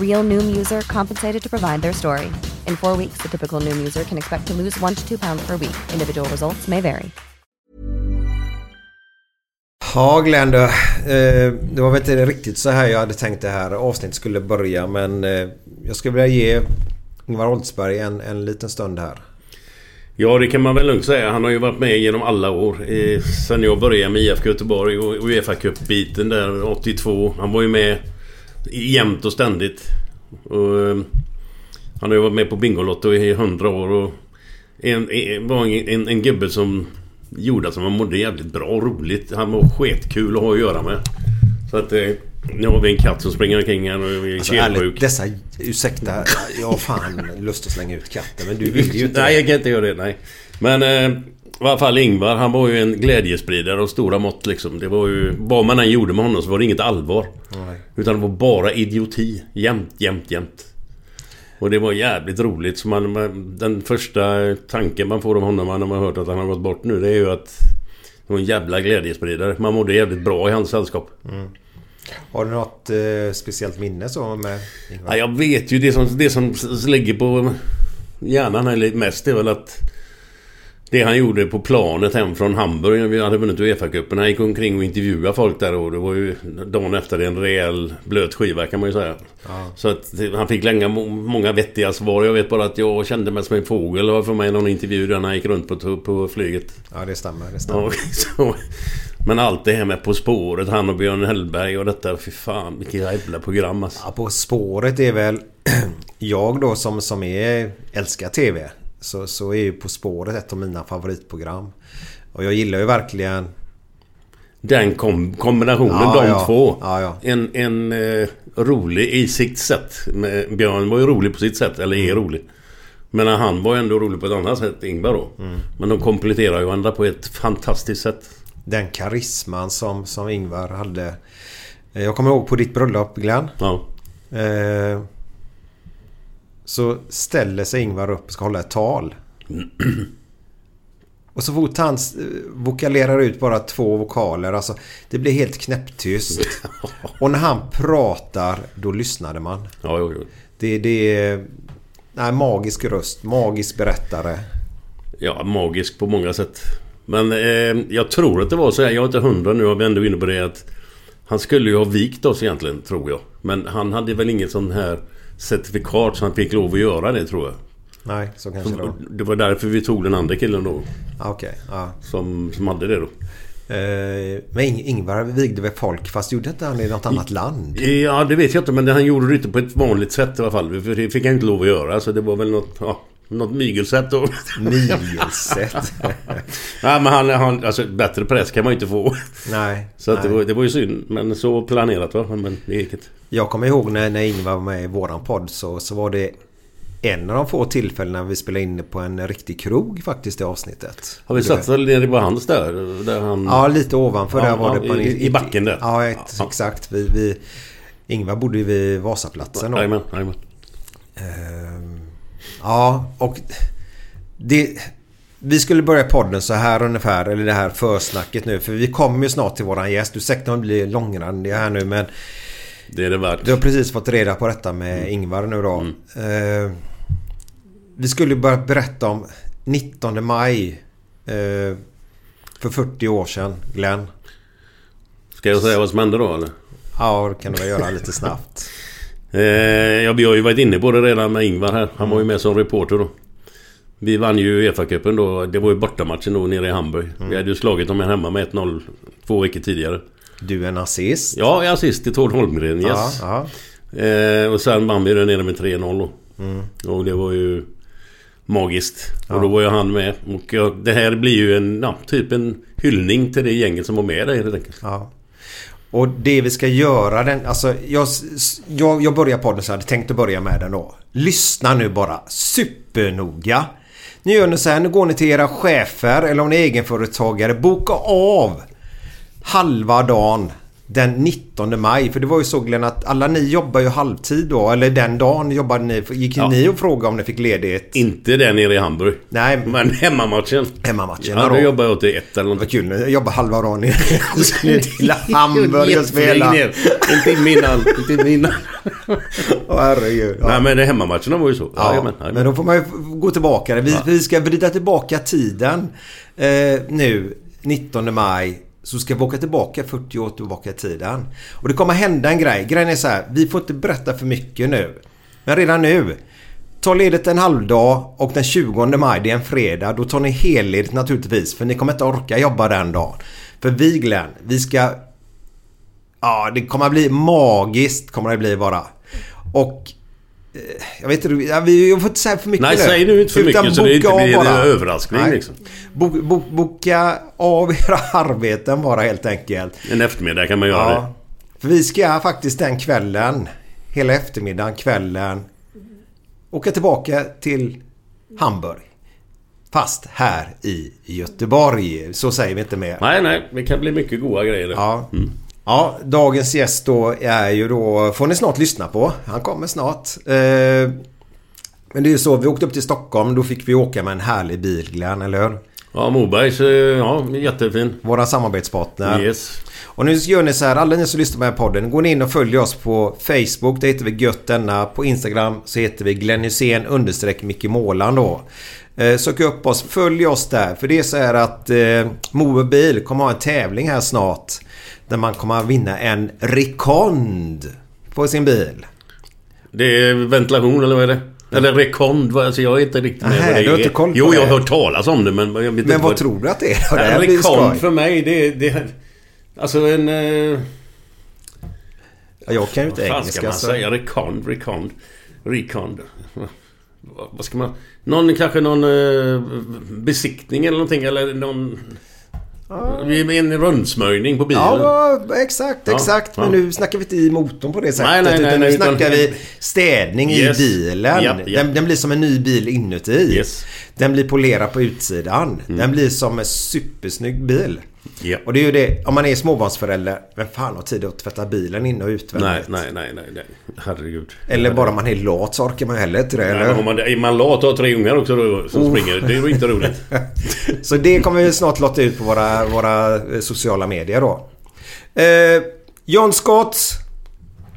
Real Noom user compensated to provide their story. In four weeks, the typical Noom user can expect to lose one to two pounds per week. Individual results may vary. Ja Glenn, eh, det var väl inte riktigt så här jag hade tänkt det här avsnittet skulle börja men eh, jag skulle vilja ge Ingvar Oldsberg en, en liten stund här. Ja, det kan man väl lugnt säga. Han har ju varit med genom alla år. Eh, sen jag började med IFK Göteborg och Uefa Cup-biten där 82. Han var ju med jämt och ständigt. Och, eh, han har ju varit med på Bingolotto i hundra år och en, en, var en, en, en gubbe som gjorde att man mådde jävligt bra och roligt. Han var skitkul att ha att göra med. Så att eh, nu har vi en katt som springer omkring här och är Alltså, ärligt, dessa... Ursäkta, jag har fan lust att slänga ut katten men du vill ju inte Nej, jag kan inte göra det. Nej. Men eh, i alla fall Ingvar, han var ju en glädjespridare av stora mått liksom. Det var ju... Vad man än gjorde med honom så var det inget allvar. Nej. Utan det var bara idioti. Jämt, jämt, jämt. Och det var jävligt roligt. Så man, den första tanken man får om honom när man har hört att han har gått bort nu det är ju att... Det var en jävla glädjespridare. Man mådde jävligt bra i hans sällskap. Har du något eh, speciellt minne så med Ingvar? Ja, jag vet ju det som, det som ligger på hjärnan här mest är väl att det han gjorde på planet hem från Hamburg när vi hade vunnit Uefa-cupen. Han gick omkring och intervjuade folk där och det var ju dagen efter en rejäl blöt skiva kan man ju säga. Så att han fick länge må- många vettiga svar. Jag vet bara att jag kände mig som en fågel har för mig någon intervju där han gick runt på, på flyget. Ja det stämmer. Det stämmer. Ja, så, men allt det här med På spåret, han och Björn Hellberg och detta. Fy fan vilket jävla program alltså. Ja, på spåret är väl jag då som, som är, älskar TV. Så, så är ju På spåret ett av mina favoritprogram. Och jag gillar ju verkligen... Den kom, kombinationen, Ja, de ja. två. Ja. En, en eh, rolig i sitt sätt. Men Björn var ju rolig på sitt sätt, eller Mm. är rolig. Men han var ju ändå rolig på ett annat sätt, Ingvar då. Mm. Men de kompletterar ju varandra på ett fantastiskt sätt. Den karisman som, som Ingvar hade. Eh, Jag kommer ihåg på ditt bröllop Glenn. Eh, så ställer sig Ingvar upp och ska hålla ett tal. Och så fort han eh, vokalerar ut bara två vokaler. Alltså, det blir helt knäpptyst. Och när han pratar, då lyssnade man. Ja, jo, jo. Det, det är... Nej, magisk röst. Magisk berättare. Ja, magisk på många sätt. Men eh, jag tror att det var så här, jag är inte hundra nu, vi ändå inne på det att Han skulle ju ha vikt oss egentligen, tror jag. Men han hade väl inget sån här certifikat så han fick lov att göra det, tror jag. Nej, så kanske det var. Det var därför vi tog den andra killen då. Ah, Okej, ja. Som, som hade det då. Eh, men Ing- Ingvar vigde väl folk fast gjorde inte han i något annat land? Ja, det vet jag inte. Men det- han gjorde det inte på ett vanligt sätt i alla fall. För det fick han inte lov att göra. Så det var väl något... Ja, något mygelsätt då. Mygelsätt. ja, men han, han... Alltså bättre press kan man ju inte få. Nej. Så att det, nej. var, det var ju synd. Men så planerat va. Men det gick inte. Jag kommer ihåg när, när Ingvar var med i våran podd så, så var det en av de få tillfällena vi spelade in på en riktig krog faktiskt i avsnittet. Har vi Det- satt väl nere på hans där? Där han... Ja, lite ovanför. Ja, där var ja, det på en, i- i backen där. Ja, ett, Ja. exakt. Vi, vi, Ingvar bodde ju vid Vasaplatsen. Jajamän, jajamän. Ehm, ja, och det... Vi skulle börja podden så här ungefär, eller det här försnacket nu. För vi kommer ju snart till våran gäst. Du säkert att bli långrandiga här nu men... Det är det värt. Du har precis fått reda på detta med mm. Ingvar nu då. Mm. Eh, vi skulle börja berätta om 19 maj. Eh, för 40 år sedan, Glenn. Ska jag säga vad som hände då eller? Ja, det kan du väl göra lite snabbt. eh, ja, vi har ju varit inne på det redan med Ingvar här. Han var ju med som reporter då. Vi vann ju Uefa-cupen då. Det var ju bortamatchen då nere i Hamburg. Mm. Vi hade ju slagit dem hemma med 1-0 två veckor tidigare. Du är en assist. Ja, jag är assist till Tord Holmgren. Yes. Ja, ja. Eh, och sen vann vi den nere med 3-0 då. Mm. Och det var ju magiskt. Ja. Och då var ju han med. Och ja, det här blir ju en, ja, typ en hyllning till det gänget som var med där helt enkelt. Ja. Och det vi ska göra den, alltså jag, jag, jag börjar podden så jag hade tänkt att börja med den då. Lyssna nu bara supernoga. Nu gör ni så här, nu går ni till era chefer eller om ni är egenföretagare. Boka av halva dagen den 19 maj. För det var ju så Glenn att alla ni jobbar ju halvtid då. Eller den dagen jobbade ni. Gick ja. ni och frågade om ni fick ledigt? Inte den nere i Hamburg. Nej. Men hemmamatchen. Hemmamatchen. Ja, då jobbade jag till ett eller något. Vad kul. Jag jobbar halva dagen nere till Hamburg och spela. Inte innan. Inte innan. Åh herregud. Ja. Nej men hemmamatcherna var ju så. Ja, ja men, men då får man ju gå tillbaka. Vi, vi ska vrida tillbaka tiden. Eh, nu 19 maj så ska vi åka tillbaka 40 år tillbaka i tiden. Och det kommer hända en grej. Grejen är så här. Vi får inte berätta för mycket nu. Men redan nu. Ta ledigt en halvdag och den 20 maj, det är en fredag, då tar ni helledigt naturligtvis. För ni kommer inte orka jobba den dagen. För vi Glenn, vi ska... Ja, det kommer att bli magiskt kommer det bli bara. Och jag vet inte, jag får inte säga för mycket Nej, säg nu inte för mycket så det inte blir en överraskning Nej. liksom. Bo, bo, boka av era arbeten bara helt enkelt. En eftermiddag kan man göra ja. det. För vi ska faktiskt den kvällen, hela eftermiddagen, kvällen, åka tillbaka till Hamburg. Fast här i Göteborg. Så säger vi inte mer. Nej, nej. Det kan bli mycket goda grejer. Ja. Mm. Ja, dagens gäst då är ju då, får ni snart lyssna på. Han kommer snart. Eh, men det är ju så, vi åkte upp till Stockholm. Då fick vi åka med en härlig bil Glenn, eller hur? Ja, Mobergs, ja jättefin. Våra samarbetspartner. Yes. Och nu gör ni så här, alla ni som lyssnar på den här podden. Går ni in och följer oss på Facebook. Där heter vi Gött denna. På Instagram så heter vi Glenn Hysén understreck Micke Målan då. Eh, sök upp oss, följ oss där. För det är så här att eh, Mobil kommer ha en tävling här snart. Där man kommer att vinna en Recond på sin bil. Det är ventilation eller vad är det? Eller rekond, alltså jag är inte riktigt med vad det är. Inte koll jo, jag har hört talas om det men jag vet Men vad, vad tror du att det är? Det här rekond för mig det är... Det, alltså en... Eh, ja, jag kan ju inte engelska. Vad ska man så. säga? Rekond, rekond, rekond. Vad ska man... Någon kanske någon eh, besiktning eller någonting eller någon... Ja. En rundsmörjning på bilen. Ja, exakt, exakt. Ja, Men nu snackar vi inte i motorn på det sättet. Nej, nej, nej, utan nu snackar vi städning yes. i bilen. Yep, yep. Den, den, blir som en ny bil inuti. Yes. Den blir polerad på utsidan. Mm. Den blir som en supersnygg bil. Yep. Och det är ju det, om man är småbarnsförälder, vem fan har tid att tvätta bilen in och utvändigt? Nej, nej, nej, nej. Herregud. Eller bara man är lat så orkar man heller inte det, eller? Om man, är man lat och har tre ungar också då, som oh. springer, det är ju inte roligt. så det kommer vi snart lotta ut på våra, våra eh, sociala medier då. Eh, John Scott,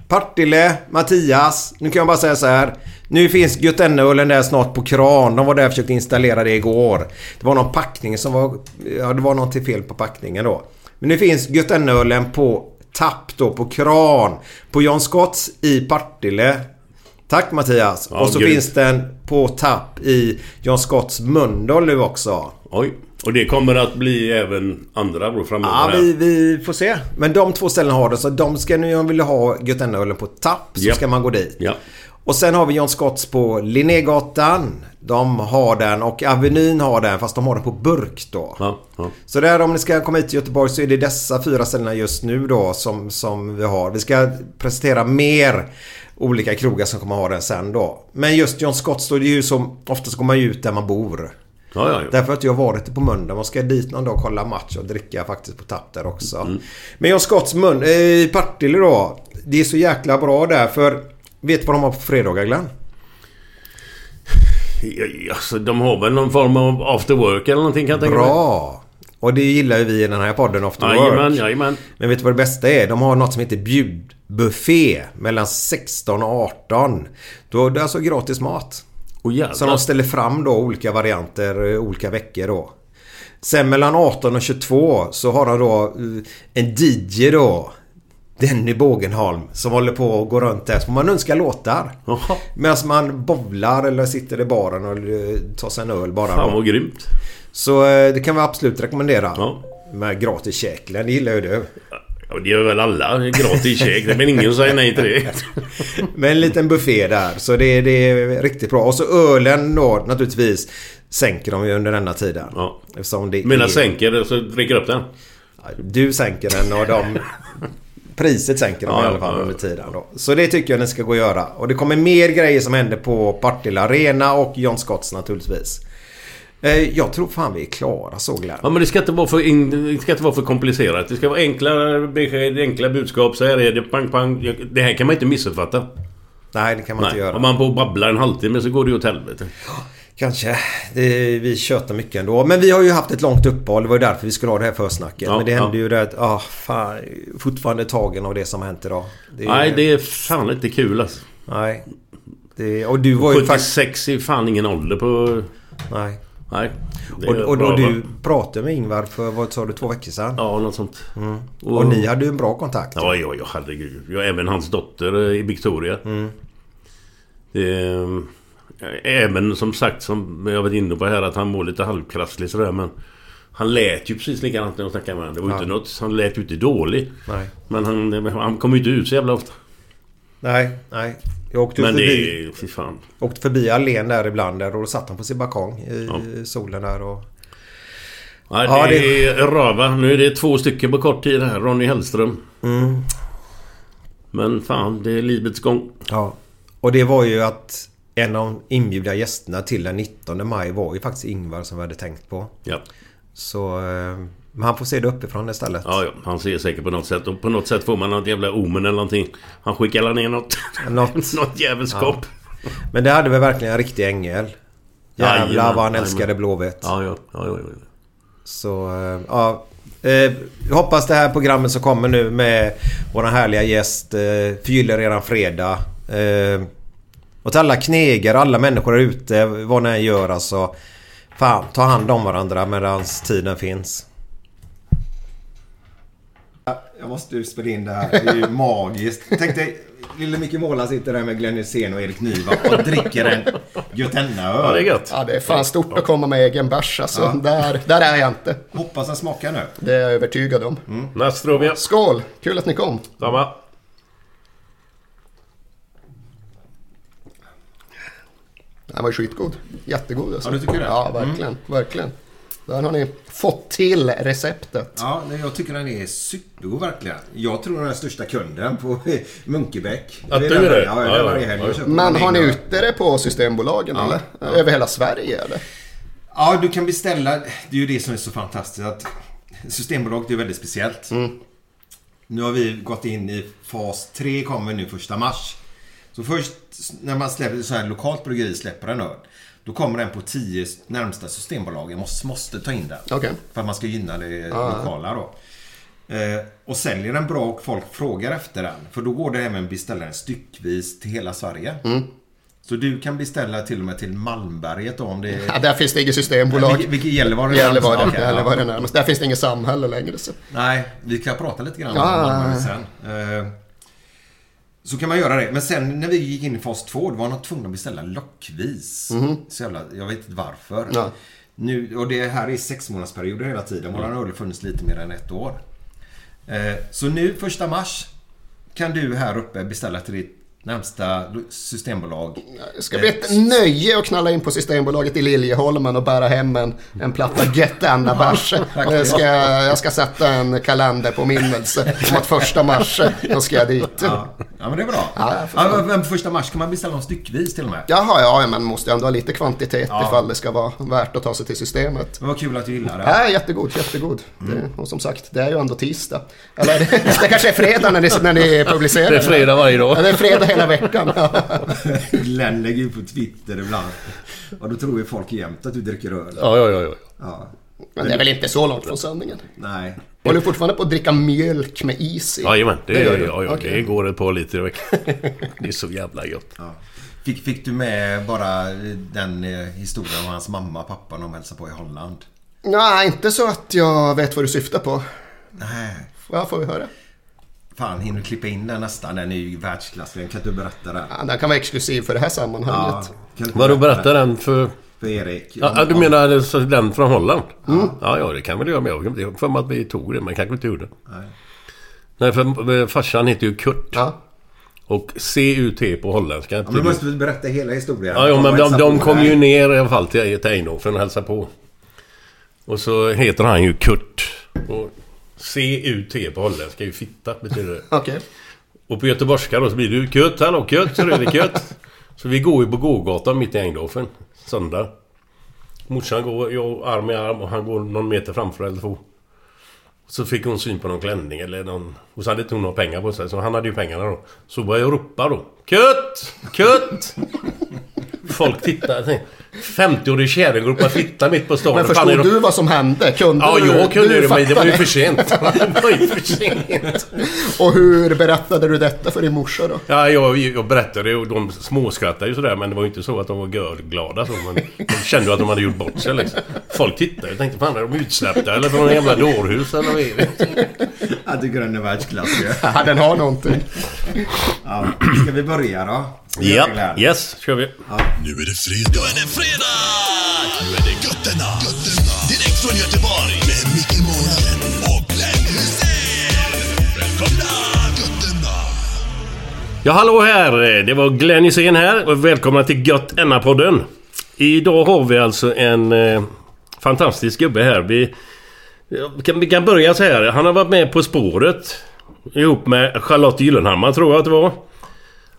Partille, Mattias. Nu kan jag bara säga så här. Nu finns Götenneölen där snart på kran. De var där och försökte installera det igår. Det var någon packning som var... Ja, det var något fel på packningen då. Men nu finns Götenneölen på tapp då på kran. På John Scotts i Partille. Tack Mattias. Ja, och så gud. finns den på tapp i John Scotts Mölndal nu också. Oj. Och det kommer att bli även andra bror framöver? Ja, vi, vi, får se. Men de två ställena har det. Så de ska nu, om vill ha Götenneölen på tapp så yep. ska man gå dit. Ja. Och sen har vi John Scotts på Linnégatan. De har den och Avenyn har den fast de har den på burk då. Ja, ja. Så där om ni ska komma hit till Göteborg så är det dessa fyra ställena just nu då som, som vi har. Vi ska presentera mer olika krogar som kommer ha den sen då. Men just John Scotts då, det är ju som oftast går man ju ut där man bor. Ja, ja, ja. Därför att jag har varit på Mölndal. Man ska dit någon dag och kolla match och dricka faktiskt på tapp där också. Mm. Men John Scotts mun, i eh, Partille då. Det är så jäkla bra där för Vet du vad de har på fredagar Glenn? Alltså, de har väl någon form av after work eller någonting kan jag tänka mig. Bra! Och det gillar ju vi i den här podden After Jajamän, Work. jajamän. Men vet du vad det bästa är? De har något som heter bjudbuffé mellan 16 och 18. Då är det alltså gratis mat. Jävlar. Så de ställer fram då olika varianter eh, olika veckor då. Sen mellan 18 och 22 så har de då eh, en DJ då. Denny Bågenholm som håller på att gå runt där. Så får man önska låtar. Jaha. Medan man bowlar eller sitter i baren och eh, tar sig en öl bara. Fan vad grymt. Så eh, det kan vi absolut rekommendera. Ja. Med gratis käklen, det gillar ju du. Ja, det gör väl alla. Gratis käk. Väl ingen säger nej till det. Med en liten buffé där. Så det, det är riktigt bra. Och så ölen då naturligtvis sänker de ju under denna tiden. Ja. Eftersom det Mina är... sänker så dricker upp den. Du sänker den och de... Priset sänker de Ja, i alla fall ja, under tiden då. Så det tycker jag ni ska gå och göra. Och det kommer mer grejer som händer på Partille Arena och John Scotts naturligtvis. Eh, Jag tror fan vi är klara så Glenn. Ja men det ska inte vara för, in, det ska inte vara för komplicerat. Det ska vara enkla besked, enkla budskap. Så här är det. Pang pang. Det här kan man inte missuppfatta. Nej, det kan man inte Nej. göra. Om man på babblar en halvtimme så går det ju åt helvete. Kanske. Det, vi tjötar mycket ändå. Men vi har ju haft ett långt uppehåll. Det var ju därför vi skulle ha det här försnacket. Ja, Men det hände ja. ju det att... Ah, fan, fortfarande tagen av det som har hänt idag. Det, Nej det är fan inte kul alltså. Nej. Det, och du var ju faktiskt... 76 är fan ingen ålder på... Nej. Nej. Och, är och, va? du pratade med Ingvar för, vad sa du, två veckor sedan? Ja, något sånt. Och, och ni hade ju en bra kontakt. Ja, ja, ja, herregud. Ja, även hans dotter i Victoria. Det, eh, även som sagt, som jag varit inne på här, att han mår lite halvkrasslig sådär, men... Han lät ju precis likadant när jag snackade med honom. Det var ju inte något... Han lät ju inte dålig. Nej. Men han, han kom ju inte ut så jävla ofta. Nej, nej. Jag åkte, Men förbi, det är... Fy fan. åkte förbi Allén där ibland där och då satt han på sin balkong i solen där och... Ja, Ja, det, det- är röva. Nu är det två stycken på kort tid här. Ronny Hellström. Mm. Men fan, det är livets gång. Ja. Och det var ju att en av inbjudna gästerna till den 19 maj var ju faktiskt Ingvar som vi hade tänkt på. Ja. Så... eh, Men han får se det uppifrån istället. Ja, ja. Han ser säkert på något sätt. Och på något sätt får man något jävla omen eller någonting. Han skickar ner något... Något. något jävelskap. Men det hade väl verkligen en riktig ängel. Jävlar Jajamän, vad han älskade Blåvitt. Ja, ja. ja, ja, ja. Så eh, ja. Eh, jag hoppas det här programmet som kommer nu med vår härliga gäst eh, förgyller eran fredag. Eh, och till alla knegare, alla människor där ute, vad ni än gör alltså. Fan, ta hand om varandra medan tiden finns. Jag måste ju spela in det här. Det är ju magiskt. Tänk dig, lille Micke Måla sitter där med Glenn Hysén och Erik Niva och dricker en Götenna-öl. ja, det är gött. Ja, det är fan stort att komma med egen bärs alltså. Där, där är jag inte. Hoppas den smakar nu. Det är jag övertygad om. Nastrovia. Skål! Kul att ni kom. Samma. Den var ju skitgod. Jättegod alltså. Ja, du tycker det? Ja, verkligen. Verkligen. Där har ni fått till receptet. Ja, nej, jag tycker den är supergod verkligen. Jag tror den är största kunden på Munkebäck. Att Det du är det? Ja, Ja, ja, varje helg ja. Men har ni ute det på Systembolagen eller? Över hela Sverige eller? Ja, du kan beställa. Det är ju det som är så fantastiskt att Systembolaget är väldigt speciellt. Nu har vi gått in i fas 3, kommer nu första mars. Så först när man släpper så här lokalt bryggeri släpper en öl. Då kommer den på 10 närmsta Systembolagen. Måste, måste ta in den. Okej. För att man ska gynna det lokala då. Eh, och säljer den bra och folk frågar efter den. För då går det även att beställa den styckvis till hela Sverige. Så du kan beställa till och med till Malmberget då om det är... Ja, där finns det inget systembolag. Vilket, vilket Gällivare? Ja. Gällivare närmast. Där finns det inget samhälle längre. Så. Nej, vi kan prata lite grann om Ja. Malmberget sen. Eh, Så kan man göra det. Men sen när vi gick in i fas 2 då var man tvungen att beställa lockvis. Så jävla, jag vet inte varför. Ja. Nu, och det här är sex månadsperioder hela tiden. Våran öl har funnits lite mer än ett år. Eh, Så nu första mars kan du här uppe beställa till ditt närmsta systembolag. Det ska bli ett nöje att knalla in på Systembolaget i Liljeholmen och bära hem en, en platta Götänna bärs. Jag ska, jag ska sätta en kalender på minnelse om att första mars, då ska jag dit. Ja, ja men det är bra. Ja, Ja, men första mars kan man beställa dem styckvis till och med. Jaha, ja, men måste ändå ha lite kvantitet ifall det ska vara värt att ta sig till systemet. Men vad kul att du gillar det. Ja, jättegod, jättegod. Det, och som sagt, det är ju ändå tisdag. Eller det, det kanske är fredag när ni, när ni publicerar. Det är fredag varje dag. Ja, det är fredag hela veckan. Glenn lägger ut på Twitter ibland. Och då tror ju folk jämt att du dricker öl. Ja, ja, ja. ja. Ja. Men det är väl inte så långt från sanningen? Nej. Håller du fortfarande på att dricka mjölk med is i? Jajamän, det, Det gör du? ja, ja, Okej. det går ett par liter i veckan. Det är så jävla gött. Ja. Fick, fick du med bara den eh, historien om hans mamma och pappa när de hälsade på i Holland? Nej, inte så att jag vet vad du syftar på. Nej. Vad får vi höra? Fan, hinner du klippa in den nästan? Den är ju världsklass. Kan inte du berätta den? Ja, den kan vara exklusiv för det här sammanhanget. Du Vadå, berätta den för... För Erik. Ja, ja, du menar den från Holland? Ja, ja, det kan väl göra med. Jag har för mig att vi tog det, men kanske inte gjorde. Nej. Nej, för eh, farsan heter ju Kurt. Ja. Och CUT på holländska. Ja, men du måste väl berätta hela historien? Ja, ja men de, de kom ju ner i alla fall till, Eindhoven och hälsade på. Och så heter han ju Kurt. Och CUT på holländska är ju fitta, betyder det. Okej. Och på göteborgska då så blir det ju Kurt, hallå Kurt, så är det Kurt. Så vi går ju på gågatan mitt i Eindhoven. Söndag. Morsan går, jag arm i arm och han går någon meter framför eller två. Så fick hon syn på någon klänning eller någon... Och så hade inte hon några pengar på sig, så han hade ju pengarna då. Så började jag ropa då. Kurt! Kurt! Folk tittar. jag tänkte, 50-årig kärring ropar fitta mitt på stan. Men förstod du vad som hände? Kunde Ja, du? jag kunde du det, men det var ju för sent. Det var ju för sent. Och hur berättade du detta för din morsa då? Ja, jag, jag berättade och de småskrattade ju sådär men det var ju inte så att de var görglada så. Men de kände ju att de hade gjort bort sig liksom. Folk tittade och tänkte fan är de utsläppta eller från en jävla dårhus eller vad är det? Jag tycker den är världsklass ju. Ja, den har någonting. Ja. Ska vi börja då? Ja, yes, kör vi. Nu är det fredag. Nu är det fredag! Nu är det götterna. götterna. Direkt från Göteborg. Med Micke Månaden och Glenn Hysén. Välkomna! Götterna. Ja, hallå här! Det var Glenn Hysén här och välkomna till Gött Enna-podden. Idag har vi alltså en eh, fantastisk gubbe här. Vi, ja, vi, kan, vi kan börja så här. Han har varit med På spåret. Ihop med Charlotte Gyllenhammar tror jag att det var.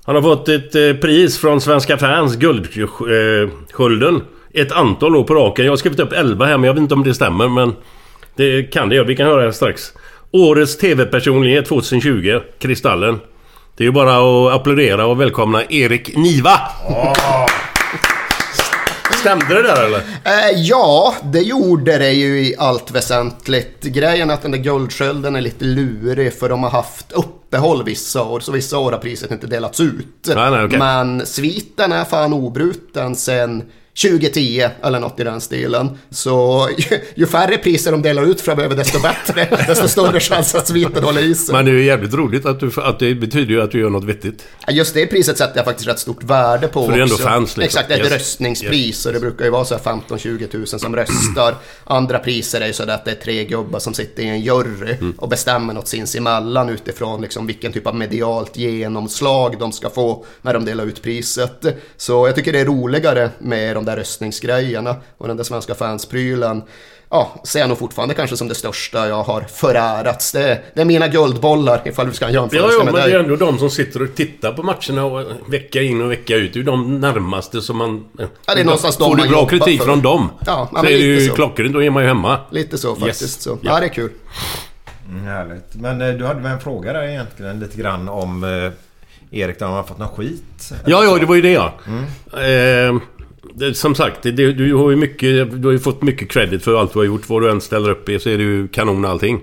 Han har fått ett eh, pris från Svenska fans, Guldskölden. Ett antal år på raken. Jag har skrivit upp 11 här men jag vet inte om det stämmer men... Det kan det, göra. vi kan höra det strax. Årets TV-personlighet 2020, Kristallen. Det är ju bara att applådera och välkomna Erik Niva! Stämde det där eller? Eh, ja, det gjorde det ju i allt väsentligt. Grejen är att den där guldskölden är lite lurig för de har haft uppehåll vissa år. Så vissa år har priset inte delats ut. Nej, nej, okej. Men sviten är fan obruten sen 2010 eller något i den stilen. Så ju, ju färre priser de delar ut framöver desto bättre. desto större chans att sviten håller i sig. Men det är ju jävligt roligt att, du, att det betyder ju att du gör något vettigt. Just det priset sätter jag faktiskt rätt stort värde på För det är ändå också. fans, liksom. Exakt, det är ett Yes. röstningspris och det brukar ju vara så här 15-20 tusen som röstar. Andra priser är ju så att det är tre gubbar som sitter i en jury Mm. och bestämmer något sinsemellan utifrån liksom vilken typ av medialt genomslag de ska få när de delar ut priset. Så jag tycker det är roligare med de där röstningsgrejerna och den där svenska fansprylen. Ja, ser jag nog fortfarande kanske som det största jag har förärats. Det, det är mina guldbollar ifall vi ska en Ja, ja, med men det dig. är ändå de som sitter och tittar på matcherna och vecka in och vecka ut. Det är ju de närmaste som man... Ja, det är någonstans de Får du bra kritik för. från dem. Ja, ja, så men är det ju så. klockrent, då är man ju hemma. Lite så faktiskt. Yes. Så. Ja. Ja, det är kul. Mm, härligt. Men eh, du hade väl en fråga där egentligen lite grann om eh, Erik, där han har fått någon skit? Ja, ja, det var ju det ja. Mm. Eh, det, som sagt, det, du har ju mycket... Du har ju fått mycket credit för allt du har gjort. Vad du än ställer upp i så är det ju kanon allting.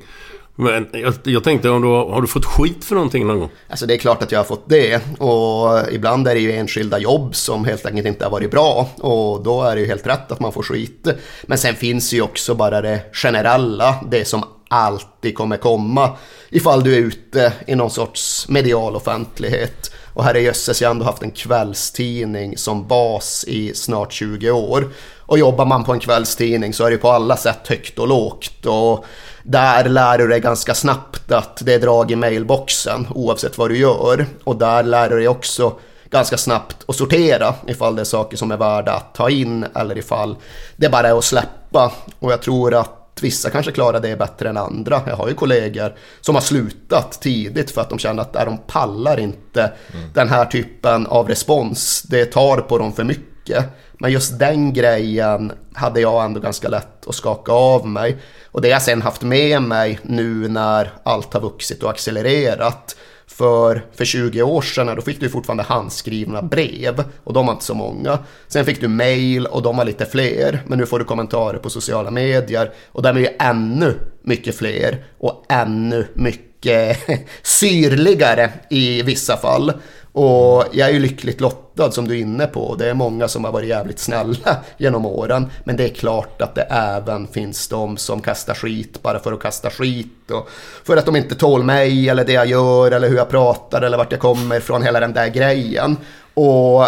Men jag, jag tänkte, om du, har har du fått skit för någonting någon gång? Alltså det är klart att jag har fått det. Och ibland är det ju enskilda jobb som helt enkelt inte har varit bra. Och då är det ju helt rätt att man får skit. Men sen finns ju också bara det generella, det som alltid kommer komma. Ifall du är ute i någon sorts medial offentlighet. Och herre jösses, jag har ändå haft en kvällstidning som bas i snart 20 år. Och jobbar man på en kvällstidning så är det på alla sätt högt och lågt. Och där lär du dig ganska snabbt att det är drag i mailboxen oavsett vad du gör. Och där lär du dig också ganska snabbt att sortera ifall det är saker som är värda att ta in eller ifall det bara är att släppa. Och jag tror att Vissa kanske klarar det bättre än andra. Jag har ju kollegor som har slutat tidigt för att de känner att äh, de pallar inte den här typen av respons. Det tar på dem för mycket. Men just den grejen hade jag ändå ganska lätt att skaka av mig. Och det har jag sen haft med mig nu när allt har vuxit och accelererat. För, för 20 år sedan då fick du fortfarande handskrivna brev och de var inte så många. Sen fick du mail och de var lite fler. Men nu får du kommentarer på sociala medier och de är ju ännu mycket fler och ännu mycket syrligare i vissa fall. Och jag är ju lyckligt lottad som du är inne på. Det är många som har varit jävligt snälla genom åren. Men det är klart att det även finns de som kastar skit bara för att kasta skit. Och för att de inte tål mig eller det jag gör eller hur jag pratar eller vart jag kommer ifrån. Hela den där grejen. Och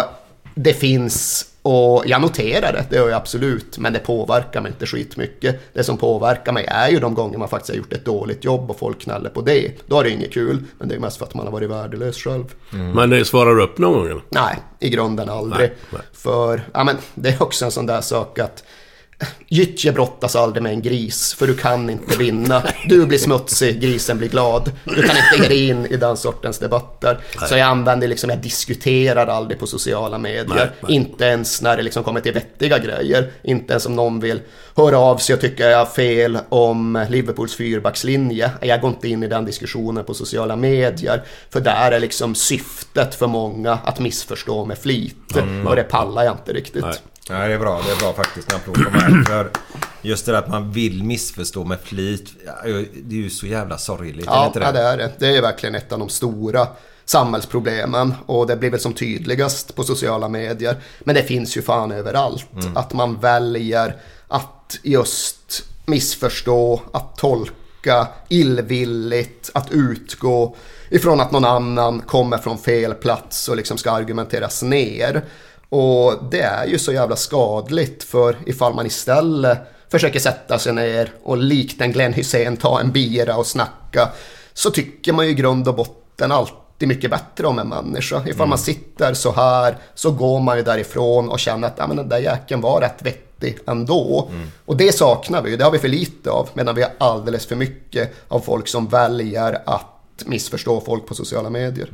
det finns och jag noterar det, det gör jag absolut, men det påverkar mig inte skitmycket. Det som påverkar mig är ju de gånger man faktiskt har gjort ett dåligt jobb och folk knallar på det. Då är det inget kul, men det är mest för att man har varit värdelös själv. Mm. Men det svarar du upp någon gång eller? Nej, i grunden aldrig. Nej, nej. För, ja men det är också en sån där sak att Gyttje brottas aldrig med en gris, för du kan inte vinna. Du blir smutsig, grisen blir glad. Du kan inte ge dig in i den sortens debatter. Så jag använder liksom, jag diskuterar aldrig på sociala medier. Nej, nej. Inte ens när det liksom kommer till vettiga grejer. Inte ens om någon vill höra av sig och tycka jag har fel om Liverpools fyrbackslinje. Jag går inte in i den diskussionen på sociala medier. För där är liksom syftet för många att missförstå med flit. och det pallar jag inte riktigt. Nej. Det är bra. Det är bra faktiskt när prov kommer. För just det där att man vill missförstå med flit. ja, Det är ju så jävla sorgligt. är det Ja, inte ja, det är det. Det är verkligen ett av de stora samhällsproblemen och det blir väl som tydligast på sociala medier. Men det finns ju fan överallt. Att man väljer att just missförstå, att tolka illvilligt, att utgå ifrån att någon annan kommer från fel plats och liksom ska argumenteras ner. Och det är ju så jävla skadligt för ifall man istället försöker sätta sig ner och likt en Glenn Hussein ta en bira och snacka så tycker man ju i grund och botten alltid mycket bättre om en människa. Ifall man sitter så här så går man ju därifrån och känner att ja, men den där jäkeln var rätt vettig ändå. Och det saknar vi ju, det har vi för lite av medan vi har alldeles för mycket av folk som väljer att missförstå folk på sociala medier.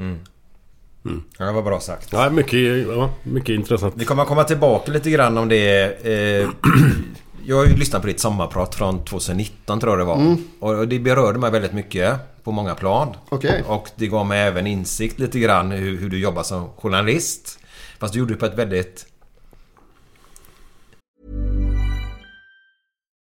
Ja, det var bra sagt. Ja, mycket, ja, mycket intressant. Vi kommer komma tillbaka lite grann om det. Eh, jag har ju lyssnat på ditt sommarprat från 2019 tror jag det var. Och det berörde mig väldigt mycket på många plan. Okej. Och det gav mig även insikt lite grann hur, hur du jobbar som journalist. Fast du gjorde det på ett väldigt...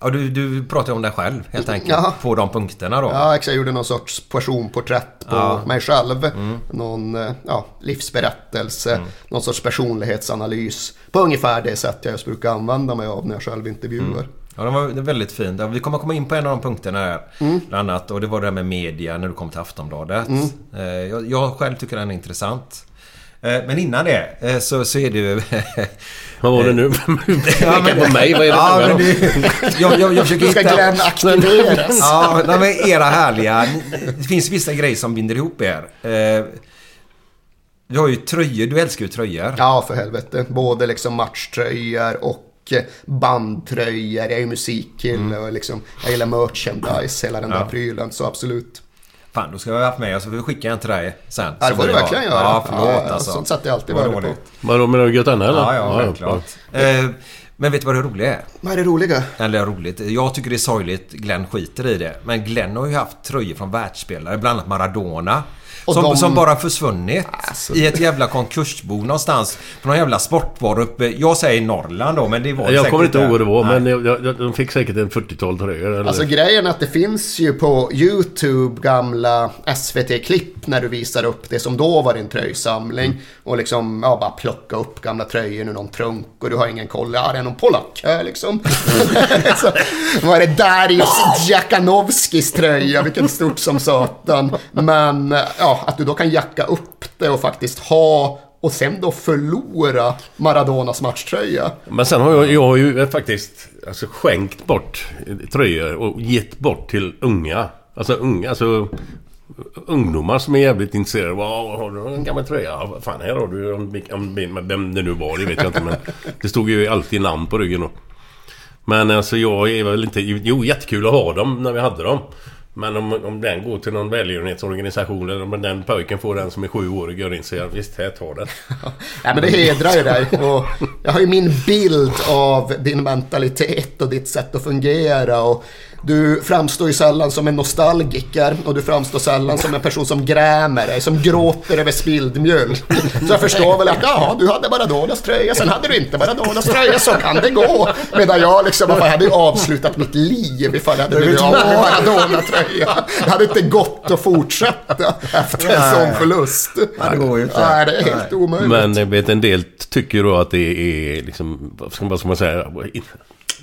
Ja, du, du pratar ju om dig själv helt enkelt. Ja. På de punkterna då. Ja, exakt. Jag gjorde någon sorts personporträtt på Ja. mig själv. Någon eh, ja, livsberättelse, någon sorts personlighetsanalys. På ungefär det sätt jag just brukar använda mig av när jag själv intervjuar. Ja, det var väldigt fint. Vi kommer komma in på en av de punkterna här. Bland annat. Och det var det där med media när du kom till Aftonbladet. Eh, Jag, jag själv tycker den är intressant. Eh, Men innan det så, så är du... Vad var det nu? Ja, Pekar på mig? Vad är det ja, men det, jag, jag, jag försöker Då ska hitta... Glenn aktiveras. Ja, men era härliga... Det finns vissa grejer som binder ihop er. Eh, Du har ju tröjor. Du älskar ju tröjor. Ja, för helvete. Både liksom matchtröjor och mycket bandtröjor, jag är ju musikkille och liksom, jag gillar merchandise, hela den där Ja. prylen. Så absolut. Fan, då ska jag ha haft med och så får vi skicka en till dig sen. Ja, det får du verkligen göra. Ja, förlåt Ja, alltså. sånt sätter jag alltid Vad värde på. Vadå menar du Götene eller? Ja, ja, självklart. Eh, Men vet du vad det roliga är? Vad är det roliga? Eller roligt. Jag tycker det är sorgligt. Glenn skiter i det. Men Glenn har ju haft tröjor från världsspelare. Bland annat Maradona. Som, de- som bara försvunnit Alltså, i ett jävla konkursbo någonstans. På någon jävla sportbar uppe. Jag säger Norrland då, men det var det Jag säkert kommer inte ihåg vad det var, Nej. men jag, jag, de fick säkert en 40-tal tröjor. Eller? Alltså grejen är att det finns ju på YouTube gamla SVT-klipp när du visar upp det som då var din tröjsamling. Och liksom, ja, bara plocka upp gamla tröjor ur någon trunk och du har ingen koll. Ja, det är någon polack här liksom. Så, var det Darius Jakanovskis tröja, vilken stort som satan. Men ja, att du då kan jacka upp det och faktiskt ha och sen då förlora Maradonas matchtröja. Men sen har jag, jag har ju faktiskt alltså, skänkt bort tröjor och gett bort till unga. Alltså unga, alltså ungdomar som är jävligt intresserade. Wow, har du en gammal tröja? Ja, vad fan, här har du om, om, vem det nu var, det vet jag inte. Men det stod ju alltid namn på ryggen då. Men alltså jag är väl inte... Jo, jättekul att ha dem när vi hade dem. Men om, om den går till någon välgörenhetsorganisation eller om den pojken får den som är sju år och gör in sig, ja, visst, här, tar den. Nej men det hedrar ju dig. Och jag har ju min bild av din mentalitet och ditt sätt att fungera. Och du framstår ju sällan som en nostalgiker och du framstår sällan som en person som grämer dig, som gråter över spilld mjölk. Så jag förstår väl att ja, du hade Maradonas tröja, sen hade du inte Maradonas tröja, så kan det gå. Medan jag liksom, jag hade ju avslutat mitt liv ifall jag hade blivit av med Maradona-tröja. Det hade inte gått att fortsätta efter en sån förlust. Ja, det går ju inte. Nej, det är helt omöjligt. Men jag vet en del tycker då att det är liksom, vad ska man säga?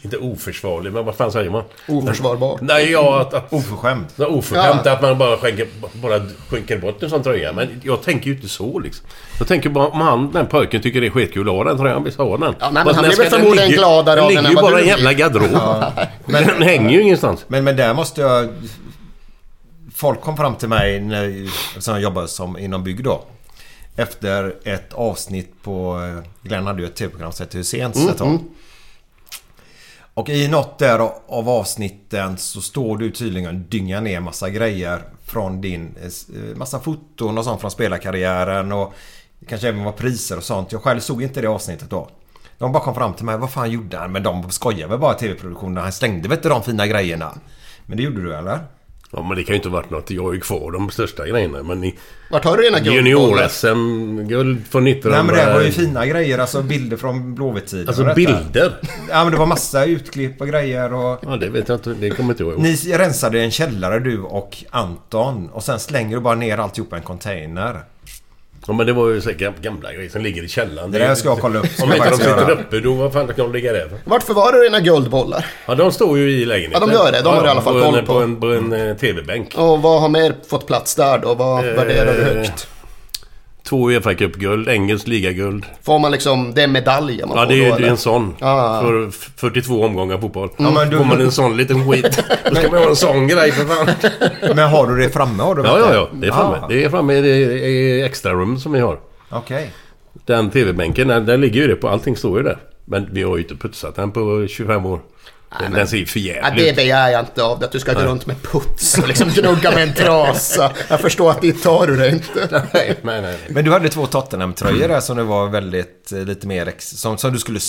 Inte oförsvarligt, men vad fan säger man? Oförsvarbart. Nej, ja, att... att Oförskämt. Ja, oförskämt Ja. att man bara skänker, bara skänker bort en sån tröja. Men jag tänker ju inte så liksom. Jag tänker bara om han, den pojken tycker det är skitkul att ha den tröjan, visst ha den. Ja, nej, men han blir väl förmodligen gladare av Den den ligger ju bara i en jävla garderob. Den hänger ju ingenstans. Men, men där måste jag... Folk kom fram till mig när som jag jobbade som inom bygg då. Efter ett avsnitt på... Glenn hade ju ett tv-program som hette Hur sent ett tag. Och i något där av avsnitten så står du tydligen och dyngar ner massa grejer från din... Eh, eh, massa foton och sånt från spelarkarriären och kanske även var priser och sånt. Jag själv såg inte det avsnittet då. De bara kom fram till mig. Vad fan gjorde han? Men de skojar väl bara i tv-produktionen. Han slängde väl inte de fina grejerna? Men det gjorde du eller? Ja, men det kan ju inte ha varit något. Jag har ju kvar de största grejerna. Men i Vart har du dina guldbollar? junior-SM-guld från 1900... Nej men det var ju fina grejer. Alltså bilder från Blåvitt-tiden. Alltså och bilder? Ja men det var massa utklipp och grejer och... Ja, det vet jag inte. Det kommer inte ihåg. Ni rensade en källare du och Anton och sen slänger du bara ner alltihop i en container. Ja, men det var ju så gamla grejer som ligger i källaren. Det där ska jag kolla upp. Om inte de sitter uppe, då vad fan kan de ligga där? Vart förvarar du dina guldbollar? Ja, de står ju i lägenheten. Ja, de gör det. De har du i alla fall på koll en, på. på en, på en eh, TV-bänk. Och vad har mer fått plats där då? Vad Eh, värderar du högt? Två Uefa Cup-guld, engelsk ligaguld. Får man liksom, det är medaljer man Ja, får det är då, det är en sån. Ja. För f- 42 omgångar fotboll. Ja, men du- Får man en sån liten skit. Då ska man ha en sån grej för fan. Men har du det framme? Har du Ja, ja, det? ja. Det är framme. Ah, Det är framme i det- i extra rum som vi har. Okej. Den TV-bänken, där, där ligger ju det på. Allting står ju där. Men vi har ju inte putsat den på 25 år. Den, den ser ju för Ja, jävligt det begär jag inte av dig, att du ska gå runt med puts och liksom gnugga med en trasa. Jag förstår att dit tar du det inte. Nej, nej, nej. Men du hade två Tottenham-tröjor där som det var väldigt eh, lite mer ex... Som, som du skulle...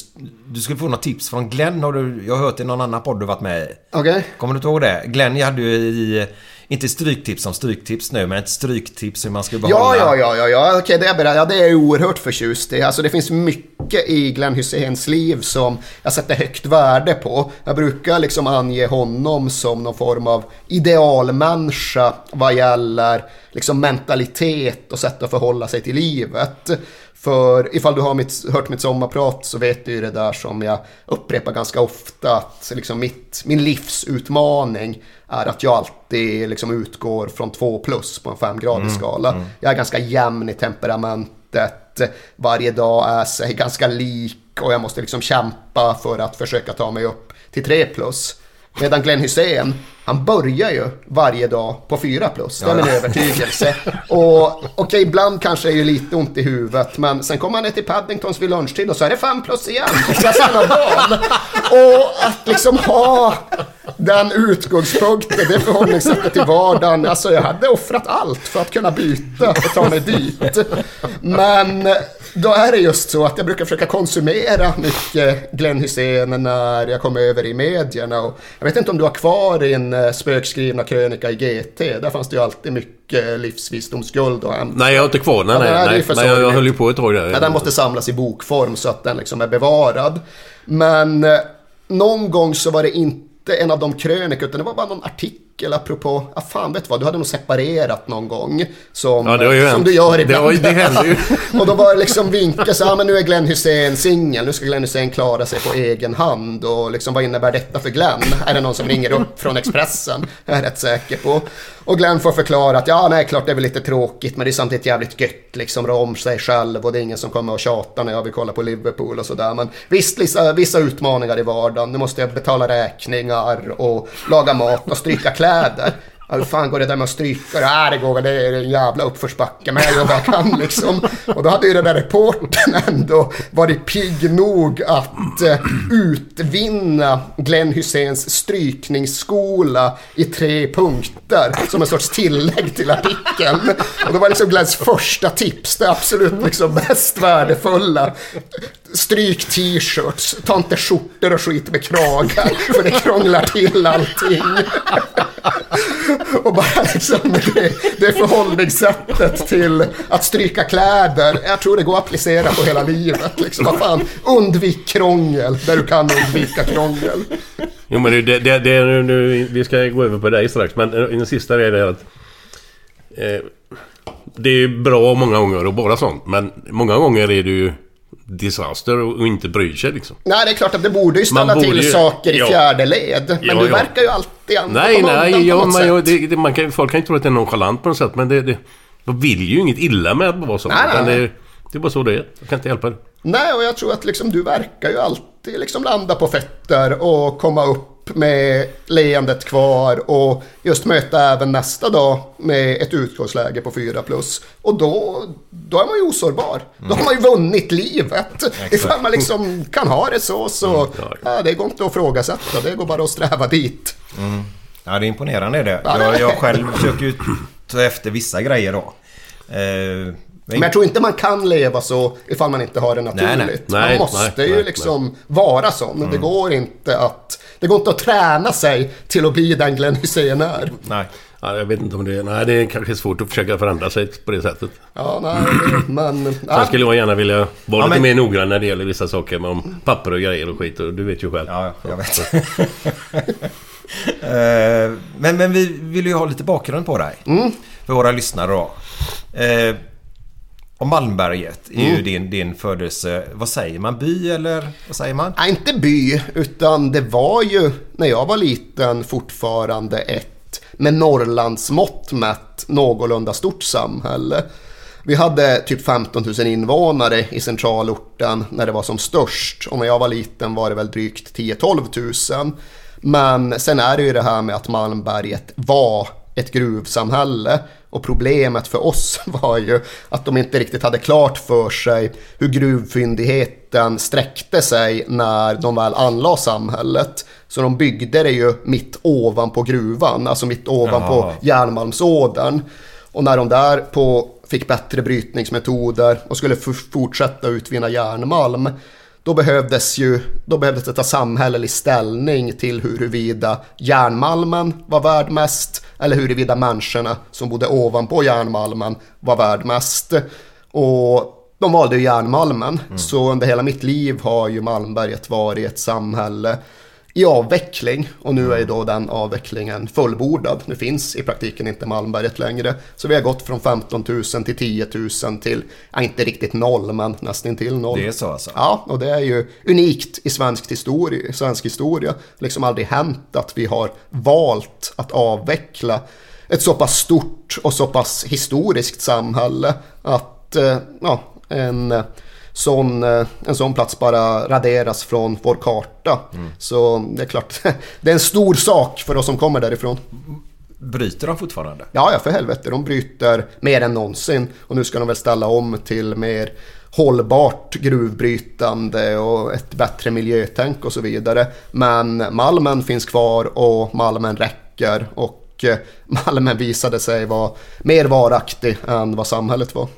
Du skulle få något tips från Glenn har du... Jag har hört i någon annan podd du varit med i. Okej? Kommer du inte ihåg det? Glenn jag hade ju i... Inte stryktips som stryktips nu, men ett stryktips hur man ska behålla... Ja, ja, ja, ja, okej, det är jag. Ja, det är jag oerhört förtjust i. Alltså det finns mycket i Glenn Hyséns liv som jag sätter högt värde på. Jag brukar liksom ange honom som någon form av idealmänniska vad gäller liksom mentalitet och sätt att förhålla sig till livet. För ifall du har mitt, hört mitt sommarprat så vet du ju det där som jag upprepar ganska ofta. Att liksom mitt, min livsutmaning är att jag alltid liksom utgår från 2 plus på en femgradig skala. Jag är ganska jämn i temperamentet. Varje dag är sig ganska lik och jag måste liksom kämpa för att försöka ta mig upp till 3 plus. Medan Glenn Hussein, han börjar ju varje dag på 4 plus. Det är min övertygelse. Och okej, okay, ibland kanske det är lite ont i huvudet. Men sen kommer han ner till Paddingtons vid lunchtid och så är det 5 plus igen. Resten av dagen. Och att liksom ha den utgångspunkten, det förhållningssättet till vardagen. Alltså jag hade offrat allt för att kunna byta och ta mig dit. Men då är det just så att jag brukar försöka konsumera mycket Glenn Hussein när jag kommer över i medierna. Och jag vet inte om du har kvar din eh, spökskrivna krönika i GT. Där fanns det ju alltid mycket livsvisdomsguld att hämta. Nej, jag har inte kvar den. Ja, nej, nej, nej, jag, jag höll ju på ett tag där. Ja, den måste samlas i bokform så att den liksom är bevarad. Men eh, någon gång så var det inte en av de krönikor, utan det var bara någon artikel artikel apropå, ja fan vet vad, du hade nog separerat någon gång. Som, ja, som du gör ibland. Det, det hände ju. och då var det liksom vinka så ja men nu är Glenn Hussein singel, nu ska Glenn Hussein klara sig på egen hand. Och liksom vad innebär detta för Glenn? Är det någon som ringer upp från Expressen? Jag är rätt säker på. Och Glenn får förklara att ja, nej, klart det är väl lite tråkigt, men det är samtidigt jävligt gött liksom rå om sig själv och det är ingen som kommer och tjatar när jag vill kolla på Liverpool och sådär. Men visst, vissa, vissa utmaningar i vardagen. Nu måste jag betala räkningar och laga mat och stryka kläder. Ja, hur fan går det där med att stryka? Ja, det går det är en jävla uppförsbacke, men jag gör vad jag kan liksom. Och då hade ju den där reportern ändå varit pigg nog att eh, utvinna Glenn Hyséns strykningsskola i tre punkter som en sorts tillägg till artikeln. Och det var liksom Glenns första tips, det absolut liksom mest värdefulla. Stryk t-shirts, ta inte skjortor och skit med kragar, för det krånglar till allting. Och bara liksom det, det förhållningssättet till att stryka kläder. Jag tror det går att applicera på hela livet. Liksom, vad fan, undvik krångel där du kan undvika krångel. Jo men det, det, det, nu, vi ska gå över på dig strax. Men eh, den sista är det att... Eh, det är bra många gånger och bara sånt. Men många gånger är det ju disaster och inte bryr sig liksom. Nej, det är klart att det borde ju ställa borde till ju, saker i ja. fjärde led. Men ja, du ja. verkar ju alltid ändå Nej, nej, ja, man, ja, det, det, man kan, folk kan ju tro att det är nonchalant på något sätt. Men det, det, de vill ju inget illa med att vara så. Nej, nej. Det, det är bara så det är. Jag kan inte hjälpa det. Nej, och jag tror att liksom, du verkar ju alltid liksom landa på fötter och komma upp med leendet kvar och just möta även nästa dag med ett utgångsläge på 4 plus. Och då, då är man ju osårbar. Mm. Då har man ju vunnit livet. Ifall man liksom kan ha det så så mm. ja, det går inte att ifrågasätta. Det går bara att sträva dit. Mm. Ja, det är imponerande det. Jag, jag själv försöker ju ta efter vissa grejer då. Eh, men jag tror inte man kan leva så ifall man inte har det naturligt. Nej, nej. Man måste nej, ju liksom vara sån. Mm. Det går inte att... Det går inte att träna sig till att bli den Glenn Hysén är. Nej. Ja, jag vet inte om det... Nej, det är kanske svårt att försöka förändra sig på det sättet. Ja, nej, men... Sen skulle jag gärna vilja vara ja, lite men... mer noggrann när det gäller vissa saker. Med om papper och grejer och skit. Och du vet ju själv. Ja, jag vet. Eh, men, men vi vill ju ha lite bakgrund på dig. Mm. För våra lyssnare då. Och Malmberget är mm. ju din, din födelse. Vad säger man? By eller vad säger man? Nej, inte by. Utan det var ju när jag var liten fortfarande ett med Norrlands mått mätt någorlunda stort samhälle. Vi hade typ 15 000 invånare i centralorten när det var som störst. Och när jag var liten var det väl drygt 10-12 000. Men sen är det ju det här med att Malmberget var ett gruvsamhälle. Och problemet för oss var ju att de inte riktigt hade klart för sig hur gruvfyndigheten sträckte sig när de väl anlade samhället. Så de byggde det ju mitt ovanpå gruvan, alltså mitt ovanpå Jaha. järnmalmsådern. Och när de där på fick bättre brytningsmetoder och skulle fortsätta utvinna järnmalm då behövdes ju då behövdes det ta samhällelig ställning till huruvida järnmalmen var värd mest eller huruvida människorna som bodde ovanpå järnmalmen var värd mest. Och de valde ju järnmalmen. Mm. Så under hela mitt liv har ju Malmberget varit ett samhälle i avveckling och nu är ju då den avvecklingen fullbordad. Nu finns i praktiken inte Malmberget längre. Så vi har gått från 15 000 till 10 000 till, ja, inte riktigt noll, men nästan till noll. Det är så alltså? Ja, och det är ju unikt i svensk historia. Svensk historia. liksom aldrig hänt att vi har valt att avveckla ett så pass stort och så pass historiskt samhälle att, eh, ja, en sån, eh, en sån plats bara raderas från vår karta. Så det är klart, det är en stor sak för oss som kommer därifrån. Bryter de fortfarande? Ja, ja för helvete. De bryter mer än någonsin. Och nu ska de väl ställa om till mer hållbart gruvbrytande och ett bättre miljötänk och så vidare. Men malmen finns kvar och malmen räcker. Och eh, malmen visade sig vara mer varaktig än vad samhället var.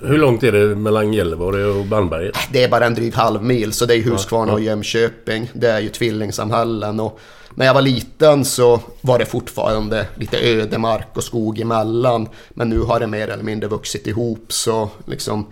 Hur långt är det mellan Gällivare och Malmberget? Det är bara en dryg halv mil så det är Huskvarna och Jönköping. Det är ju tvillingsamhällen. Och när jag var liten så var det fortfarande lite ödemark och skog emellan. Men nu har det mer eller mindre vuxit ihop så liksom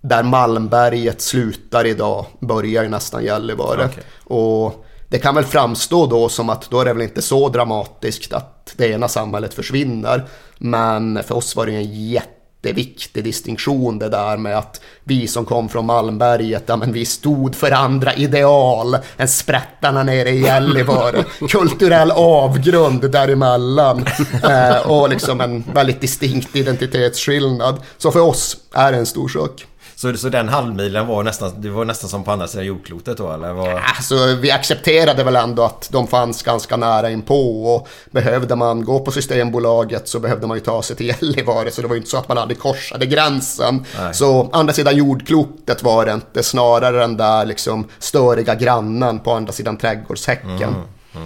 där Malmberget slutar idag börjar ju nästan Gällivare. Och det kan väl framstå då som att då är det väl inte så dramatiskt att det ena samhället försvinner. Men för oss var det en jätteviktig distinktion det där med att vi som kom från Malmberget, ja men vi stod för andra ideal än sprättarna nere i Gällivare. Kulturell avgrund däremellan. Eh, och liksom en väldigt distinkt identitetsskillnad. Så för oss är det en stor sak. Så, så den halvmilen var nästan, det var nästan som på andra sidan jordklotet då eller? Var... Alltså, vi accepterade väl ändå att de fanns ganska nära inpå och behövde man gå på Systembolaget så behövde man ju ta sig till Gällivare så det var ju inte så att man aldrig korsade gränsen. Nej. Så andra sidan jordklotet var det inte, snarare den där liksom störiga grannen på andra sidan trädgårdshäcken.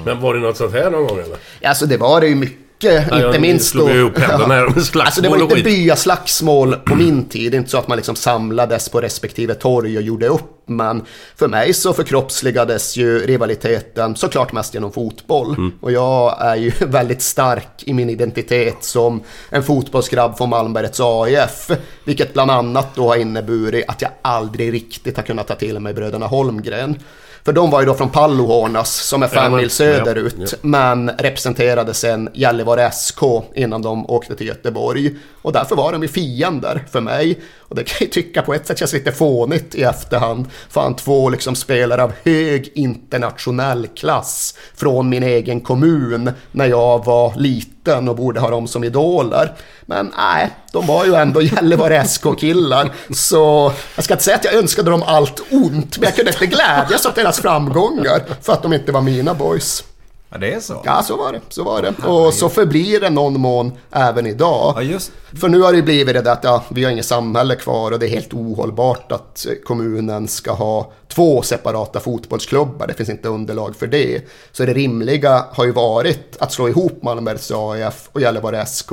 Men var det något sånt här någon gång eller? Alltså det var det ju mycket, jag inte minst slog då. ju ihop händerna här med slagsmål Alltså det var inte byaslagsmål på min tid. Det är inte så att man liksom samlades på respektive torg och gjorde upp. Men för mig så förkroppsligades ju rivaliteten såklart mest genom fotboll. Mm. Och jag är ju väldigt stark i min identitet som en fotbollsgrabb från Malmbergets AIF. Vilket bland annat då har inneburit att jag aldrig riktigt har kunnat ta till mig bröderna Holmgren. För de var ju då från Pallohornas som är fem Ja, mil söderut. ja, ja. Men representerade sen Gällivare SK innan de åkte till Göteborg. Och därför var de ju fiender för mig. Och det kan jag tycka på ett sätt känns lite fånigt i efterhand. Fan två liksom spelare av hög internationell klass från min egen kommun när jag var liten och borde ha dem som idoler. Men nej, de var ju ändå Gällivare SK-killar. Så jag ska inte säga att jag önskade dem allt ont, men jag kunde inte glädjas åt deras framgångar för att de inte var mina boys. Ja, det är så? Ja, så var det. Så var det. Och så förblir det någon mån även idag. Ja, just För nu har det blivit det där att ja, vi har inget samhälle kvar och det är helt ohållbart att kommunen ska ha två separata fotbollsklubbar. Det finns inte underlag för det. Så det rimliga har ju varit att slå ihop Malmbergs AIF och Gällivare SK.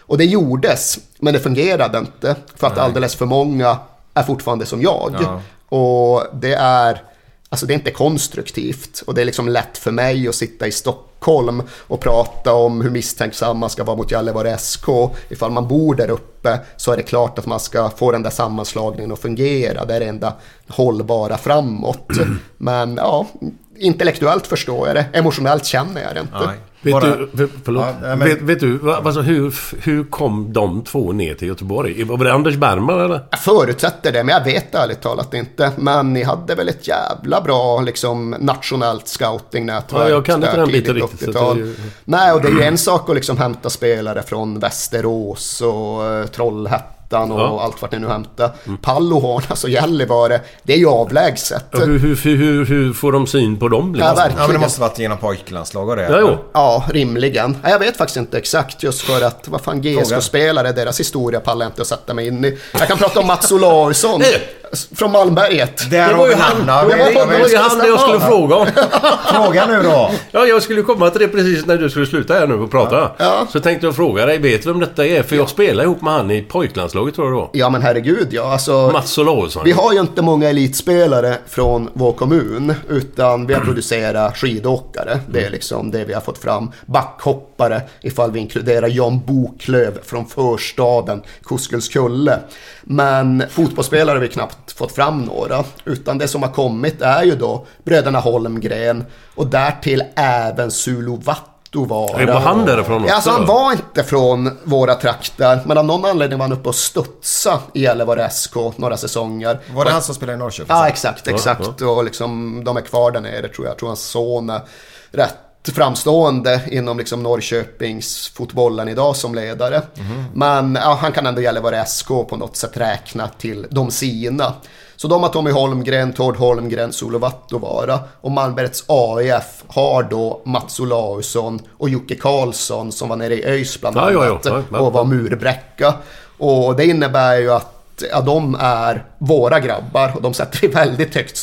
Och det gjordes, men det fungerade inte. För att alldeles för många är fortfarande som jag. Ja. Och det är... Alltså det är inte konstruktivt och det är liksom lätt för mig att sitta i Stockholm och prata om hur misstänksam man ska vara mot Gällivare SK. Ifall man bor där uppe så är det klart att man ska få den där sammanslagningen att fungera. Det är det enda hållbara framåt. Men ja, intellektuellt förstår jag det. Emotionellt känner jag det inte. Nej. Vet Bara- du, för, förlåt, Ja, men- vet, vet du alltså, hur, hur kom de två ner till Göteborg? Var det Anders Bergman eller? Jag förutsätter det, men jag vet ärligt talat inte. Men ni hade väl ett jävla bra liksom, nationellt scoutingnätverk. Ja, jag kan inte den biten riktigt, så att 80-tal. det är ju- Nej, och det är ju en sak att liksom hämta spelare från Västerås och uh, Trollhättan och Ja. allt vart ni nu hämtar. Pallohornas och Gällivare, det är ju avlägset. Ja, hur, hur, hur, hur får de syn på dem? liksom? Ja, verkligen. Ja, men det måste varit genom pojklandslag och det. Ja, jo. Ja, rimligen. Jag vet faktiskt inte exakt just för att vad fan GSK-spelare, deras historia pallar jag inte att sätta mig in i. Jag kan prata om Mats Olausson från Malmberget. Där Det var ju han, det var, det var ju han det jag skulle fråga om. Fråga nu då. Ja, jag skulle komma till det precis när du skulle sluta här nu och prata. Ja. Så tänkte jag fråga dig, vet du vem detta är? För jag spelar ihop med han i pojklandslaget tror jag då. Ja men herregud ja, alltså. Mats Olausson. Vi har ju inte många elitspelare från vår kommun, utan vi har producerat skidåkare. Det är liksom det vi har fått fram. Backhoppare, ifall vi inkluderar Jan Boklöv från förstaden Koskullskulle. Men fotbollsspelare har vi knappt fått fram några, utan det som har kommit är ju då bröderna Holmgren och därtill även Sulu Vattovara. Var han därifrån också Ja, alltså han var inte från våra trakter, men av någon anledning var han uppe och studsa i Gällivare SK några säsonger. Var det han som spelade i Norrköping? Ja, exakt, exakt. Och liksom, de är kvar där nere tror jag. Jag tror hans son är rätt framstående inom liksom Norrköpings fotbollen idag som ledare. Mm. Men ja, han kan ändå Gällivare SK på något sätt räkna till de sina. Så de har Tommy Holmgren, Tord Holmgren, Solo Vattovara och Malmbergets AIF har då Mats Olausson och Jocke Karlsson som var nere i ÖIS bland annat ja, ja, ja. och var murbräcka. Och det innebär ju att ja, de är våra grabbar och de sätter vi väldigt högt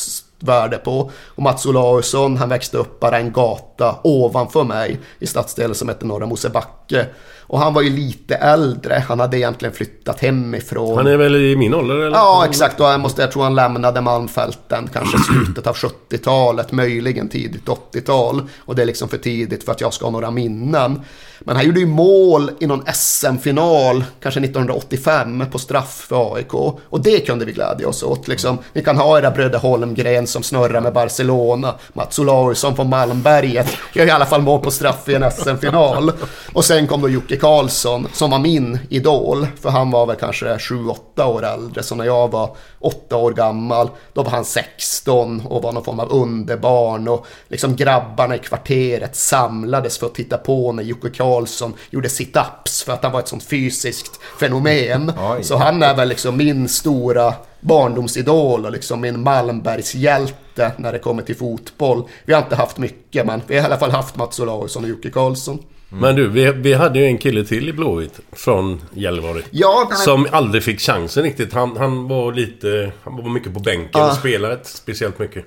värde på. Och Mats Olausson, han växte upp bara en gata ovanför mig i stadsdelen som heter Norra Mosebacke. Och han var ju lite äldre, han hade egentligen flyttat hemifrån. Han är väl i min ålder eller? Ja, exakt. Och jag, måste, jag tror han lämnade Malmfälten kanske slutet av 70-talet, möjligen tidigt 80-tal. Och det är liksom för tidigt för att jag ska ha några minnen. Men han gjorde ju mål i någon SM-final, kanske 1985, på straff för AIK. Och det kunde vi glädja oss åt. Liksom. Vi kan ha era bröder Holmgren som snurrar med Barcelona. Mats Olausson från Malmberget gör i alla fall mål på straff i en SM-final. Och sen kom då Jocke Karlsson som var min idol. För han var väl kanske 7-8 år äldre. Så när jag var 8 år gammal, då var han 16 och var någon form av underbarn. Och liksom grabbarna i kvarteret samlades för att titta på när Jocke Karlsson gjorde sit-ups för att han var ett sånt fysiskt fenomen. Oj. Så han är väl liksom min stora barndomsidol och liksom min Malmbergshjälte när det kommer till fotboll. Vi har inte haft mycket men vi har i alla fall haft Mats Olausson och Jocke Karlsson. Mm. Men du, vi, vi hade ju en kille till i Blåvitt från Gällivare. Ja, men... Som aldrig fick chansen riktigt. Han, han var lite... Han var mycket på bänken och spelade inte speciellt mycket.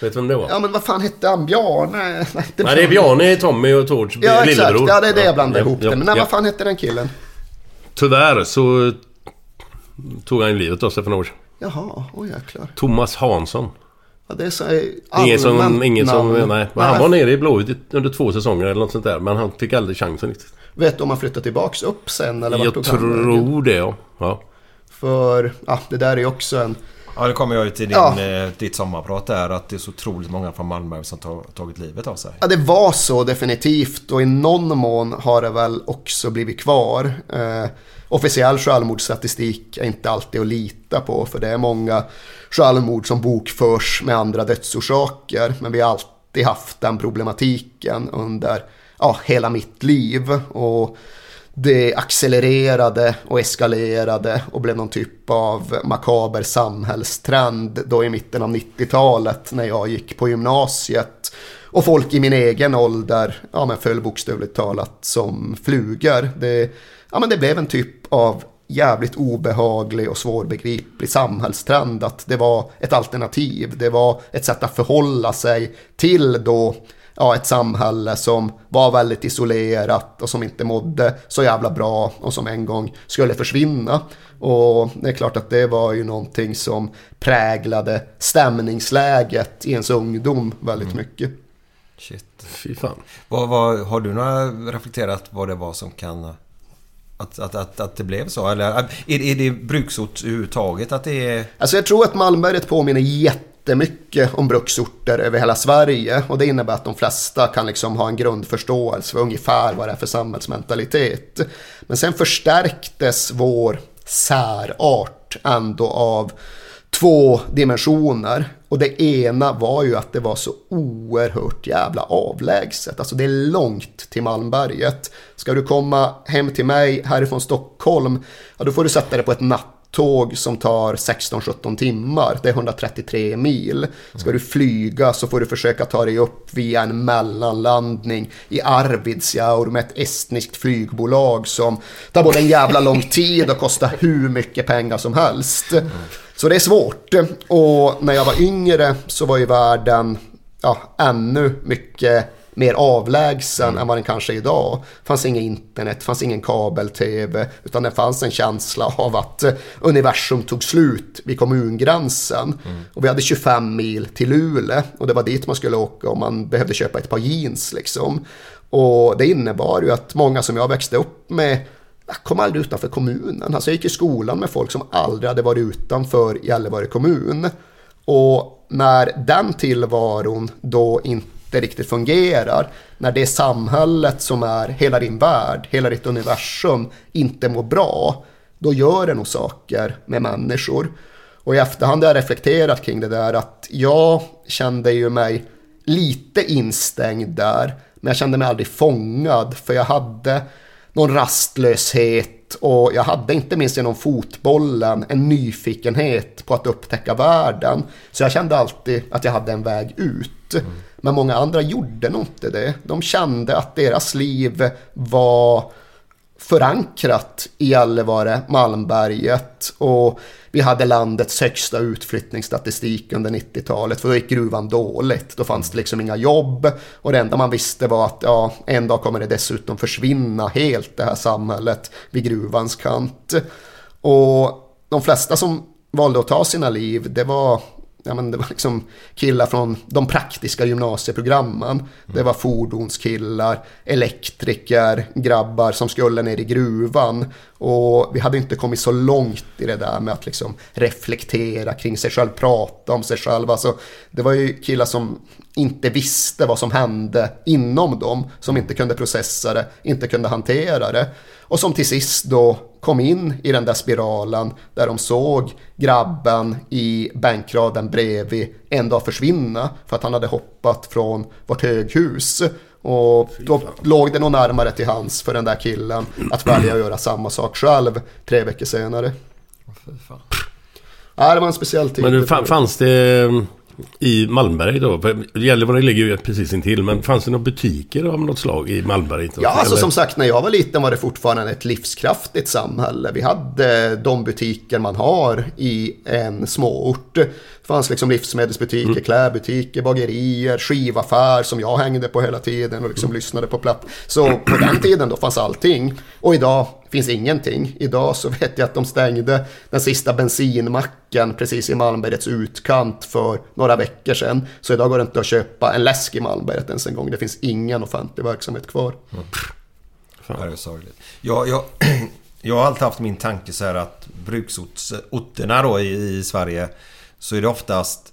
Vet du vem det var? Ja men vad fan hette han? Bjarne? Nej, det, Nej, det är Bjarne, Tommy och Tords ja, lillebror. Exakt. Ja det är det jag blandade ja, ihop ja, det. Men ja. vad fan hette den killen? Tyvärr så tog han livet av sig för några år sedan. Jaha, oj jäklar. Thomas Hansson. Ja, det är så ingen som, ingen som, nej. nej. Men han var nere i Blåvitt under två säsonger eller något sånt där. Men han fick aldrig chansen riktigt. Vet du om han flyttade tillbaks upp sen? Eller jag tror det ja. ja. För, ja det där är ju också en Ja, det kommer jag ju till din, ja. Eh, ditt sommarprat där. Att det är så otroligt många från Malmö som tar, tagit livet av sig. Ja, det var så definitivt. Och i någon mån har det väl också blivit kvar. Eh, officiell självmordsstatistik är inte alltid att lita på. För det är många självmord som bokförs med andra dödsorsaker. Men vi har alltid haft den problematiken under ja, hela mitt liv. Och det accelererade och eskalerade och blev någon typ av makaber samhällstrend då i mitten av 90-talet när jag gick på gymnasiet. Och folk i min egen ålder ja, men föll bokstavligt talat som flugor. Det, ja, men det blev en typ av jävligt obehaglig och svårbegriplig samhällstrend att det var ett alternativ. Det var ett sätt att förhålla sig till då ja, ett samhälle som var väldigt isolerat och som inte mådde så jävla bra och som en gång skulle försvinna. Och det är klart att det var ju någonting som präglade stämningsläget i ens ungdom väldigt mm. mycket. Shit. Fy fan. Vad, vad, har du några reflekterat vad det var som kan... Att, att, att, att det blev så? Eller äh, är, är det bruksort överhuvudtaget? Att det är... Alltså jag tror att Malmberget påminner jättemycket om bruksorter över hela Sverige och det innebär att de flesta kan liksom ha en grundförståelse för ungefär vad det är för samhällsmentalitet. Men sen förstärktes vår särart ändå av två dimensioner. Och det ena var ju att det var så oerhört jävla avlägset. Alltså det är långt till Malmberget. Ska du komma hem till mig härifrån Stockholm, ja då får du sätta dig på ett nattåg som tar 16-17 timmar. Det är 133 mil. Ska du flyga så får du försöka ta dig upp via en mellanlandning i Arvidsjaur med ett estniskt flygbolag som tar både en jävla lång tid och kostar hur mycket pengar som helst. Så det är svårt. Och när jag var yngre så var ju världen ja, ännu mycket mer avlägsen mm. än vad den kanske är idag. Det fanns inget internet, fanns ingen kabel-tv, utan det fanns en känsla av att eh, universum tog slut vid kommungränsen. Mm. Och vi hade 25 mil till Luleå och det var dit man skulle åka om man behövde köpa ett par jeans liksom. Och det innebar ju att många som jag växte upp med jag kom aldrig utanför kommunen. Alltså jag gick i skolan med folk som aldrig hade varit utanför Gällivare kommun. Och när den tillvaron då inte riktigt fungerar. När det samhället som är hela din värld, hela ditt universum inte mår bra, då gör det nog saker med människor. Och i efterhand har jag reflekterat kring det där att jag kände ju mig lite instängd där. Men jag kände mig aldrig fångad för jag hade någon rastlöshet och jag hade inte minst genom fotbollen en nyfikenhet på att upptäcka världen. Så jag kände alltid att jag hade en väg ut. Mm. Men många andra gjorde nog inte det. De kände att deras liv var förankrat i Gällivare, Malmberget och vi hade landets högsta utflyttningsstatistik under 90-talet för då gick gruvan dåligt. Då fanns det liksom inga jobb och det enda man visste var att ja, en dag kommer det dessutom försvinna helt det här samhället vid gruvans kant. Och de flesta som valde att ta sina liv, det var ja, men det var liksom killar från de praktiska gymnasieprogrammen. Det var fordonskillar, elektriker, grabbar som skulle ner i gruvan. Och vi hade inte kommit så långt i det där med att liksom reflektera kring sig själv, prata om sig själv. Alltså, det var ju killar som inte visste vad som hände inom dem, som inte kunde processa det, inte kunde hantera det. Och som till sist då kom in i den där spiralen där de såg grabben i bänkraden bredvid en dag försvinna för att han hade hoppat från vårt höghus. Och då låg det nog närmare till hans för den där killen att välja att göra samma sak själv tre veckor senare. Ja, det var en speciell tid. Men det fanns det i Malmberg då? Gällivare ligger ju precis intill, men fanns det några butiker av något slag i Malmberg? Ja, alltså som sagt, när jag var liten var det fortfarande ett livskraftigt samhälle. Vi hade de butiker man har i en småort. Det fanns liksom livsmedelsbutiker, mm. klädbutiker, bagerier, skivaffär som jag hängde på hela tiden och liksom mm. lyssnade på platt. Så på den tiden då fanns allting. Och idag finns ingenting. Idag så vet jag att de stängde den sista bensinmacken precis i Malmbergets utkant för några veckor sedan. Så idag går det inte att köpa en läsk i Malmberget ens en gång. Det finns ingen offentlig verksamhet kvar. Mm. Fan. Det är sorgligt. Jag, jag, jag har alltid haft min tanke så här att bruksorterna då i, i Sverige så är det oftast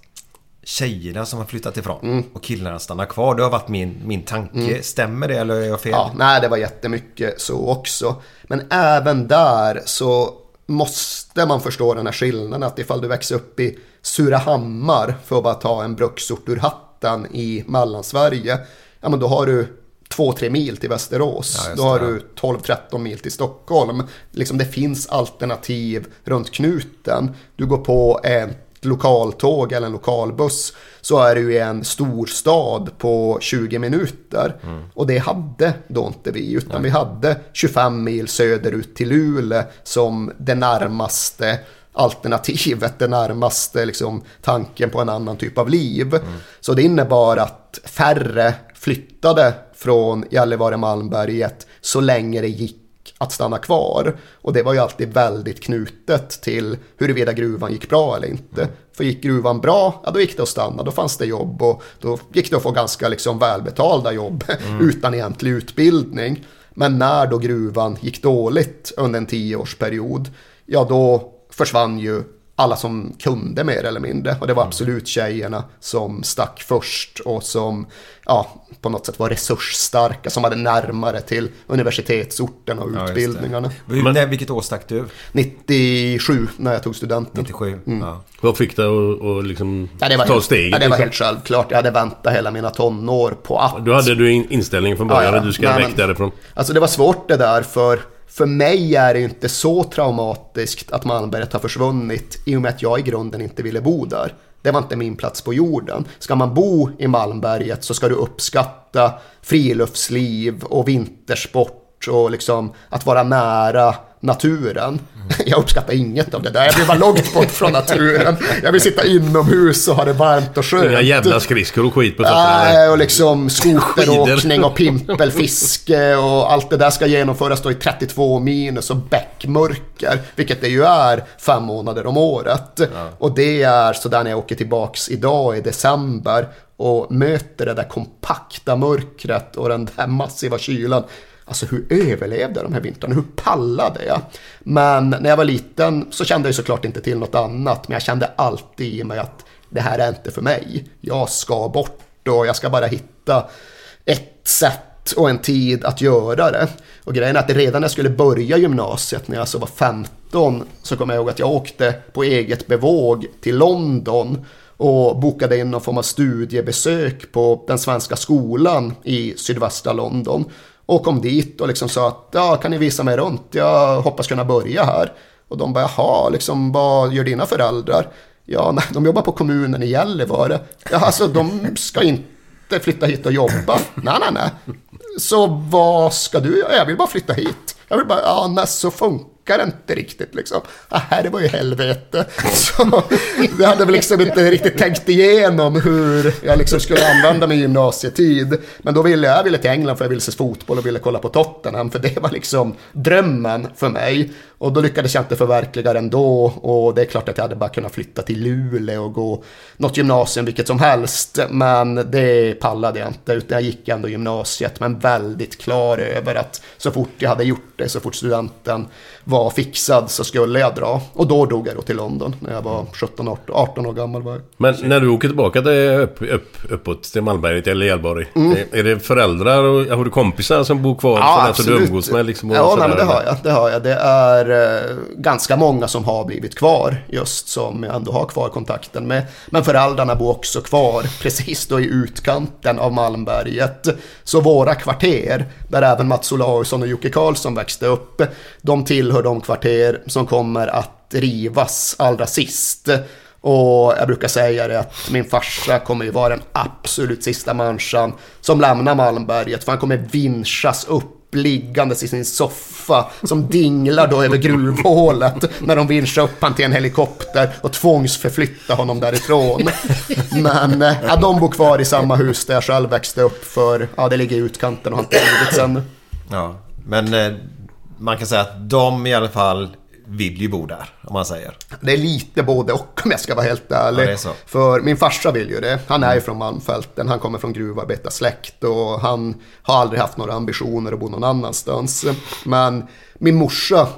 tjejerna som har flyttat ifrån mm. och killarna stannar kvar. Det har varit min, min tanke. Mm. Stämmer det eller är jag fel? Ja, nej, det var jättemycket så också. Men även där så måste man förstå den här skillnaden. Att ifall du växer upp i Surahammar, för att bara ta en bruksort ur hatten i Mellansverige, ja men då har du två, tre mil till Västerås. Ja, då har du 12-13 mil till Stockholm. Liksom det finns alternativ runt knuten. Du går på en lokaltåg eller en lokalbuss så är du i en storstad på 20 minuter. Mm. Och det hade då inte vi, utan Nej. vi hade 25 mil söderut till Luleå som det närmaste alternativet, det närmaste liksom, tanken på en annan typ av liv. Mm. Så det innebar att färre flyttade från Gällivare-Malmberget så länge det gick att stanna kvar. Och det var ju alltid väldigt knutet till huruvida gruvan gick bra eller inte. Mm. För gick gruvan bra, ja då gick det att stanna, då fanns det jobb och då gick det att få ganska liksom välbetalda jobb mm. utan egentlig utbildning. Men när då gruvan gick dåligt under en tioårsperiod, ja då försvann ju alla som kunde mer eller mindre. Och det var mm. absolut tjejerna som stack först och som ja, på något sätt var resursstarka, som hade närmare till universitetsorten och ja, utbildningarna. Men, vilket år stack du? 97 när jag tog studenten. 97, mm. ja. Vad fick dig att liksom ja, det var ta helt, steget? Ja, det var liksom? helt självklart. Jag hade väntat hela mina tonår på att... Du hade du inställningen från början ja, att du ska väck därifrån? Alltså det var svårt det där för för mig är det inte så traumatiskt att Malmberget har försvunnit i och med att jag i grunden inte ville bo där. Det var inte min plats på jorden. Ska man bo i Malmberget så ska du uppskatta friluftsliv och vintersport och liksom att vara nära naturen. Jag uppskattar inget av det där. Jag vill vara långt bort från naturen. Jag vill sitta inomhus och ha det varmt och skönt. Inga jävla skridskor och skit på fötterna. Nej, och liksom skoteråkning och pimpelfiske och allt det där ska genomföras då i 32 minus och bäckmörker. Vilket det ju är fem månader om året. Ja. Och det är sådär när jag åker tillbaks idag i december och möter det där kompakta mörkret och den där massiva kylan. Alltså hur överlevde jag de här vintrarna? Hur pallade jag? Men när jag var liten så kände jag såklart inte till något annat. Men jag kände alltid i mig att det här är inte för mig. Jag ska bort och jag ska bara hitta ett sätt och en tid att göra det. Och grejen är att redan när jag skulle börja gymnasiet, när jag alltså var 15, så kommer jag ihåg att jag åkte på eget bevåg till London och bokade in någon form av studiebesök på den svenska skolan i sydvästra London. Och kom dit och liksom sa att ja, kan ni visa mig runt? Jag hoppas kunna börja här. Och de bara, jaha, liksom, vad gör dina föräldrar? Ja, nej, de jobbar på kommunen i Gällivare. Ja, alltså de ska inte flytta hit och jobba. Nej, nej, nej. Så vad ska du göra? Jag vill bara flytta hit. Jag vill bara, ja, nej, så funkar funkar inte riktigt liksom. Ah, det var ju helvete. Så jag hade väl liksom inte riktigt tänkt igenom hur jag liksom skulle använda min gymnasietid. Men då ville jag, jag ville till England för jag ville se fotboll och ville kolla på Tottenham. För det var liksom drömmen för mig. Och då lyckades jag inte förverkliga den då. Och det är klart att jag hade bara kunnat flytta till Luleå och gå något gymnasium vilket som helst. Men det pallade jag inte. Utan jag gick ändå gymnasiet. Men väldigt klar över att så fort jag hade gjort det, så fort studenten var fixad så skulle jag dra. Och då drog jag då till London när jag var 17, 18 år gammal. Var jag. Men när du åker tillbaka till, upp, upp, uppåt till Malmberget eller Gällborg. Mm. Är det föräldrar och har du kompisar som bor kvar? Ja, för absolut. Du umgås med liksom ja, nej, men det har jag. Det har jag. Det är eh, ganska många som har blivit kvar just som jag ändå har kvar kontakten med. Men föräldrarna bor också kvar precis då i utkanten av Malmberget. Så våra kvarter, där även Mats Olausson och Jocke Karlsson växte upp, de tillhör de kvarter som kommer att rivas allra sist. Och jag brukar säga det att min farsa kommer ju vara den absolut sista människan som lämnar Malmberget. För han kommer vinschas upp liggandes i sin soffa som dinglar då över gruvhålet när de vinschar upp han till en helikopter och tvångsförflyttar honom därifrån. Men ja, de bor kvar i samma hus där jag själv växte upp för ja, det ligger i utkanten och har inte blivit sen. Ja, men eh, man kan säga att de i alla fall vill ju bo där, om man säger. Det är lite både och om jag ska vara helt ärlig. Ja, För min farsa vill ju det. Han är ju från Malmfälten, han kommer från gruvarbetarsläkt och han har aldrig haft några ambitioner att bo någon annanstans. Men min morsa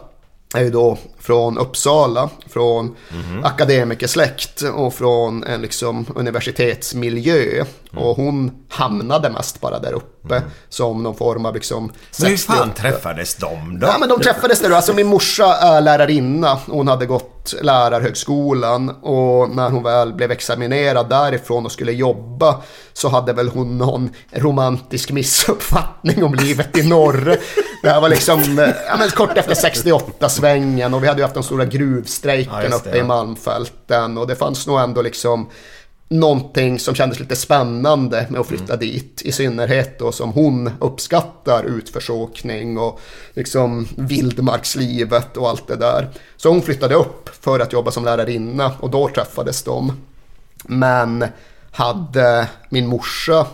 är ju då från Uppsala, från mm. akademikersläkt och från en liksom universitetsmiljö. Mm. Och hon hamnade mest bara där uppe mm. som någon form av liksom... Men hur fan träffades de då? Ja men de träffades där Alltså min morsa är lärarinna. Hon hade gått lärarhögskolan och när hon väl blev examinerad därifrån och skulle jobba så hade väl hon någon romantisk missuppfattning om livet i norr. Det här var liksom ja, men kort efter 68-svängen och vi hade ju haft den stora gruvstrejken ja, uppe i Malmfälten och det fanns nog ändå liksom någonting som kändes lite spännande med att flytta mm. dit. I synnerhet då som hon uppskattar utförsåkning och liksom vildmarkslivet och allt det där. Så hon flyttade upp för att jobba som lärarinna och då träffades de. Men hade min morsa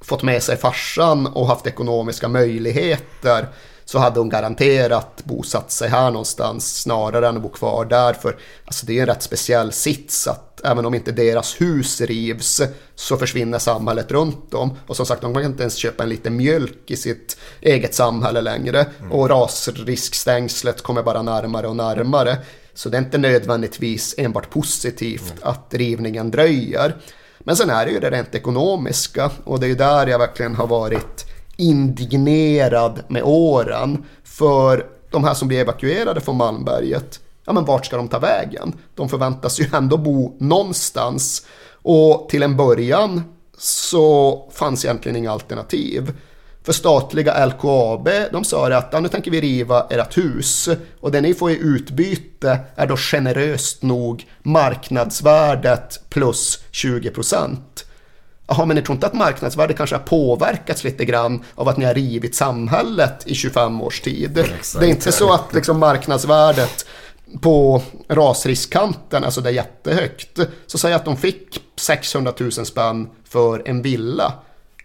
fått med sig farsan och haft ekonomiska möjligheter så hade hon garanterat bosatt sig här någonstans snarare än att bo kvar där. För alltså, det är en rätt speciell sits att även om inte deras hus rivs så försvinner samhället runt dem. Och som sagt, de kan inte ens köpa en liten mjölk i sitt eget samhälle längre. Mm. Och rasriskstängslet kommer bara närmare och närmare. Så det är inte nödvändigtvis enbart positivt mm. att rivningen dröjer. Men sen är det ju det rent ekonomiska och det är ju där jag verkligen har varit indignerad med åren. För de här som blir evakuerade från Malmberget, ja men vart ska de ta vägen? De förväntas ju ändå bo någonstans. Och till en början så fanns egentligen inga alternativ. För statliga LKAB, de sa att ja, nu tänker vi riva ert hus och det ni får i utbyte är då generöst nog marknadsvärdet plus 20 procent. Jaha, men ni tror inte att marknadsvärdet kanske har påverkats lite grann av att ni har rivit samhället i 25 års tid? Exakt. Det är inte så att liksom marknadsvärdet på rasriskkanten, alltså det är jättehögt. Så säg att de fick 600 000 spänn för en villa.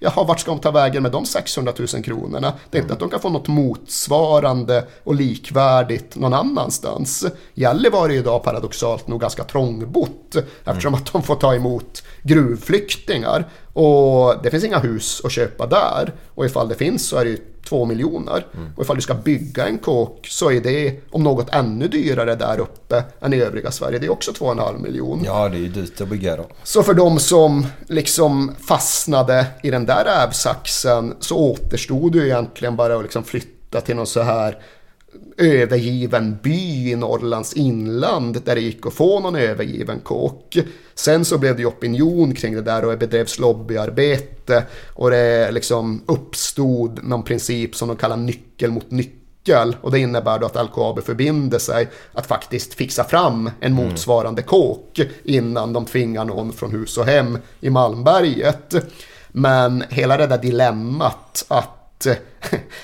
Jaha, vart ska de ta vägen med de 600 000 kronorna? Det är inte att de kan få något motsvarande och likvärdigt någon annanstans. Gällivare är idag paradoxalt nog ganska trångbott eftersom att de får ta emot gruvflyktingar. Och det finns inga hus att köpa där. Och ifall det finns så är det ju två miljoner. Mm. Och ifall du ska bygga en kåk så är det om något ännu dyrare där uppe än i övriga Sverige. Det är också två och en halv miljon. Ja, det är ju dyrt att bygga då. Så för de som liksom fastnade i den där rävsaxen så återstod det ju egentligen bara att liksom flytta till någon så här övergiven by i Norrlands inland där det gick att få någon övergiven kåk. Sen så blev det ju opinion kring det där och det bedrevs lobbyarbete och det liksom uppstod någon princip som de kallar nyckel mot nyckel och det innebär då att LKAB förbinder sig att faktiskt fixa fram en motsvarande kåk innan de tvingar någon från hus och hem i Malmberget. Men hela det där dilemmat att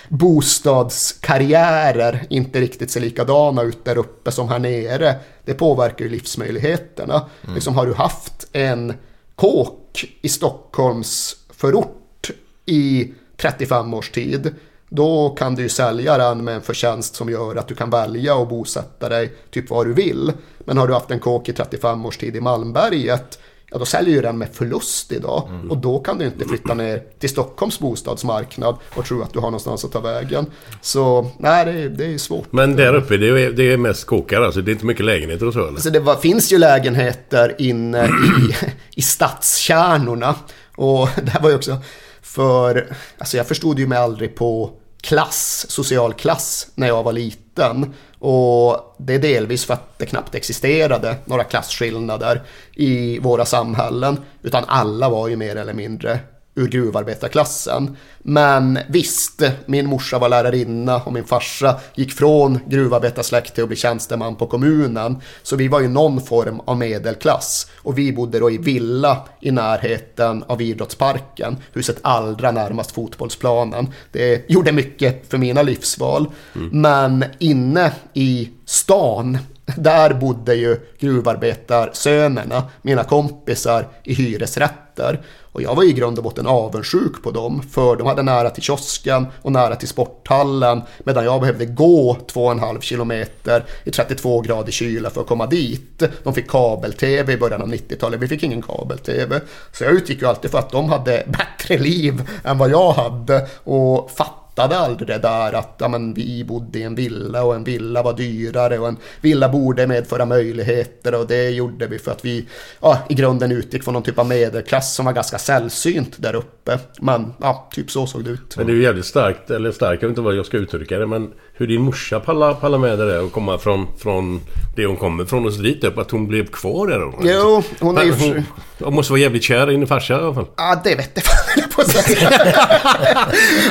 bostadskarriärer inte riktigt ser likadana ut där uppe som här nere. Det påverkar ju livsmöjligheterna. Mm. Liksom har du haft en kåk i Stockholms förort i 35 års tid. Då kan du ju sälja den med en förtjänst som gör att du kan välja och bosätta dig typ var du vill. Men har du haft en kåk i 35 års tid i Malmberget ja då säljer ju den med förlust idag. Mm. Och då kan du inte flytta ner till Stockholms bostadsmarknad och tro att du har någonstans att ta vägen. Så nej, det är, det är svårt. Men där uppe, det är, det är mest kåkar alltså? Det är inte mycket lägenheter och så eller? Alltså det var, finns ju lägenheter inne i, i stadskärnorna. Och det här var ju också för, alltså jag förstod ju mig aldrig på klass, social klass när jag var liten. Och det är delvis för att det knappt existerade några klasskillnader i våra samhällen. Utan alla var ju mer eller mindre ur gruvarbetarklassen. Men visst, min morsa var lärarinna och min farsa gick från gruvarbetarsläkt till att bli tjänsteman på kommunen. Så vi var ju någon form av medelklass. Och vi bodde då i villa i närheten av idrottsparken. Huset allra närmast fotbollsplanen. Det gjorde mycket för mina livsval. Mm. Men inne i stan där bodde ju gruvarbetarsönerna, mina kompisar, i hyresrätter. Och jag var i grund och botten avundsjuk på dem, för de hade nära till kiosken och nära till sporthallen, medan jag behövde gå 2,5 kilometer i 32 grader kyla för att komma dit. De fick kabel-tv i början av 90-talet, vi fick ingen kabel-tv. Så jag utgick ju alltid för att de hade bättre liv än vad jag hade och fattade fattade aldrig det där att ja, men, vi bodde i en villa och en villa var dyrare och en villa borde medföra möjligheter och det gjorde vi för att vi ja, i grunden utgick från någon typ av medelklass som var ganska sällsynt där uppe. Men ja, typ så såg det ut. Men det är ju jävligt starkt, eller starkt, jag vet inte vad jag ska uttrycka det, men hur din morsa pallar, pallar med det där och komma från, från det hon kommer från och så dit upp, att hon blev kvar där. Jo, hon är ju... Hon, hon måste vara jävligt kär i din farsa i alla fall. Ja, det vet jag fan på.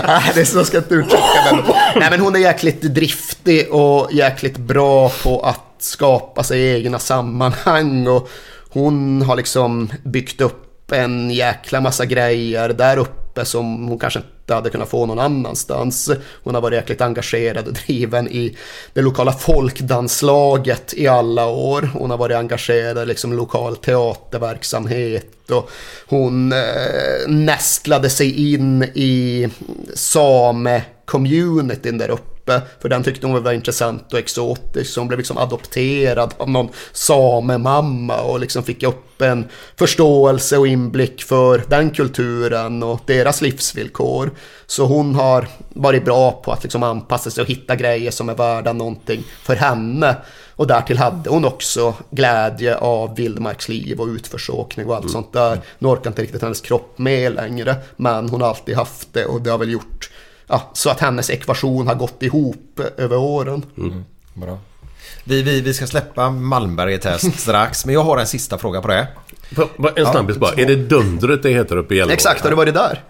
Nej, det är så ska jag inte uttrycka men, Nej, men hon är jäkligt driftig och jäkligt bra på att skapa sig egna sammanhang och hon har liksom byggt upp en jäkla massa grejer där uppe som hon kanske inte hade kunnat få någon annanstans. Hon har varit jäkligt engagerad och driven i det lokala folkdanslaget i alla år. Hon har varit engagerad i liksom lokal teaterverksamhet och hon eh, nästlade sig in i same-communityn där uppe för den tyckte hon var intressant och exotisk. Så hon blev liksom adopterad av någon samemamma och liksom fick upp en förståelse och inblick för den kulturen och deras livsvillkor. Så hon har varit bra på att liksom anpassa sig och hitta grejer som är värda någonting för henne. Och därtill hade hon också glädje av vildmarksliv och utförsåkning och allt mm. sånt där. Nu orkar inte riktigt hennes kropp med längre, men hon har alltid haft det och det har väl gjort ja, så att hennes ekvation har gått ihop över åren. Mm. Bra. Vi, vi, vi ska släppa Malmberget här strax, men jag har en sista fråga på det. En snabbis bara. Är det Dundret det heter uppe i Gällivare? Exakt, har du varit där?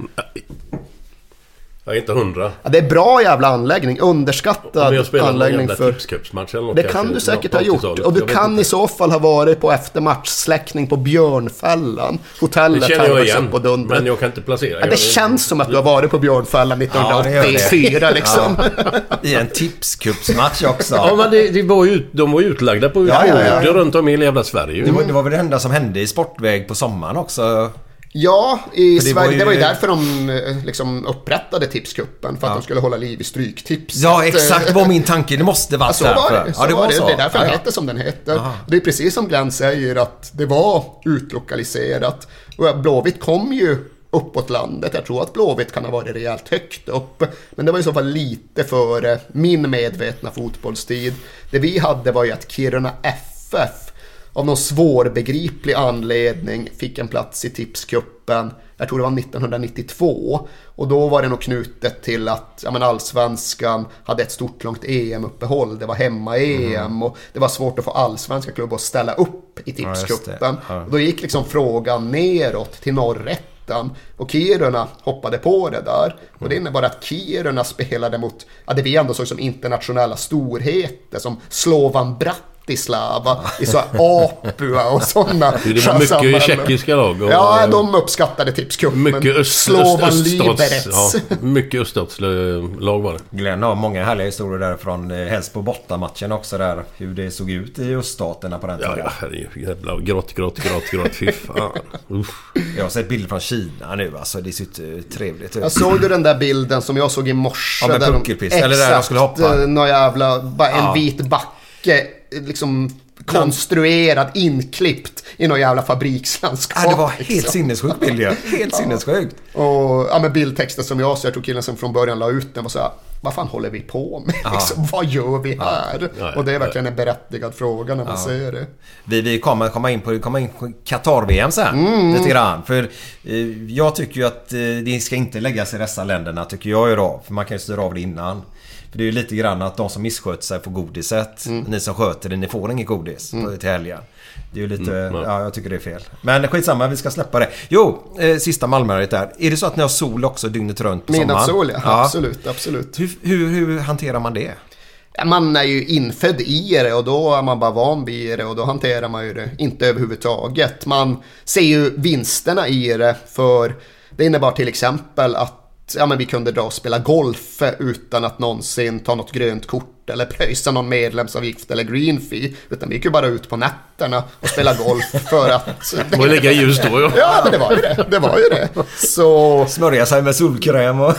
Jag är inte hundra. Ja, det är bra jävla anläggning. Underskattad jag anläggning för... tipscupsmatch eller något Det kan du säkert ha gjort. Och du kan inte. i så fall ha varit på eftermatchsläckning på Björnfällan. Hotellet känner jag igen, på Dundret. Men jag kan inte placera. Ja, det känns som att du har varit på Björnfällan 1984 ja, liksom. Ja. I en tipscupsmatch också. Ja, men det, det var ju, de var ju utlagda på ja, ja, ja. runt om i hela jävla Sverige. Det var, det var väl det enda som hände i Sportväg på sommaren också. Ja, i det Sverige. Var ju... Det var ju därför de eh, liksom upprättade Tipskuppen. För att ja. de skulle hålla liv i Stryktips. Ja, exakt. Det var min tanke. Det måste vara ja, så därför. Var det. Så ja, det var, var det. Så. Det är därför ja, den heter som den heter. Aha. Det är precis som Glenn säger att det var utlokaliserat. Och Blåvitt kom ju uppåt landet. Jag tror att Blåvitt kan ha varit rejält högt upp. Men det var i så fall lite före min medvetna fotbollstid. Det vi hade var ju att Kiruna FF av någon svårbegriplig anledning fick en plats i tipskuppen jag tror det var 1992. Och då var det nog knutet till att ja, men allsvenskan hade ett stort långt EM-uppehåll. Det var hemma-EM mm. och det var svårt att få allsvenska klubbar att ställa upp i tipscupen. Ja, ja. Då gick liksom frågan neråt till norrätten. Och Kiruna hoppade på det där. Och det innebar att Kiruna spelade mot, ja, det vi ändå såg som internationella storheter som Slovan Bratt Bratislava, i så Apua och sådna Det var mycket tjeckiska lag. Och, ja, de uppskattade tipscupen. Mycket öst, Slovan öst, Liberec. Ja, mycket öststatslag var det. Glenn har många härliga historier därifrån. Eh, helst på bortamatchen också där. Hur det såg ut i öststaterna på den tiden. Ja, ja herregud. Jävla grått, grått, grått, grått. Fy fan. Jag har sett bilder från Kina nu alltså. Det ser ut trevligt ut. Jag såg du den där bilden som jag såg i morse? Ja, med puckelpist. Eller där de skulle hoppa. Eh, Någon jävla... Bara en ja. vit backe liksom konstruerad, inklippt i någon jävla fabrikslandskap. Ja, det var helt liksom. sinnessjukt bild ja. Helt ja. sinnessjukt. Och ja, men bildtexten som jag så jag tror killen som från början la ut den var så här. Vad fan håller vi på med? Liksom, vad gör vi här? Ja. och det är verkligen en berättigad fråga när man ser det. Vi, vi kommer komma in på, komma in på Qatar-VM sen. Mm. Lite grann. För eh, jag tycker ju att eh, det ska inte läggas i dessa länderna tycker jag ju då. För man kan ju styra av det innan. För det är ju lite grann att de som missköter sig får godiset. Mm. Ni som sköter det, ni får inget godis mm. till helgen. Det är ju lite... Mm, ja, jag tycker det är fel. Men skitsamma, vi ska släppa det. Jo, eh, sista Malmöret där. Är det så att ni har sol också dygnet runt på sommaren? Midnattssol, ja. ja. Absolut, absolut. Hur, hur, hur hanterar man det? Man är ju infödd i det och då är man bara van vid det och då hanterar man ju det inte överhuvudtaget. Man ser ju vinsterna i det för det innebar till exempel att ja, men vi kunde dra och spela golf utan att någonsin ta något grönt kort eller pröjsa någon medlemsavgift eller green fee. Utan vi gick ju bara ut på nätterna och spela golf för att... Det var lika ljust då ja. Ja, men det var ju det. Det var ju det. Så... Smörja sig med solkräm och...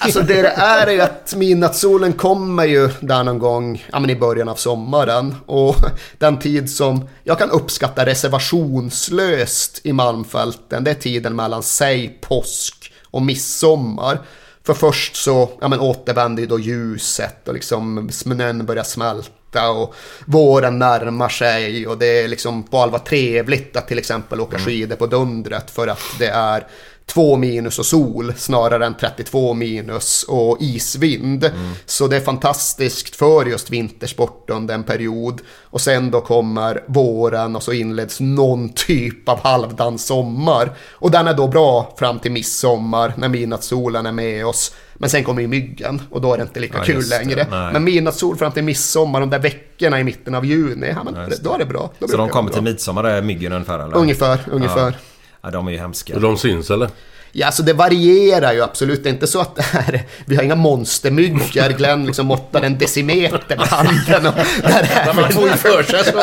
alltså det det är är ju att midnattssolen kommer ju där någon gång ja, men i början av sommaren. Och den tid som jag kan uppskatta reservationslöst i Malmfälten, det är tiden mellan sig, påsk och midsommar. För först så ja, men återvänder ju då ljuset och liksom snön börjar smälta och våren närmar sig och det är liksom på allvar trevligt att till exempel åka mm. skidor på Dundret för att det är 2 minus och sol snarare än 32 minus och isvind. Mm. Så det är fantastiskt för just vintersport under en period. Och sen då kommer våren och så inleds någon typ av halvdan sommar. Och den är då bra fram till midsommar när midnattssolen är med oss. Men sen kommer ju myggen och då är det inte lika ja, kul längre. Men midnattssol fram till midsommar, de där veckorna i mitten av juni, ja, men ja, då är det bra. Då så de kommer till midsommar, är myggen ungefär? Eller? Ungefär, ungefär. Ja. De är ju hemska. Och de syns eller? Ja, alltså det varierar ju absolut. Det är inte så att det är, vi har inga monstermyggor. Glenn liksom måttar en decimeter med handen. Och där är man får ju för sig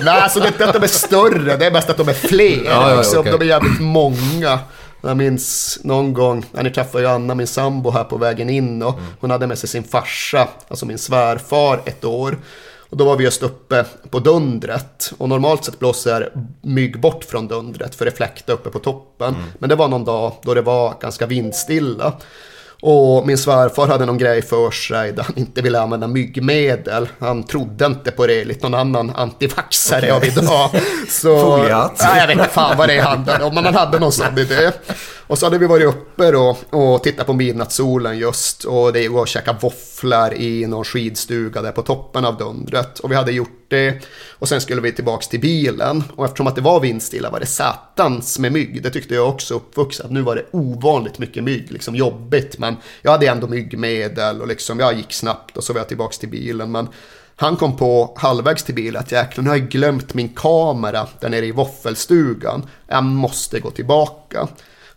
Nej, alltså det är inte att de är större. Det är mest att de är fler. Ja, ja, liksom. okay. De är jävligt många. Jag minns någon gång, när ni träffade ju Anna, min sambo, här på vägen in och mm. hon hade med sig sin farsa, alltså min svärfar, ett år. Och då var vi just uppe på dundret. Och normalt sett blåser mygg bort från dundret för det fläktar uppe på toppen. Mm. Men det var någon dag då det var ganska vindstilla. Och min svärfar hade någon grej för sig där han inte ville använda myggmedel. Han trodde inte på det, lite någon annan antivaxare okay. av idag. Så? Ja, jag vet inte fan vad det handlade om, men han hade någon sån idé. Och så hade vi varit uppe då och tittat på midnattssolen just. Och det var att käka våfflor i någon skidstuga där på toppen av dundret. Och vi hade gjort det. Och sen skulle vi tillbaks till bilen. Och eftersom att det var vindstilla var det satans med mygg. Det tyckte jag också uppvuxen. Nu var det ovanligt mycket mygg, liksom jobbigt. Men jag hade ändå myggmedel och liksom jag gick snabbt och så var jag tillbaks till bilen. Men han kom på halvvägs till bilen att jäklar nu har jag glömt min kamera där nere i våffelstugan. Jag måste gå tillbaka.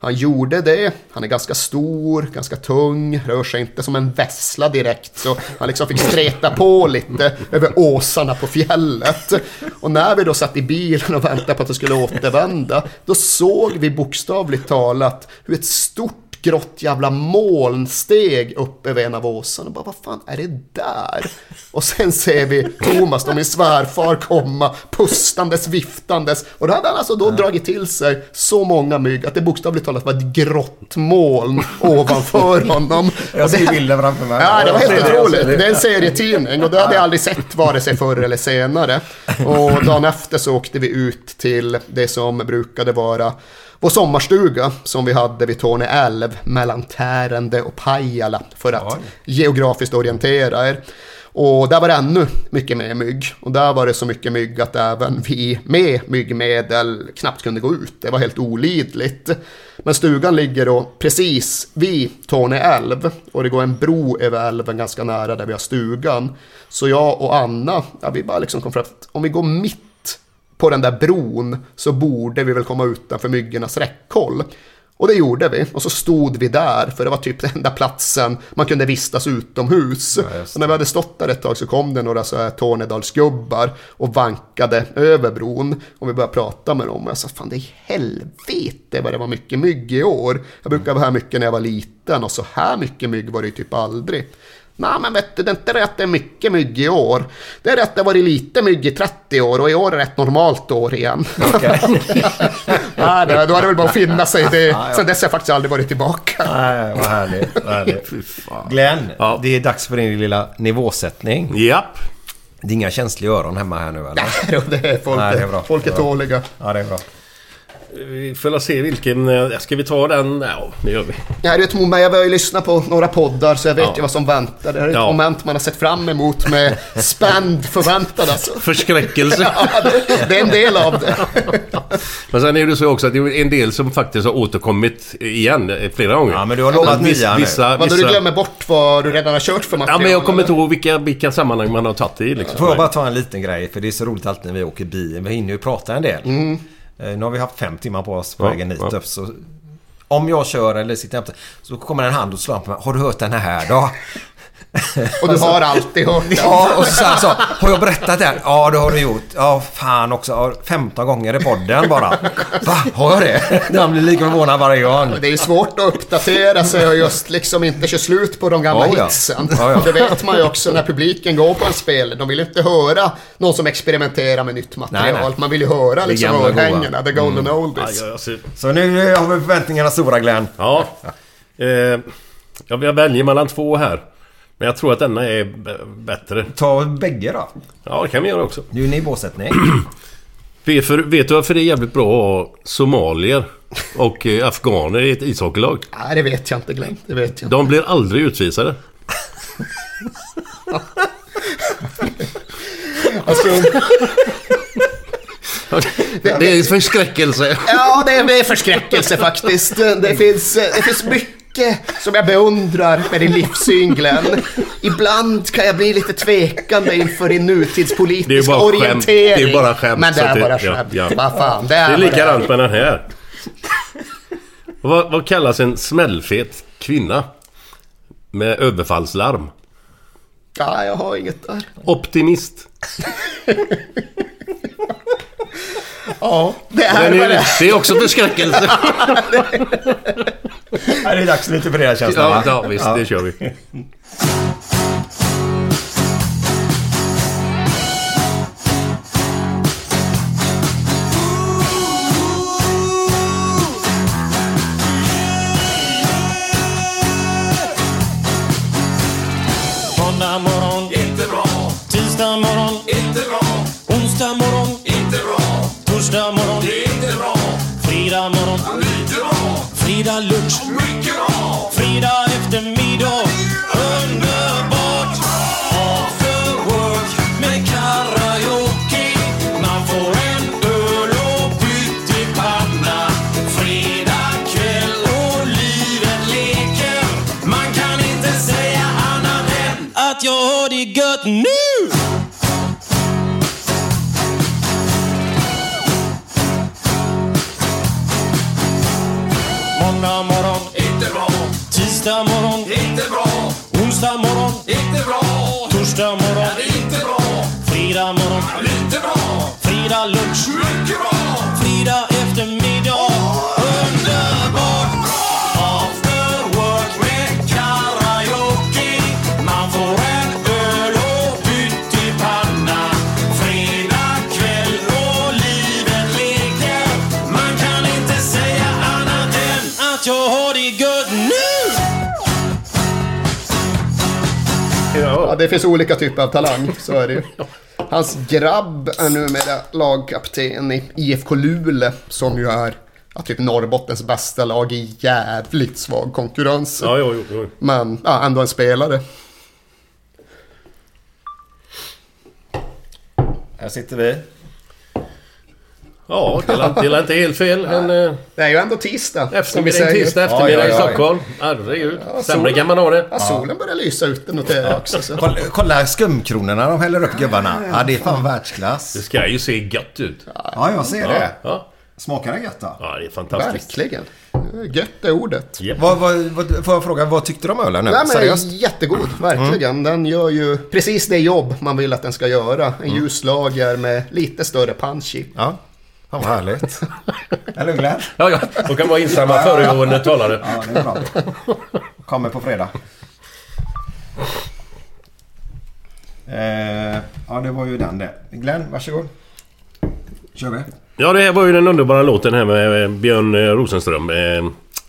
Han gjorde det, han är ganska stor, ganska tung, rör sig inte som en vessla direkt. Så han liksom fick streta på lite över åsarna på fjället. Och när vi då satt i bilen och väntade på att det skulle återvända, då såg vi bokstavligt talat hur ett stort grått jävla molnsteg upp över en av åsarna. Och bara, vad fan är det där? Och sen ser vi Thomas och min svärfar komma pustandes, viftandes. Och då hade han alltså då ja. dragit till sig så många mygg att det bokstavligt talat var ett grått moln ovanför honom. Jag ser bilden framför mig. Ja, det var helt otroligt. Det är en serietidning och det hade jag aldrig sett vare sig förr eller senare. Och dagen efter så åkte vi ut till det som brukade vara Vår sommarstuga som vi hade vid Torne älv mellan Tärende och Pajala för att geografiskt orientera er. Och där var det ännu mycket mer mygg. Och där var det så mycket mygg att även vi med myggmedel knappt kunde gå ut. Det var helt olidligt. Men stugan ligger då precis vid Torne älv. Och det går en bro över älven ganska nära där vi har stugan. Så jag och Anna, ja, vi bara liksom kom fram att om vi går mitt på den där bron så borde vi väl komma utanför myggornas räckhåll. Och det gjorde vi. Och så stod vi där, för det var typ den enda platsen man kunde vistas utomhus. och när vi hade stått där ett tag så kom det några så här Tornedalsgubbar och vankade över bron. Och vi började prata med dem och jag sa, fan det är helvete vad det var mycket mygg i år. Jag brukade vara här mycket när jag var liten och så här mycket mygg var det ju typ aldrig. Nej men vet du, det är inte rätt att det är mycket mygg i år. Det är rätt att det har varit lite mygg i 30 år och i år är det ett normalt år igen. Okay. Nej, då hade det väl bara att finna sig i det. Sen dess har jag faktiskt aldrig varit tillbaka. Nej, vad härligt. Vad härligt. Glenn, ja. det är dags för din lilla nivåsättning. Japp. Det är inga känsliga öron hemma här nu eller? Nej, det är folk, Nej, det är bra. folk är tåliga. Ja, det är bra. Vi får se vilken... eh, Ska vi ta den? Ja, det gör vi. Ja, det är ett moment, jag har ju lyssnat på några poddar så jag vet ja. ju vad som väntar. Det här är ett ja. moment man har sett fram emot med spänd förväntan alltså. Förskräckelse. ja, det, det, är en del av det. men sen är det så också att det är en del som faktiskt har återkommit igen flera gånger. Ja, men du har lovat nya nu. Vissa, vissa... du glömmer bort vad du redan har kört för material? Ja, men jag kommer inte ihåg vilka, vilka sammanhang man har tagit i liksom. Får jag bara ta en liten grej? För det är så roligt alltid när vi åker bil. Vi hinner ju prata en del. Mm. Nu har vi haft fem timmar på oss på vägen hit ja. upp. Så om jag kör eller sitter efter så kommer en hand och slår på mig. Har du hört den här då? Och du har alltid hört den. Ja, och så, så Har jag berättat det? Ja, det har du gjort. Ja, fan också. 15 gånger i podden bara. Va? Har jag det? Han blir lika förvånad varje gång. Det är ju svårt att uppdatera sig och just liksom inte köra slut på de gamla oh, ja. hitsen. Oh, ja. Det vet man ju också när publiken går på en spel. De vill inte höra någon som experimenterar med nytt material. Nej, nej. Man vill ju höra liksom örhängena, the golden mm. oldies. Ja, så nu har vi förväntningarna stora Glenn. Ja. Eh, jag väljer mellan två här. Men jag tror att denna är bättre. Ta bägge då. Ja, det kan vi göra också. Det är ju nivåsättning. vet, för, vet du varför det är jävligt bra att ha somalier och eh, afghaner i ett ishockeylag? Nej, det vet jag inte Glenn. Det vet jag De blir aldrig utvisade. alltså... Det är förskräckelse. Ja, det är förskräckelse faktiskt. Det finns, det finns mycket mycket som jag beundrar med din livssyn Glenn. Ibland kan jag bli lite tvekande inför din nutidspolitiska orientering. Det är bara skämt. Men det är bara skämt. Ja, ja. Vad fan, det är, det är likadant med den här. vad, vad kallas en smällfet kvinna? Med överfallslarm? Ja, jag har inget där. Optimist. Ja, det är, det, är, det är också förskräckelse. det är dags lite för det känns det Ja, ja visst. Ja. Det kör vi. Fredag lunch. Fredag eftermiddag, Tisdag morgon, inte bra. Onsdag morgon, inte bra. Torsdag morgon, ja, inte bra. Fredag morgon, ja, lite bra. Fredag lunch, mycket bra. Det finns olika typer av talang, så är det ju. Hans grabb är numera lagkapten i IFK Luleå, som ju är ja, typ Norrbottens bästa lag i jävligt svag konkurrens. Ja, jo, jo, jo. Men ja, ändå en spelare. Här sitter vi. Ja, det är, det är inte helt fel. En eh, Det är ju ändå tisdag. som vi eftermiddag, säger. tisdag eftermiddag Ja, ja, ja. i Stockholm. Herregud. Ja, Sämre kan man ha det. Ja, solen börjar lysa ute noterar jag också. Så. Kolla, kolla skumkronorna de häller upp gubbarna. Ja, det är fan världsklass. Det ska ju se gött ut. Ja, jag ser det. Ja, Smakar det gött då? ja det är fantastiskt. Verkligen. Gött är ordet. Japp. Vad, vad, vad, får jag fråga, vad tyckte du om ölen nu? Nej, men Seriöst? jättegod, verkligen. Den gör ju precis det jobb man vill att den ska göra. En ljus lager med lite större punch i. Ja. Fan vad härligt. Eller hur Glenn? Ja, ja. De kan vara insamma föregående talare. Ja, det är bra. Kommer på fredag. Eh, ja, det var ju den det. Glenn, varsågod. Kör vi. Ja, det här var ju den underbara låten här med eh, Björn eh, Rosenström.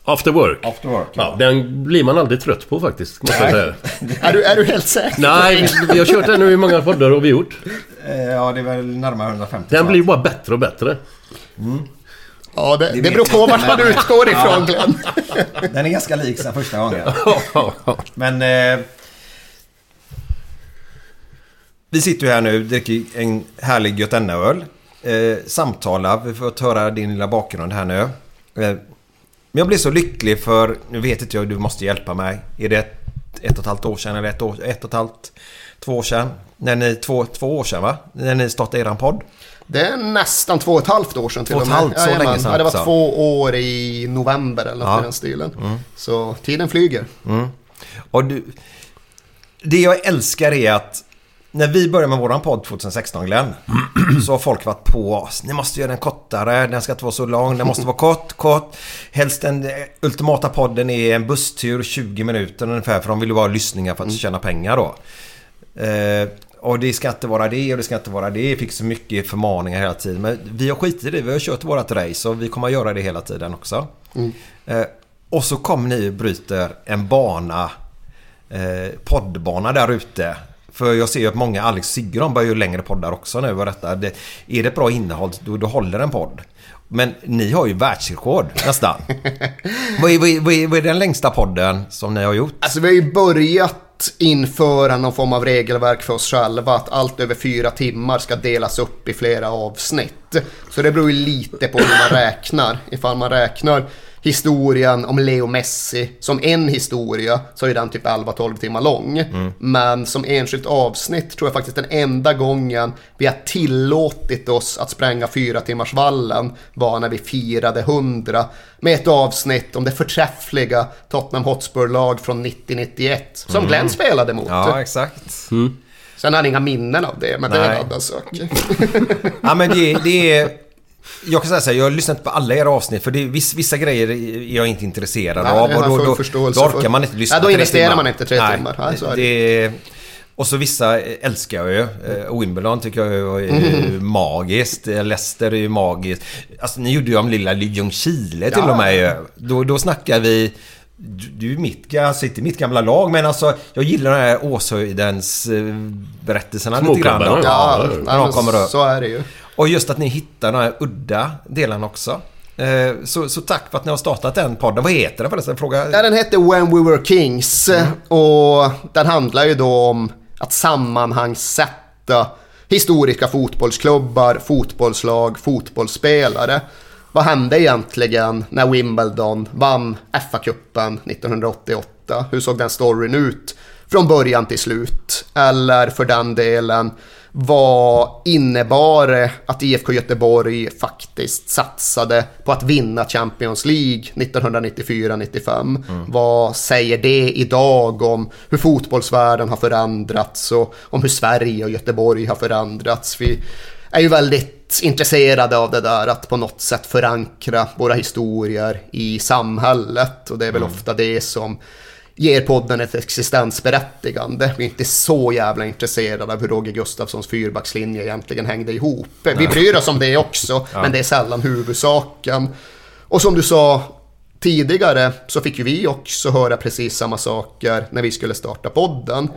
After Work. After work. Ja, den blir man aldrig trött på faktiskt, måste jag säga. Är du, är du helt säker? Nej, vi, har kört den nu i många poddar och vi gjort. Eh, ja, det är väl närmare 150. Den blir bara bättre och bättre. Ja, det, det vet beror på vart man utgår ifrån Glenn. Den är ganska lik sen första gången. Men... Eh, vi sitter ju här nu, dricker en härlig Götene-öl. Eh, samtalar, vi får höra din lilla bakgrund här nu. Eh, men jag blir så lycklig för, nu vet inte jag, du måste hjälpa mig. Är det ett, ett och ett halvt år sedan eller ett, år, ett och ett halvt, två år sedan? När ni, två, två år sedan va? När ni startade eran podd. Det är nästan två och ett halvt år sedan till Två och och med. halvt, så Jajamän. länge sedan Ja, det var också. två år i november eller något Ja. i den stilen. Så tiden flyger. Och du, det jag älskar är att när vi började med våran podd 2016 Glenn Så har folk varit på oss. Ni måste göra den kortare, den ska inte vara så lång, den måste vara kort, kort. Helst den eh, ultimata podden är en busstur 20 minuter ungefär för de vill ju vara lyssningar för att tjäna pengar då. Eh, och det ska inte vara det och det ska inte vara det. Jag fick så mycket förmaningar hela tiden. Men vi har skitit i det. Vi har kört vårat race och vi kommer att göra det hela tiden också. Eh, och så kommer ni och bryter en bana, eh, poddbana där ute. För jag ser ju att många, Alex och Sigge, de börjar ju längre poddar också nu. Och detta. Det, är det ett bra innehåll, då, då håller en podd. Men ni har ju världsrekord nästan. vad, är, vad, är, vad, är, vad är den längsta podden som ni har gjort? Alltså vi har ju börjat införa någon form av regelverk för oss själva att allt över fyra timmar ska delas upp i flera avsnitt. Så det beror ju lite på hur man räknar. Ifall man räknar historien om Leo Messi som en historia så är den typ 11-12 timmar lång. Men som enskilt avsnitt tror jag faktiskt den enda gången vi har tillåtit oss att spränga fyra timmars vallen var när vi firade 100 med ett avsnitt om det förträffliga Tottenham Hotspur-lag från 90-91 som Glenn spelade mot. Ja, exakt. Sen har han inga minnen av det, men det är en Nej. annan sak. Ja men det, det är... Jag kan säga så här, jag har lyssnat på alla era avsnitt för det är, viss, vissa grejer är jag inte intresserad Nej, av. och då, då, då orkar man inte lyssna Nej, då investerar man inte tre timmar. Nej, så är det. det. Och så vissa älskar jag ju. Eh, Wimbledon tycker jag är är magiskt. Eh, Leicester är ju magiskt. Alltså ni gjorde ju om lilla Ljungskile till Ja. och med. Då, då snackar vi... Du, är mitt, alltså inte mitt gamla lag men alltså jag gillar den här Åshöjdens eh, berättelserna lite grann. Ja, Ja, nej, de kommer upp. så är det ju. Och just att ni hittar de här udda delarna också. Eh, Så, så tack för att ni har startat den podden. Vad heter den förresten? Fråga... Ja, den hette When We Were Kings och den handlar ju då om att sammanhangssätta historiska fotbollsklubbar, fotbollslag, fotbollsspelare. Vad hände egentligen när Wimbledon vann FA-cupen 1988? Hur såg den storyn ut från början till slut? Eller för den delen, vad innebar det att IFK Göteborg faktiskt satsade på att vinna Champions League 1994-95? Vad säger det idag om hur fotbollsvärlden har förändrats och om hur Sverige och Göteborg har förändrats? Vi är ju väldigt intresserade av det där att på något sätt förankra våra historier i samhället och det är väl ofta det som ger podden ett existensberättigande. Vi är inte så jävla intresserade av hur Roger Gustafssons fyrbackslinje egentligen hängde ihop. Vi bryr oss om det också, men det är sällan huvudsaken. Och som du sa tidigare så fick ju vi också höra precis samma saker när vi skulle starta podden.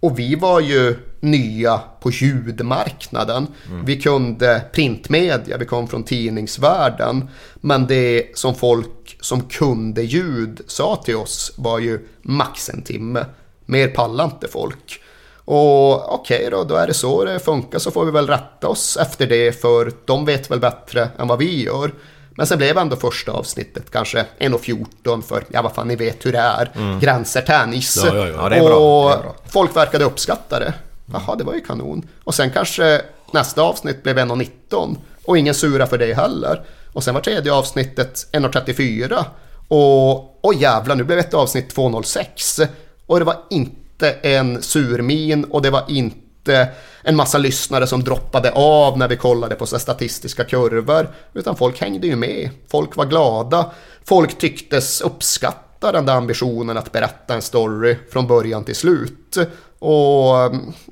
Och vi var ju nya på ljudmarknaden. Vi kunde printmedia, vi kom från tidningsvärlden. Men det som folk som kunde ljud sa till oss var ju max en timme. Mer pallar inte folk. Och okej då, då är det så det funkar så får vi väl rätta oss efter det för de vet väl bättre än vad vi gör. Men sen blev ändå första avsnittet kanske 1.14 för, ja vad fan ni vet hur det är, gränser tennis. Ja, ja, ja. Ja. Och folk verkade uppskatta det. Jaha, det var ju kanon. Och sen kanske nästa avsnitt blev 1.19 och ingen sura för det heller. Och sen var tredje avsnittet 1.34 och oj jävlar, nu blev ett avsnitt 2.06 och det var inte en surmin och det var inte en massa lyssnare som droppade av när vi kollade på så statistiska kurvor. Utan folk hängde ju med. Folk var glada. Folk tycktes uppskatta den där ambitionen att berätta en story från början till slut. Och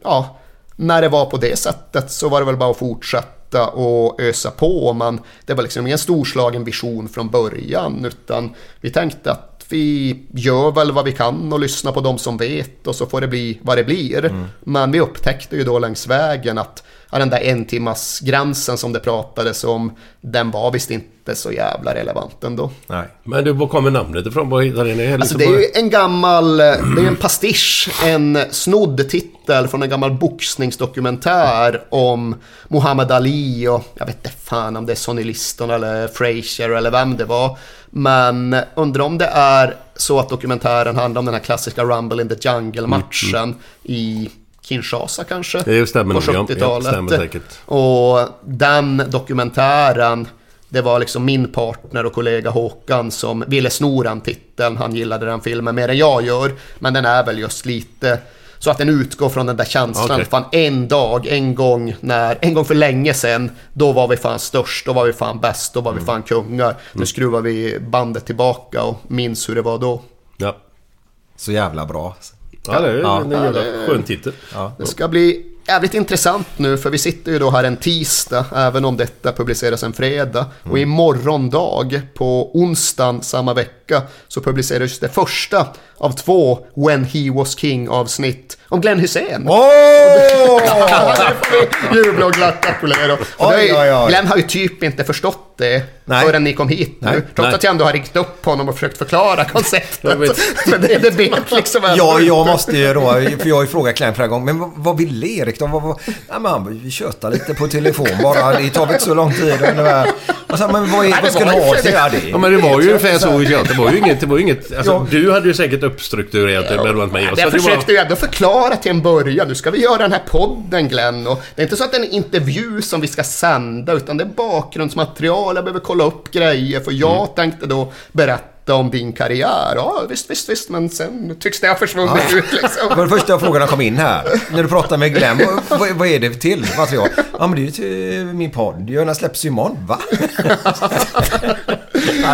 ja, när det var på det sättet så var det väl bara att fortsätta och ösa på. Men det var liksom ingen storslagen vision från början utan vi tänkte att vi gör väl vad vi kan och lyssnar på de som vet och så får det bli vad det blir. Men vi upptäckte ju då längs vägen att ja, den där en timmas gränsen som det pratades om, den var visst inte så jävla relevant ändå. Nej. Men du, var kommer namnet ifrån? Vad hittar ni? Alltså lite det är ju en gammal, det är en pastisch, en snodd titel från en gammal boxningsdokumentär om Muhammad Ali och jag vet inte fan om det är Sonny Liston eller Frazier eller vem det var. Men undrar om det är så att dokumentären handlar om den här klassiska Rumble in the Jungle-matchen i Kinshasa kanske? Det stämmer på nog, ja. Ja, 70-talet. stämmer säkert. Och den dokumentären, det var liksom min partner och kollega Håkan som ville sno den titeln. Han gillade den filmen mer än jag gör. Men den är väl just lite så att den utgår från den där känslan. Okej. Fan en dag, en gång, när, en gång för länge sedan, då var vi fan störst, då var vi fan bäst, då var vi fan kungar. Nu skruvar vi bandet tillbaka och minns hur det var då. Ja. Så jävla bra. Ja, det är Ja. en jävla skön titel. Det ska bli jävligt intressant nu för vi sitter ju då här en tisdag även om detta publiceras en fredag. Och imorgon dag på onsdagen samma vecka så publiceras det första av två When He Was King avsnitt om Glenn Hussein. Åh! vi jubla och glatt oj. Glenn har ju typ inte förstått det Nej. förrän ni kom hit nu. Nej. Trots Nej. att jag ändå har ringt upp honom och försökt förklara konceptet. Men det, det vet liksom Ja, jag måste ju då, för jag har ju frågat Klein flera gånger, men vad, vad vill Erik då? Vad, vad, nej, men han vi tjötar lite på telefon bara, det tar väl inte så lång tid. Och, det var, och så, men vad, är, vad ska du ju ha till det. ja, men det var ju ungefär så vi kände. Det var ju inget... Det var ju inget alltså, Ja. Du hade ju säkert uppstrukturerat det mellan mig och Jag var- försökte ju ändå förklara till en början. Nu ska vi göra den här podden Glenn. Och det är inte så att det är en intervju som vi ska sända. Utan det är bakgrundsmaterial. Jag behöver kolla upp grejer. För jag Mm. tänkte då berätta om din karriär. Ja visst, visst, visst. Men sen tycks det ha försvunnit ut För liksom. det första frågan kom in här. När du pratar med Glenn, vad, vad, vad är det till material? Ja men det är ju till min podd. Den släpps ju imorgon. Va?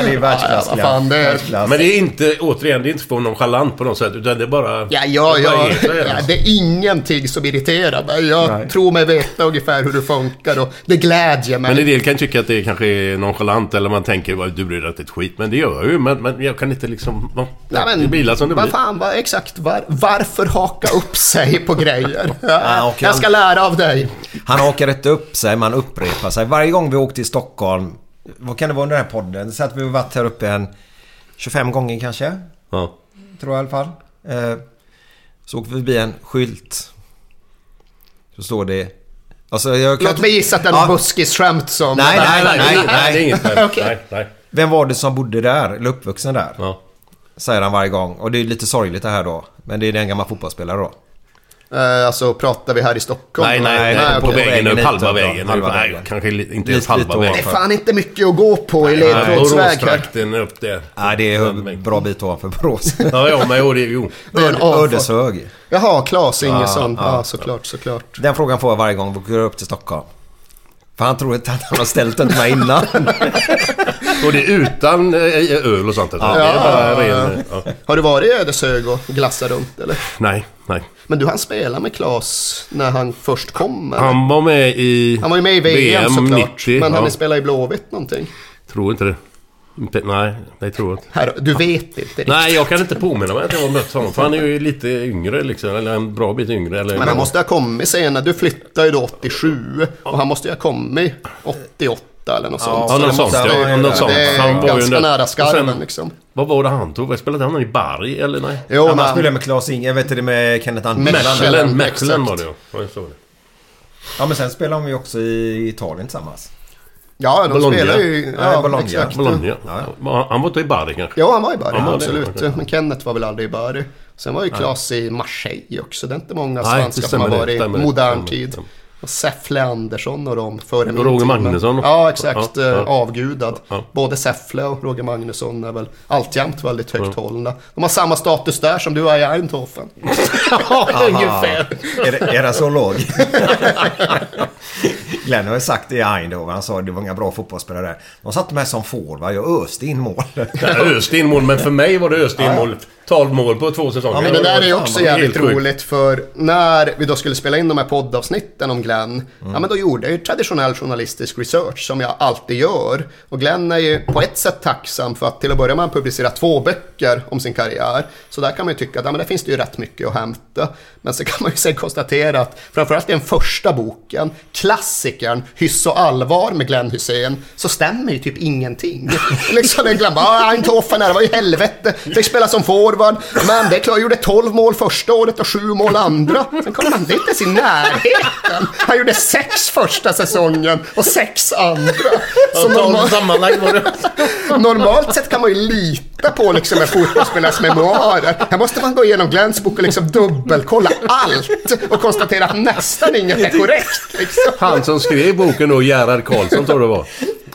ja, det är världsklass Ja, fan, det är- Världsklass. Men det är inte, återigen, det är inte för nonchalant på något sätt. Utan det är bara... Ja, ja, det ja, bara är så, ja. Det är ingenting som irriterar mig. Jag Nej. tror mig veta ungefär hur det funkar. Och det glädjer mig. Men en del kan tycka att det kanske är nonchalant eller man tänker "Vad, du bryr dig inte ett skit. Men det gör jag ju. Men, men jag kan inte liksom... Ja, Nej, men, det blir som det vad blir. fan, vad, exakt. Var, varför haka upp sig på grejer? Ja, jag ska lära av dig. Han hakar inte upp sig, man upprepar sig. Varje gång vi åkte till Stockholm, vad kan det vara under den här podden? Så att vi har varit här uppe en 25 gånger kanske. Ja. Tror jag i alla fall. Eh, så åker vi förbi en skylt. Så står det... Alltså jag kan Låt mig gissa att det är Ja. en buskisskämt som... Nej, Nej, nej, nej, nej, det är inget skämt. Okej. Nej, nej. Vem var det som bodde där? Eller uppvuxen där? Ja. Säger han varje gång. Och det är lite sorgligt det här då. Men det är en gammal fotbollsspelare då. Eh, alltså, pratar vi här i Stockholm? Nej, nej, Nej, nej, på okej. vägen upp, Vägen halva vägen. halva nej, vägen. kanske inte ens halva vägen. Det är fan inte mycket att gå på i ledtrådsväg här. Upp där. Nej, det är en bra bit ovanför Borås. Ja, ja, men jo, det, jo. Ödeshög. Jaha, Claes Ingesson. Ja, Ja, ja. såklart, såklart. Den frågan får jag varje gång vi går upp till Stockholm. För han tror inte att han har ställt den till mig innan. Och det är utan eh, öl och sånt. Ja. Det är bara ren... Ja. Har du varit i Ödeshög och glassat runt eller? Nej, nej. Men du han spela med Claes när han först kom? eller? Han var med i... Han var ju med i VM, såklart. 90. men ja. han spelade i Blåvitt någonting. Tror inte det. Inte- Nej, det tror jag inte. Här, du vet inte riktigt. Nej, jag kan inte påminna mig att jag har mött honom. För han är ju lite yngre liksom. Eller en bra bit yngre. Eller Men han måste ha kommit senare. Du flyttade ju då 87 och han måste ju ha kommit 88 eller något sånt. Ja, något sånt. måste- Ja, något sånt. Det Han är var ganska under- nära skarven sen- liksom. Vad var det han tog? Spelade han i Bari eller nej? Jo, Ja, man men- spelar med Claes Inge, vet du med Kenneth Andersson. Mechelen, var det ja. Ja. Ja men sen spelar de ju också i Italien tillsammans. Ja, de Bologna. spelar ju... Ja, Ja, Bologna. exakt. Bologna. Var- Han var inte i Bari kanske? Ja, han var i Bari, Ja, absolut. var det. Men Kenneth var väl aldrig i Bari. Sen var ju Klas i Marseille också. Det är inte många svenskar som har varit i modern stämmer, tid. Och Säffle Andersson och de före min Roger Magnusson. Ja, exakt. Ja, eh, ja. Avgudad. Ja. Både Säffle och Roger Magnusson är väl alltjämt väldigt högt hållna. De har samma status där som du har i Eindhoven. Ungefär. Är, det- är så låg? Glenn har ju sagt det i Eindhoven. Han sa att det var inga bra fotbollsspelare där. De satte mig som forward. Jag öste in mål. Jag öste in mål, men för mig var det öste in mål. 12 mål på två säsonger. Ja, men det där är ju också jävligt roligt för när vi då skulle spela in de här poddavsnitten om Glenn, ja men då gjorde jag ju traditionell journalistisk research som jag alltid gör. Och Glenn är ju på ett sätt tacksam för att till att börja med han publicerar två böcker om sin karriär. Så där kan man ju tycka att ja, men det finns det ju rätt mycket att hämta. Men så kan man ju sen konstatera att framförallt i den första boken, klassikern Hyss och allvar med Glenn Hussein, så stämmer ju typ ingenting. liksom det Glenn bara, ah, Eindhoven här, det var ju helvete, fick spela som forward, men det är klart, jag gjorde 12 mål första året och 7 mål andra. Sen det är inte ens i närheten. Han gjorde sex första säsongen och sex andra. Så normal, Sammanlagt var det... normalt sett kan man ju lita på liksom en fotbollsspelares memoarer. Här måste man gå igenom Glenns bok och liksom dubbelkolla allt och konstatera att nästan inget är korrekt. Liksom. Han som skrev boken då, Gerhard Karlsson tror det var.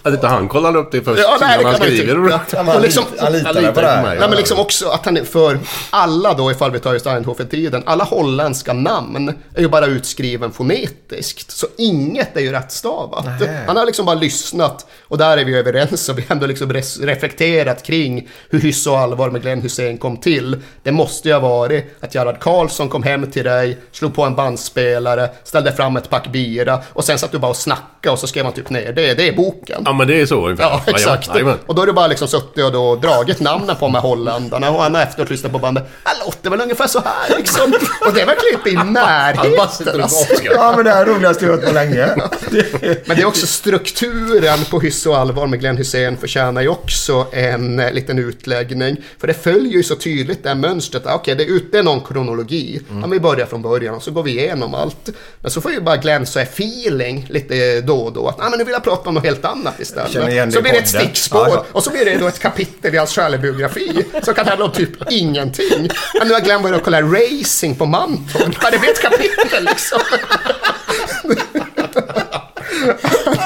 Att inte han kollade upp det först Ja, nej, innan han ju skriver. tycka. Han Och liksom, han litar på det här. mig. Nej, men liksom också att han är för alla då, ifall vi tar just Eindhoven-tiden, alla holländska namn är ju bara utskriven fonetiskt. Så inget är ju rättstavat. Han har liksom bara lyssnat, och där är vi överens, och vi har ändå liksom reflekterat kring hur Hyss och allvar med Glenn Hussein kom till. Det måste ju ha varit att Gerhard Karlsson kom hem till dig, slog på en bandspelare, ställde fram ett pack bira, och sen satt du bara och snackade och så skrev man typ ner det, det är boken. Ja men det är så ungefär. Ja, exakt. Jajamän. Och då har du bara liksom suttit och då dragit namnen på de här holländarna och han har efteråt lyssnat på bandet. Det låter väl ungefär så här liksom. Och det är verkligen inte i närheten. och Alltså. Ja men det här är roligaste jag hört på länge. Men det är också strukturen på Hyss och allvar med Glenn Hussein förtjänar ju också en eh, liten utläggning. För det följer ju så tydligt det här mönstret. Ah, Okej, det är ute någon kronologi. Ja, vi börjar från början och så går vi igenom allt. Men så får ju bara Glenn så här feeling lite då och då. Att ah, men nu vill jag prata om något helt annat Istället. det Så blir det ett stickspår. Ja, ja. Och så blir det då ett kapitel i hans självbiografi. Som kan handla om typ ingenting. Ja, nu har Glenn börjat kolla racing på Mantorp. Det blir ett kapitel liksom.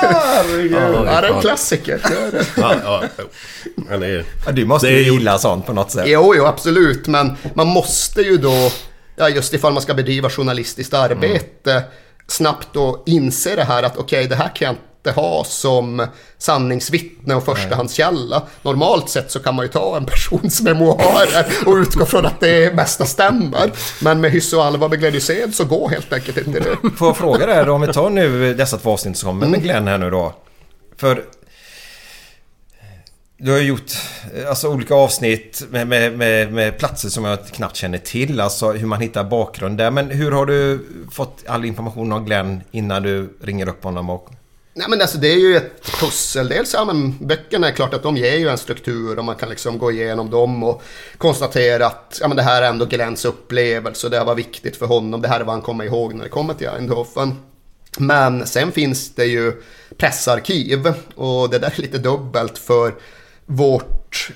Ja, det är en klassiker. Ja, ja, jo. Men det är... Ja, du måste Det är ju gilla sånt på något sätt. Jo, jo, absolut. Men man måste ju då, ja, just ifall man ska bedriva journalistiskt arbete, snabbt då inse det här att okej, det här kan jag inte ha som sanningsvittne och förstahandskälla. Normalt sett så kan man ju ta en persons memoarer och utgå från att det mesta stämmer. Men med hyss och allvar med Glenn Hysén så går helt enkelt inte det. Får jag fråga då, om vi tar nu dessa två avsnitt som kommer med Glenn här nu då. För du har gjort alltså, olika avsnitt med, med, med, med platser som jag knappt känner till. Alltså hur man hittar bakgrund där. Men hur har du fått all information av Glenn innan du ringer upp honom? Och... Nej men alltså det är ju ett pussel. Dels ja men böckerna är klart att de ger ju en struktur och man kan liksom gå igenom dem och konstatera att ja men det här är ändå Glens upplevelse och det här var viktigt för honom. Det här är vad han kommer ihåg när det kommer till Eindhoven. Men sen finns det ju pressarkiv och det där är lite dubbelt för vårt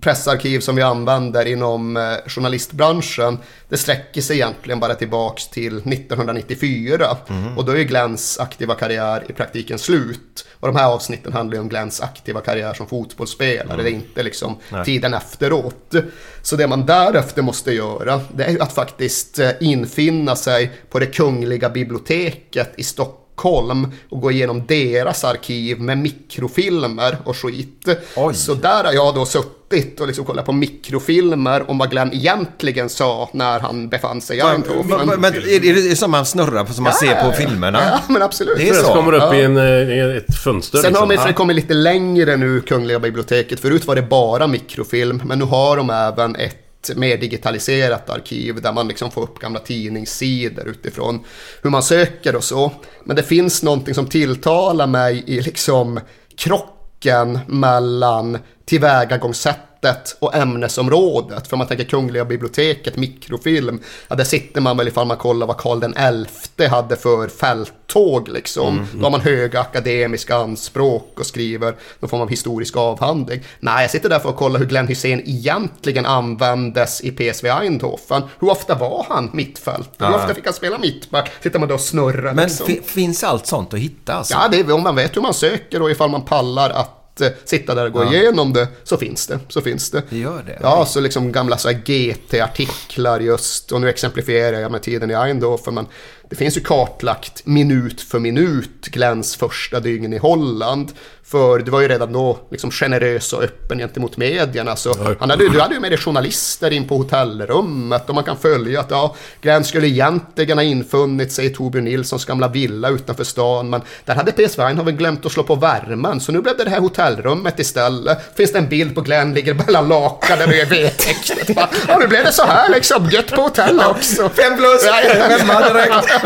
pressarkiv som vi använder inom eh, journalistbranschen, det sträcker sig egentligen bara tillbaks till 1994. Och då är Glens aktiva karriär i praktiken slut. Och de här avsnitten handlar ju om Glens aktiva karriär som fotbollsspelare, det är inte liksom tiden efteråt. Så det man därefter måste göra, det är ju att faktiskt eh, infinna sig på det kungliga biblioteket i Stockholm Stockholm och gå igenom deras arkiv med mikrofilmer och skit. Så där har jag då suttit och liksom kollat på mikrofilmer om vad Glenn egentligen sa när han befann sig i Eindhoven. Men, men är det som man snurrar på som man ser på filmerna? Ja, men absolut. Det är så. kommer upp Ja. i en, eh, ett fönster Sen har liksom. de för det kommit lite längre nu, Kungliga biblioteket. Förut var det bara mikrofilm, men nu har de även ett mer digitaliserat arkiv där man liksom får upp gamla tidningssidor utifrån hur man söker och så. Men det finns någonting som tilltalar mig i liksom krocken mellan tillvägagångssätt tillvägagångssättet och ämnesområdet. För om man tänker Kungliga biblioteket, mikrofilm, ja där sitter man väl ifall man kollar vad Karl den elfte hade för fälttåg liksom. Mm. Då har man höga akademiska anspråk och skriver någon form av historisk avhandling. Nej, jag sitter där för att kolla hur Glenn Hysén egentligen användes i PSV Eindhoven. Hur ofta var han mittfältare? Hur ofta fick han spela mittback? Sitter man då och snurrar Men liksom. fi- finns allt sånt att hitta alltså? Ja, det är, om man vet hur man söker och ifall man pallar att eh, sitta där och gå Ja. igenom det så finns det. Så finns det. Det gör det? Ja, så liksom gamla så GT-artiklar just, och nu exemplifierar jag med tiden i Eindhoven, men det finns ju kartlagt minut för minut Glens första dygn i Holland. För det var ju redan då liksom generös och öppen gentemot medierna. Så han hade, du hade ju med dig journalister in på hotellrummet och man kan följa att ja, Glenn skulle egentligen ha infunnit sig i Torbjörn Nilssons gamla villa utanför stan. Men där hade PSV Eindhoven glömt att slå på värmen. Så nu blev det det här hotellrummet istället. Finns det en bild på Glenn ligger mellan lakanen och är vedtäcket. Bara, Ja, nu blev det så här liksom. Gött på hotellet också. Fem plus! Ja, ja, ja.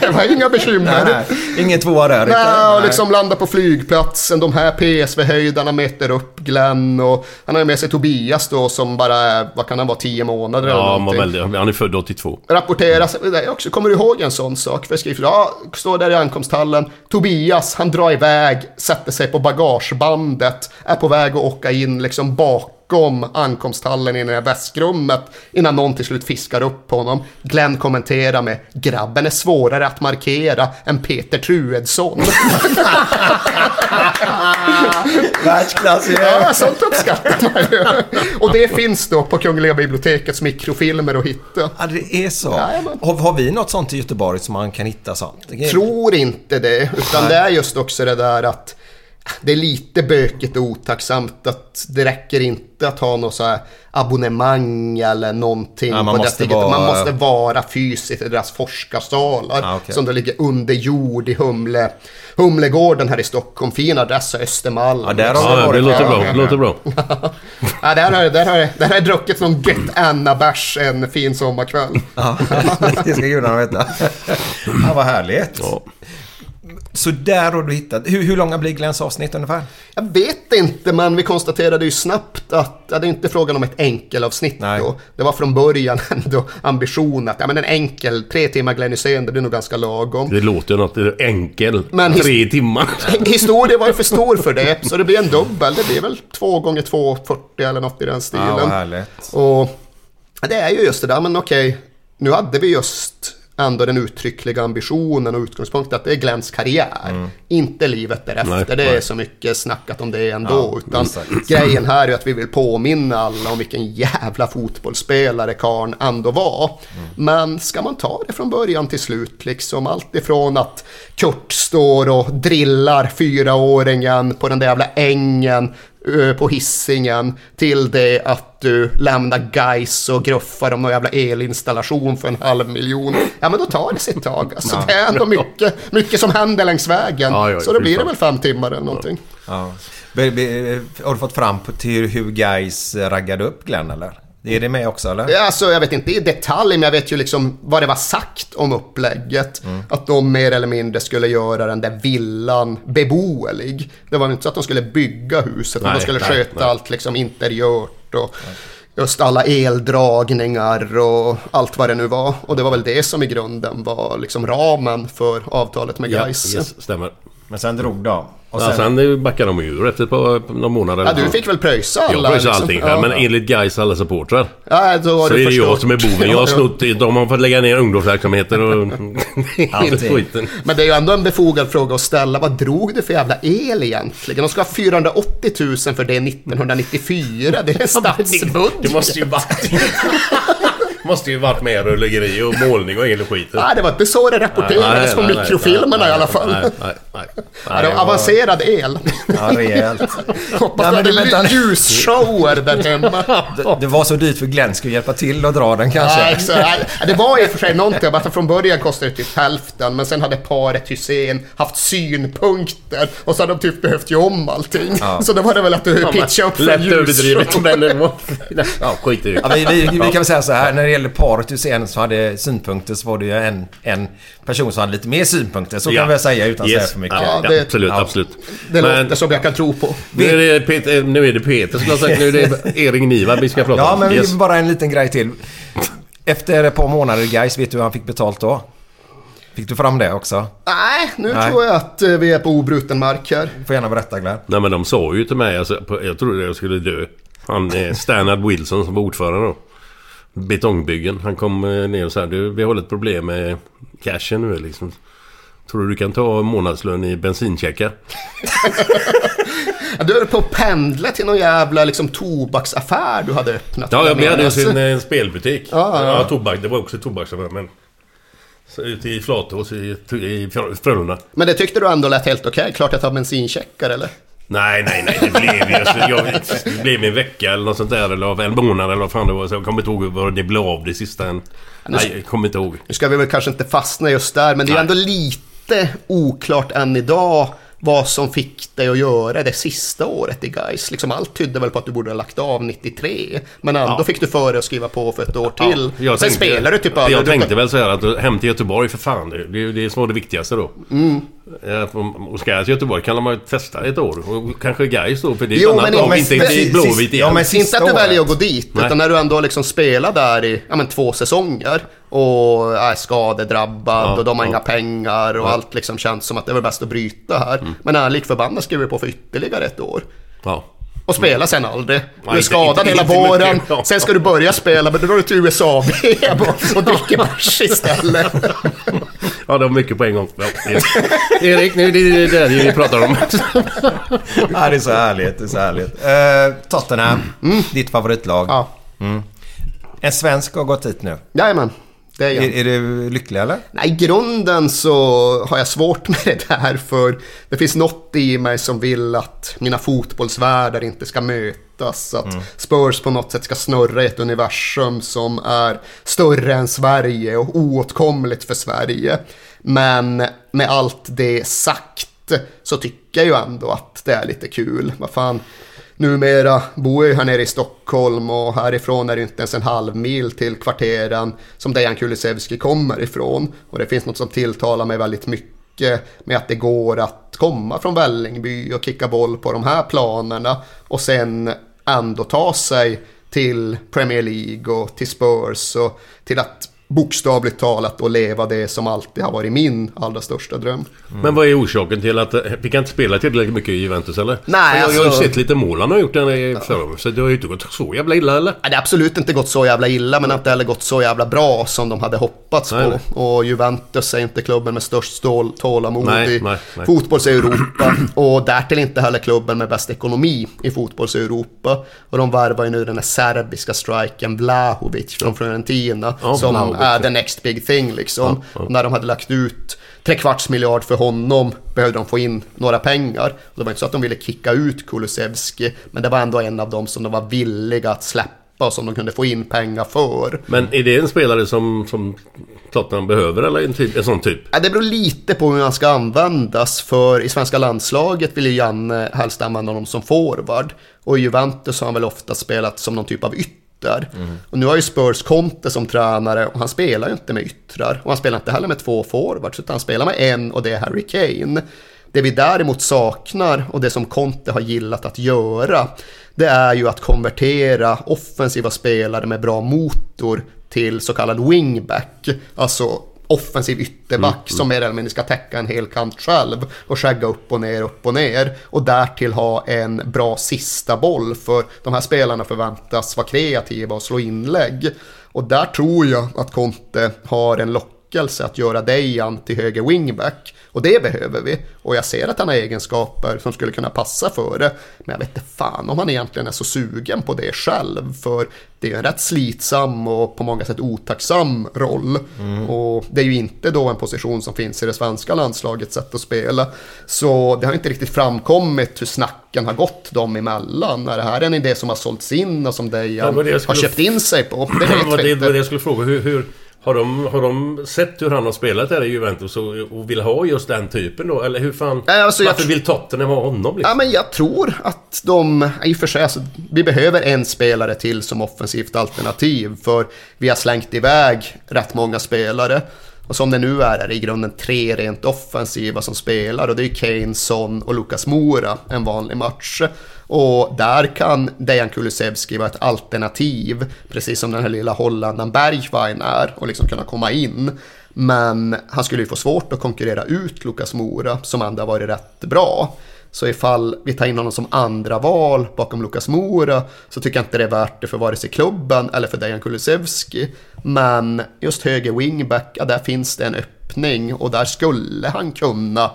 Det var inga bekymmer. Nej, nej. Ingen tvåa där. Nej, och liksom landa på flygplatsen, de här PSV-höjdarna möter upp Glenn och han har med sig Tobias då som bara vad kan han vara, 10 månader eller Ja, var någonting. väldigt, han är född 82. Rapporteras, är också, kommer du ihåg en sån sak? För jag skriver, ja, står där i ankomsthallen, Tobias, han drar iväg, sätter sig på bagagebandet, är på väg att åka in liksom bakom ankomsthallen i det här väskrummet innan någon till slut fiskar upp honom. Glenn kommenterar med, grabben är svårare att markera än Peter Truedsson. Världsklass! Ja, sånt uppskattar man ju. Och det finns då på Kungliga bibliotekets mikrofilmer att hitta. Ja, det är så. Jajamän. Har, har vi något sånt i Göteborg som man kan hitta sånt? Tror inte det, utan det är just också det där att det är lite bökigt och otacksamt att det räcker inte att ha något så här abonnemang eller någonting. Ja, man på måste digita- man vara- måste vara fysiskt i deras forskarsalar Ja, okej. som då ligger under jord i Humle, Humlegården här i Stockholm. Fin adress Östermalm. Ja, där har Ja, det låter bra. Det låter bra. Ja, där har, där, har, där har jag druckit någon gött Anna-bärs en fin sommarkväll. Ja, det ska gudarna veta. Ja, vad härligt. Ja. Så där har du hittat. Hur, hur långa blir Glens avsnitt ungefär? Jag vet inte, men vi konstaterade ju snabbt att ja, det är inte frågan om ett enkelavsnitt Nej. då. Det var från början ändå ambitionen att ja, men en enkel, tre timmar Glenn Hysén, det blir nog ganska lagom. Det låter ju något enkel. Men Tre timmar. Historien var ju för stor för det, så det blir en dubbel. Det blir väl två gånger två, 40 eller något i den Ja, vad stilen. härligt. Och ja, det är ju just det där, men okej, nu hade vi just ändå den uttryckliga ambitionen och utgångspunkten att det är Glens karriär, inte livet därefter. Nej, det nej. är så mycket snackat om det ändå. Ja, utan exakt. grejen här är att vi vill påminna alla om vilken jävla fotbollsspelare karln ändå var. Men ska man ta det från början till slut, liksom allt ifrån att Kurt står och drillar fyraåringen på den där jävla ängen på hissingen till det att du lämnar guys och gruffar om någon jävla elinstallation för en halv miljon. Ja men då tar det sitt tag. Alltså, Ja. Det är ändå mycket, mycket som händer längs vägen. Ja, ja, så då blir det väl fem timmar eller någonting. Be, har du fått fram till hur guys raggade upp Glenn eller? Är det med också eller? Alltså, jag vet inte i detalj, men jag vet ju liksom vad det var sagt om upplägget. Att de mer eller mindre skulle göra den där villan beboelig. Det var inte så att de skulle bygga huset, Nej, de skulle nej, sköta nej. allt liksom interiört och just alla eldragningar och allt vad det nu var. Och det var väl det som i grunden var liksom ramen för avtalet med Ja, Gais. yes, stämmer. Men sen drog de. Och Ja, sen backade de ur efter ett par några månader. Ja, du fick väl pröjsa alla? Jag pröjsade liksom. allting Ja. själv, men enligt Gais alla supportrar. Ja, då Så du är det jag som är boven. Jag har Ja, ja. snott, de har fått lägga ner ungdomsverksamheter och... Allting. Men det är ju ändå en befogad fråga att ställa. Vad drog du för jävla el egentligen? De ska ha 480 000 för det 1994. Det är en statsbudget. Det måste ju vara... Måste ju varit med rullegeri och målning och hela skiten. Nej, det var inte så det rapporterades på mikrofilmerna i alla fall. Nej, nej, nej. Ja, det var avancerad el. Ja, rejält. Hoppas Nej, men du det- hade ljusshower där hemma. Det, det var så dyrt för Glenn skulle hjälpa till att dra den kanske. Ja, exakt. Nej, Det var i och för sig någonting, att från början kostade det typ hälften, men sen hade paret Hussein haft synpunkter och så hade de typ behövt göra om allting. Ja. Så då var det väl att du pitchade upp för Lätt ljus. överdrivet på den nivån. Ja, skit i det. Ja, vi, vi, vi kan väl säga så här, när det gäller paret Hussein som hade synpunkter så var det ju en, en person som hade lite mer synpunkter. Så kan vi väl säga utan att Yes. säga för mycket. Ja, Ja, det- absolut, ja. absolut. Det Men låter som jag kan tro på. nu är det Peter, nu är det Peter skulle jag ha sagt. Nu är det Erik Niva vi ska prata Ja, om. men Yes. bara en liten grej till. Efter ett par månader Gais, vet du hur han fick betalt då? Fick du fram det också? Nej, nu Nej. tror jag att eh, vi är på obruten mark här. Du får gärna berätta Glenn. Nej men de sa ju till mig, alltså, jag trodde jag skulle dö. Han eh, Stanard Wilson som var ordförande då. Betongbyggen. Han kom eh, ner och sa du vi har ett problem med cashen nu liksom. Tror du du kan ta månadslön i bensincheckar? Du höll på att pendla till någon jävla liksom, tobaksaffär du hade öppnat. Ja, jag hade ju menas. sin eh, spelbutik. Ja, ja. ja, tobak. Det var också tobaksaffär men... Så ute i Flatås i, i Frölunda. Men det tyckte du ändå lät helt okej? Klart jag tar bensincheckar eller? Nej, nej, nej. Det blev ju... Alltså, jag, det blev en vecka eller något sånt där. Eller en månad eller vad fan det var. Så jag kommer inte ihåg vad det blev av det sista än. Nej, jag kommer inte ihåg. Nu ska vi väl kanske inte fastna just där, men det är ju ändå lite oklart än idag vad som fick dig att göra det sista året i Gais. Liksom allt tydde väl på att du borde ha lagt av 93, men ändå Ja. fick du för dig att skriva på för ett år till. jag Sen tänkte- spelar du typ Jag aldrig. tänkte väl så här att hem till Göteborg för fan. Det, det, det är som var det viktigaste då. Mm. Eh, Och ska jag till Göteborg kan man ju testa ett år. Och kanske Gais då. För det är Jo, ett annat men lag. inte- inte Blåvitt igen. ja, men Inte att du väljer att gå dit, Nej. utan när du ändå liksom spelar där i ja, men, två säsonger och är skadedrabbad Ja, och de har ja. inga pengar och Ja. allt liksom känns som att det var bäst att bryta här. Men ärligt förbannat skriver på för ytterligare ett år. Ja. Och spela sen aldrig. Du är skadad hela våren, sen ska du börja spela, men då drar du till USA-VM och, och dricker bärs istället. Ja, det var mycket på en gång. Ja. Erik, nu är det det vi pratar om. Ja, det är så härligt. Det är så härligt. Eh, Tottenham, ditt favoritlag. Ja. Mm. En svensk har gått hit nu. Jajamän, det är. Är, är du lycklig eller? Nej, i grunden så har jag svårt med det där för det finns något i mig som vill att mina fotbollsvärldar inte ska mötas. Att Spurs på något sätt ska snurra i ett universum som är större än Sverige och oåtkomligt för Sverige. Men med allt det sagt så tycker jag ju ändå att det är lite kul. Vad fan, Numera bor jag ju här nere i Stockholm och härifrån är det inte ens en halv mil till kvarteren som Dejan Kulusevski kommer ifrån. Och det finns något som tilltalar mig väldigt mycket med att det går att komma från Vällingby och kicka boll på de här planerna och sen ändå ta sig till Premier League och till Spurs och till att bokstavligt talat och leva det som alltid har varit min allra största dröm. Men vad är orsaken till att... Vi kan inte spela tillräckligt mycket i Juventus eller? Nej, jag, jag har ju alltså- sett lite mål han har gjort den i för Så det har ju inte gått så jävla illa eller? Nej, Det har absolut inte gått så jävla illa, men inte heller gått så jävla bra som de hade hoppats Nej, på. nej. Och Juventus är inte klubben med störst tålamod Nej, i nej, nej. fotbolls-Europa. Och därtill inte heller klubben med bäst ekonomi i fotbolls-Europa. Och de värvar ju nu den här serbiska striken Vlahovic från Fiorentina. Ja, som är the next big thing liksom. Ja, ja. När de hade lagt ut tre kvarts miljard för honom behövde de få in några pengar. Och det var inte så att de ville kicka ut Kulusevski, men det var ändå en av dem som de var villiga att släppa och som de kunde få in pengar för. Men är det en spelare som, som Tottenham behöver eller en, typ, en sån typ? Ja, det beror lite på hur han ska användas, för i svenska landslaget vill ju Janne helst använda honom som forward. Och i Juventus har han väl ofta spelat som någon typ av ytter. Och nu har ju Spurs Conte som tränare och han spelar ju inte med yttrar. Och han spelar inte heller med två forwards, utan han spelar med en och det är Harry Kane. Det vi däremot saknar och det som Conte har gillat att göra, det är ju att konvertera offensiva spelare med bra motor till så kallad wingback. Alltså offensiv ytterback som mer eller mindre ska täcka en hel kant själv och skägga upp och ner, upp och ner. Och därtill ha en bra sista boll för de här spelarna förväntas vara kreativa och slå inlägg. Och där tror jag att Conte har en lock lockelse att göra Dejan till höger wingback. Och det behöver vi. Och jag ser att han har egenskaper som skulle kunna passa för det. Men jag vet inte fan om han egentligen är så sugen på det själv. För det är en rätt slitsam och på många sätt otacksam roll. Mm. Och det är ju inte då en position som finns i det svenska landslagets sätt att spela. Så det har inte riktigt framkommit hur snacken har gått dem emellan. Är det här en idé som har sålts in och som Ja, Dejan jag har köpt in sig på? Det Det var det, det jag skulle fråga. Hur, hur, har, de, har de sett hur han har spelat här i Juventus och, och vill ha just den typen då? Eller hur fan... Alltså, varför vill Tottenham ha honom liksom? Ja, men jag tror att de, i och för sig, alltså, vi behöver en spelare till som offensivt alternativ. För vi har slängt iväg rätt många spelare. Och som det nu är är det i grunden tre rent offensiva som spelar. Och det är Kane, Son och Lukas Mora en vanlig match. Och där kan Dejan Kulusevski vara ett alternativ. Precis som den här lilla holländaren Bergwijn är. Och liksom kunna komma in. Men han skulle ju få svårt att konkurrera ut Lukas Mora som ändå har varit rätt bra. Så ifall vi tar in honom som andra val bakom Lukas Mora så tycker jag inte det är värt det för vare sig klubben eller för Dejan Kulusevski. Men just höger wingback, ja, där finns det en öppning och där skulle han kunna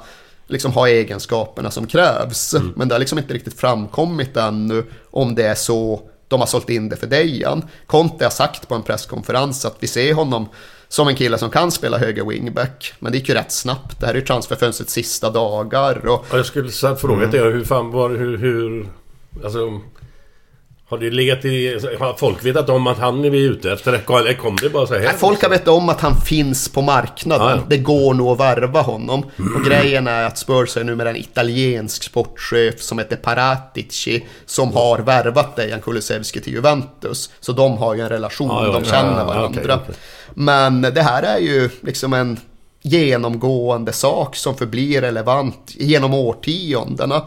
liksom ha egenskaperna som krävs. Men det har liksom inte riktigt framkommit ännu om det är så de har sålt in det för Dejan. Conte har sagt på en presskonferens att vi ser honom som en kille som kan spela höger wingback. Men det gick ju rätt snabbt. Det här är ju transferfönstrets sista dagar. Och Ja, jag skulle så fråga Mm. dig hur fan var hur, hur... Alltså... Har det legat i... Har folk vetat om att han är vi ute efter? Eller kom det bara så här? Nej, folk har vetat om att han finns på marknaden. Ja, ja. Det går nog att värva honom. Och grejen är att Spurs är nu med en italiensk sportchef som heter Paratici som har värvat Dejan Kulusevski till Juventus. Så de har ju en relation, Ja, ja, de känner ja, varandra. okej, okej. Men det här är ju liksom en genomgående sak som förblir relevant genom årtiondena.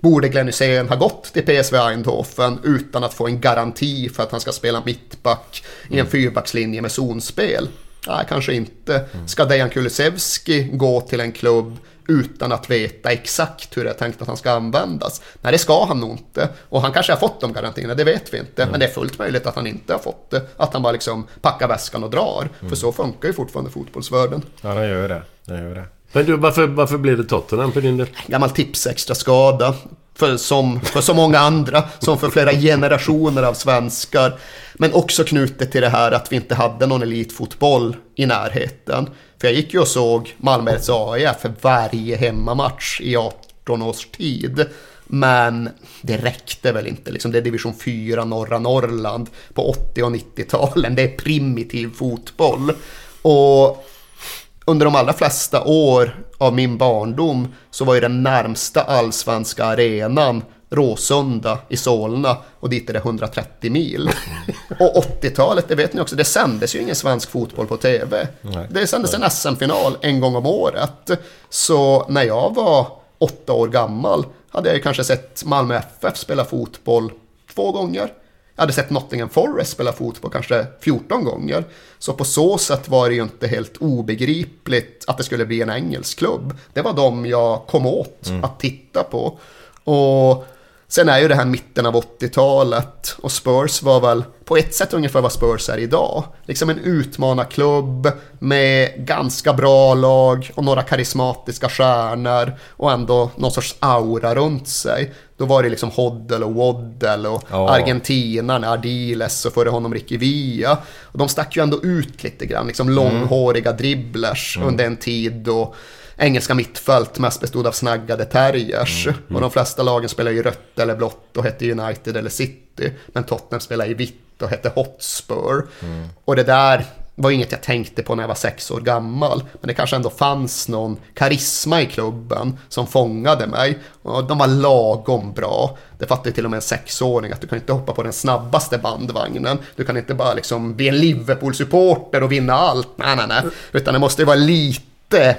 Borde Glenn Hysén ha gått till PSV Eindhoven utan att få en garanti för att han ska spela mittback i en fyrbackslinje med zonspel? Nej, kanske inte. Ska Dejan Kulusevski gå till en klubb utan att veta exakt hur det är tänkt att han ska användas? Nej, det ska han nog inte. Och han kanske har fått de garantierna, det vet vi inte. Men det är fullt möjligt att han inte har fått det. Att han bara liksom packar väskan och drar. För så funkar ju fortfarande fotbollsvärlden. Ja, den gör det. Den gör det. Men du, varför, varför blev det Tottenham för din del? gammal tips extra skada. För, som, för så många andra, som för flera generationer av svenskar. Men också knutet till det här att vi inte hade någon elitfotboll i närheten. För jag gick ju och såg Malmö AIF för varje hemmamatch i 18 års tid. Men det räckte väl inte. Liksom det är division 4 norra Norrland på 80 och 90-talen. Det är primitiv fotboll. Och under de allra flesta år av min barndom så var ju den närmsta allsvenska arenan Råsunda i Solna och dit är det 130 mil. Och 80-talet, det vet ni också, det sändes ju ingen svensk fotboll på tv. Nej. Det sändes en SM-final en gång om året. Så när jag var åtta år gammal hade jag ju kanske sett Malmö FF spela fotboll två gånger. Jag hade sett Nottingham Forest spela fotboll kanske 14 gånger. Så på så sätt var det ju inte helt obegripligt att det skulle bli en engelsk klubb. Det var de jag kom åt att titta på. Och sen är ju det här mitten av 80-talet och Spurs var väl på ett sätt ungefär vad Spurs är idag. Liksom en utmanarklubb med ganska bra lag och några karismatiska stjärnor och ändå någon sorts aura runt sig. Då var det liksom Hoddle och Waddle och Ja. argentinaren Ardiles och före honom Ricky Villa. Och de stack ju ändå ut lite grann, liksom långhåriga dribblers under en tid då engelska mittfält mest bestod av snaggade terriers. Och de flesta lagen spelar ju rött eller blått och hette United eller City. Men Tottenham spelar i vitt och hette Hotspur. Och det där var inget jag tänkte på när jag var sex år gammal. Men det kanske ändå fanns någon karisma i klubben som fångade mig. Och de var lagom bra. Det fattar ju till och med en sexåring att du kan inte hoppa på den snabbaste bandvagnen. Du kan inte bara liksom bli en Liverpool-supporter och vinna allt. Nej, nej, nej. Utan det måste ju vara lite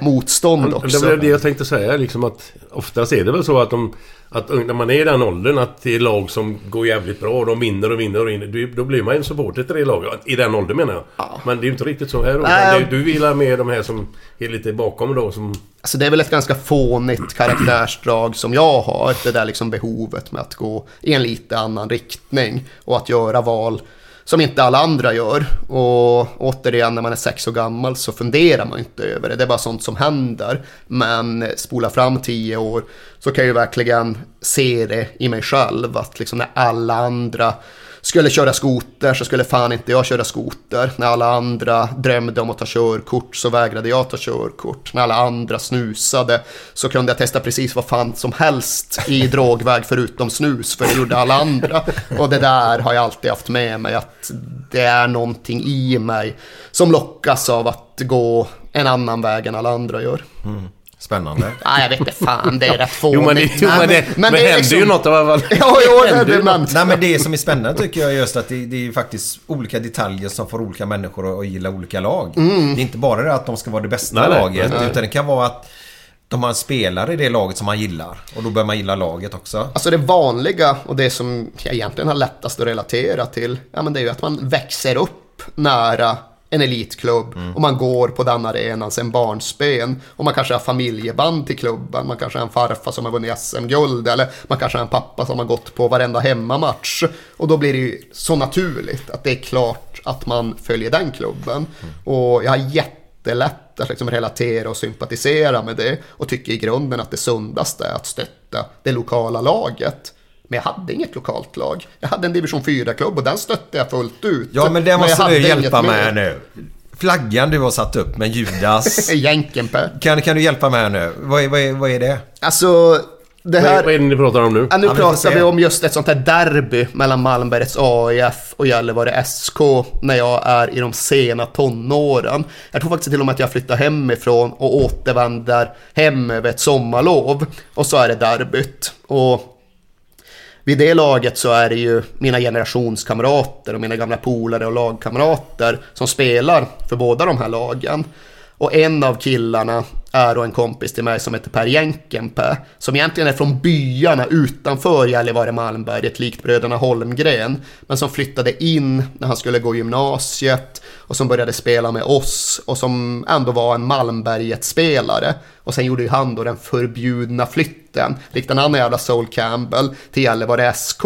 motstånd också. Det var det jag tänkte säga liksom att oftast är det väl så att de... Att när man är i den åldern att det är lag som går jävligt bra och de vinner och vinner och vinner. Då blir man ju en supporter till det laget. I den åldern menar jag. Men det är ju inte riktigt så här det- Du vill ha med de här som är lite bakom då som... Alltså det är väl ett ganska fånigt karaktärsdrag som jag har. Det där liksom behovet med att gå i en lite annan riktning. Och att göra val som inte alla andra gör. Och återigen, när man är sex år gammal så funderar man inte över det. Det är bara sånt som händer. Men spola fram tio år så kan jag ju verkligen se det i mig själv. Att liksom när alla andra skulle köra skoter så skulle fan inte jag köra skoter. När alla andra drömde om att ta körkort så vägrade jag ta körkort. När alla andra snusade så kunde jag testa precis vad fan som helst i drogväg förutom snus, för det gjorde alla andra. Och det där har jag alltid haft med mig, att det är någonting i mig som lockas av att gå en annan väg än alla andra gör. Mm. Spännande. Nej, jag vet inte fan, det är rätt fånigt. Jo men det, jo, men det, men det, är händer liksom- ju något i alla fall. Ja, jo, det, Händer det, men... något. Nej men det som är spännande tycker jag är just att det, det är faktiskt olika detaljer som får olika människor att, att gilla olika lag. Mm. Det är inte bara det att de ska vara det bästa Nej, nej, laget. nej. Utan det kan vara att de har en spelare i det laget som man gillar. Och då bör man gilla laget också. Alltså det vanliga och det som jag egentligen har lättast att relatera till, ja men det är ju att man växer upp nära en elitklubb och man går på den arenan sen barnsben. Och man kanske har familjeband till klubben, man kanske har en farfar som har vunnit SM-guld eller man kanske har en pappa som har gått på varenda hemmamatch. Och då blir det ju så naturligt att det är klart att man följer den klubben. Och jag har jättelätt att liksom relatera och sympatisera med det och tycker i grunden att det sundaste är att stötta det lokala laget. Men jag hade inget lokalt lag. Jag hade en division 4-klubb och den stötte jag fullt ut. Ja men det måste hade du hjälpa med nu. Flaggan du har satt upp med Judas. Jänkenpä. Kan, kan du hjälpa med nu? Vad är, vad är, vad är det? Alltså, det Vad är, här... vad är det ni pratar om nu? Ja, nu Ja, vi pratar se. vi om just ett sånt här derby mellan Malmbergets AIF och Gällivare SK när jag är i de sena tonåren. Jag tror faktiskt till och med att jag flyttar hemifrån och återvänder hem över ett sommarlov. Och så är det derbyt. Och vid det laget så är det ju mina generationskamrater och mina gamla polare och lagkamrater som spelar för båda de här lagen. Och en av killarna är då en kompis till mig som heter Per Jänkenpä, som egentligen är från byarna utanför Gällivare Malmberget, likt bröderna Holmgren, men som flyttade in när han skulle gå gymnasiet och som började spela med oss och som ändå var en Malmberget-spelare. Och sen gjorde ju han då den förbjudna flytten, likt en annan jävla Soul Campbell, till Gällivare SK.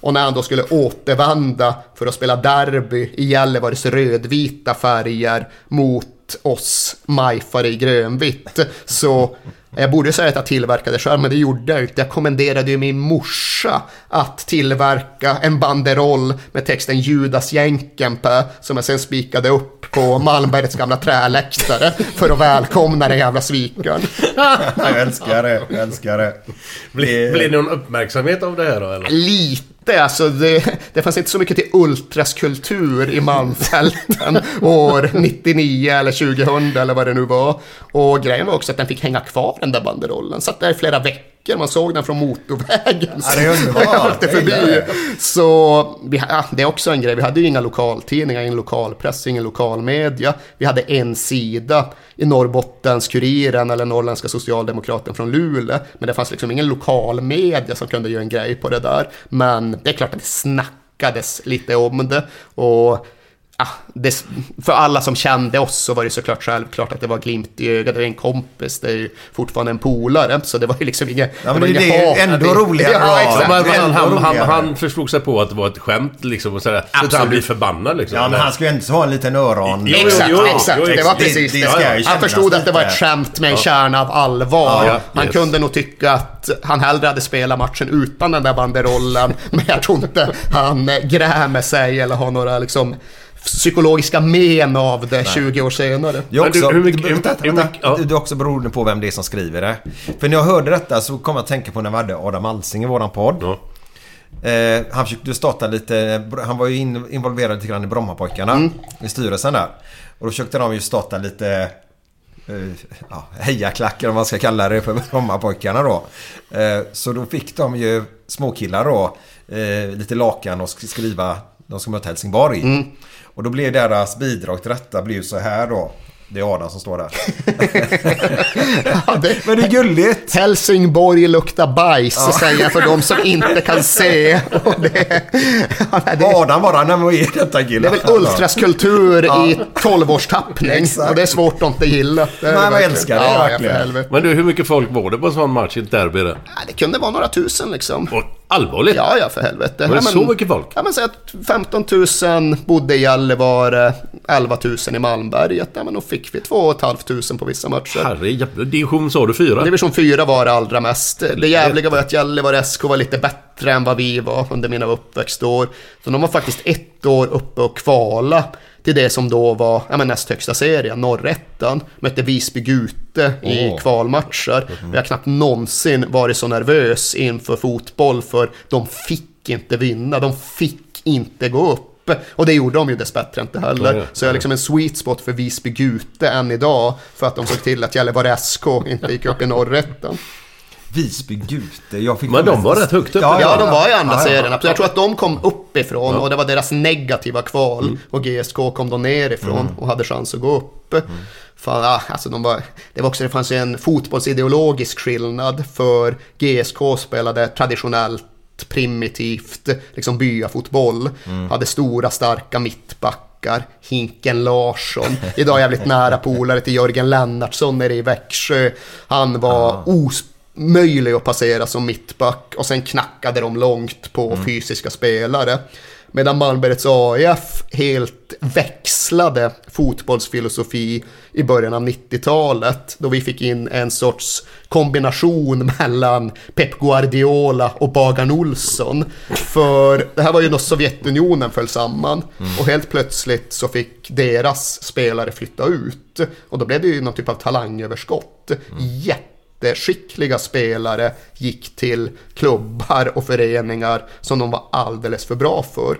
Och när han då skulle återvända för att spela derby i Gällivares rödvita färger mot oss majfare i grönvitt. Så jag borde säga att jag tillverkade själv, men det gjorde jag inte. Jag kommenderade ju min morsa att tillverka en banderoll med texten Judas Jänkenpä som jag sen spikade upp på Malmbergets gamla träläktare för att välkomna den jävla svikaren. Jag älskar det. Jag älskar det. Blir, blir det någon uppmärksamhet av det här då eller? Lite, alltså det, det fanns inte så mycket till ultraskultur i Malmfälten år 99 eller 2000 eller vad det nu var. Och grejen var också att den fick hänga kvar den där banderollen. Satt där i flera veckor, man såg den från motorvägen. Ja, det är underbart. Gillar förbi. det. Så vi, ja, det är också en grej, vi hade ju inga lokaltidningar, ingen lokalpress, ingen lokalmedia. Vi hade en sida i Norrbottens Kuriren eller Norrländska Socialdemokraten från Luleå. Men det fanns liksom ingen lokalmedia som kunde göra en grej på det där. Men det är klart att det snackades lite om det. Och ja, det, för alla som kände oss så var det såklart självklart att det var glimt i ögat. Det är en kompis, det är ju fortfarande en polare. Så det var ju liksom inget... Ja, men det är det ändå Det- roligare. Ja, exakt. Det är han, ändå han, han, roligare. han förstod sig på att det var ett skämt liksom och sådär. Så att han Absolut. blir förbannad liksom. Ja men han ska ju ändå ha en liten öron. Jo, jo, Exakt, jo, exakt. jo, det var det- precis det det. ska ju Han förstod att det var ett skämt med en kärna av allvar. Ja, han yes. kunde nog tycka att han hellre hade spelat matchen utan den där banderollen. men jag tror inte han grämer sig eller har några liksom psykologiska men av det 20 år senare. Jag Men du, också, hur mycket- vänta, hur vänta, mycket- ja. Det är också beroende på vem det är som skriver det. För när jag hörde detta så kom jag att tänka på när vi hade Adam Alsing i våran podd. Ja. Eh, han försökte starta lite, han var ju in, involverad lite grann i Brommapojkarna i styrelsen där. Och då försökte de ju starta lite eh, ja, hejaklackar om man ska kalla det för Brommapojkarna då. Eh, så då fick de ju småkillar då eh, lite lakan och sk- skriva de ska möta Helsingborg. Och då blev deras bidrag till detta blev så här då. Det är Adam som står där. Ja, det, Men det är gulligt! Helsingborg luktar bajs, säger jag för de som inte kan se. Och det, ja, det, Adam bara, nej men vad är detta det killar? är väl ultraskultur i 12-årstappning. Exakt. Och det är svårt att inte gilla. Det Nej, man älskar det ja, ja, verkligen. Men du, hur mycket folk var det på en sån match i ett derby? Ja, det kunde vara några tusen liksom. Och Allvarligt? Ja, ja, för helvete. Var det så mycket folk? Ja, men säg att 15 000 bodde i Gällivare, 11 000 i Malmberget. Ja, men då fick vi 2 500 på vissa matcher. Herre division sa du fyra? Division 4 var det allra mest. Det jävliga var att Gällivare SK var lite bättre än vad vi var under mina uppväxtår. Så de var faktiskt ett år uppe och kvala till det som då var ja, men näst högsta serien, norrettan. Mötte Visby Gute i kvalmatcher. Jag har knappt någonsin varit så nervös inför fotboll för de fick inte vinna, de fick inte gå upp. Och det gjorde de ju dessbättre inte heller. Så jag är liksom en sweet spot för Visby Gute än idag. För att de såg till att Gällivare SK inte gick upp i norrettan. Visby Gute. Jag fick Men de var rätt högt upp. Ja, de var i andra Ja, ja. serien. Jag tror att de kom uppifrån och det var deras negativa kval. Och GSK kom då nerifrån och hade chans att gå upp. Fan, ah, alltså de var, det var också, det fanns ju en fotbollsideologisk skillnad för GSK spelade traditionellt primitivt, liksom byafotboll. Hade stora starka mittbackar. Hinken Larsson, idag jävligt nära polare till Jörgen Lennartsson nere i Växjö. Han var omöjlig att passera som mittback och sen knackade de långt på fysiska spelare. Medan Malmbergets AIF helt växlade fotbollsfilosofi i början av 90-talet. Då vi fick in en sorts kombination mellan Pep Guardiola och Bagan Olsson. För det här var ju då Sovjetunionen föll samman. Och helt plötsligt så fick deras spelare flytta ut. Och då blev det ju någon typ av talangöverskott. Jätteskickliga spelare gick till klubbar och föreningar som de var alldeles för bra för.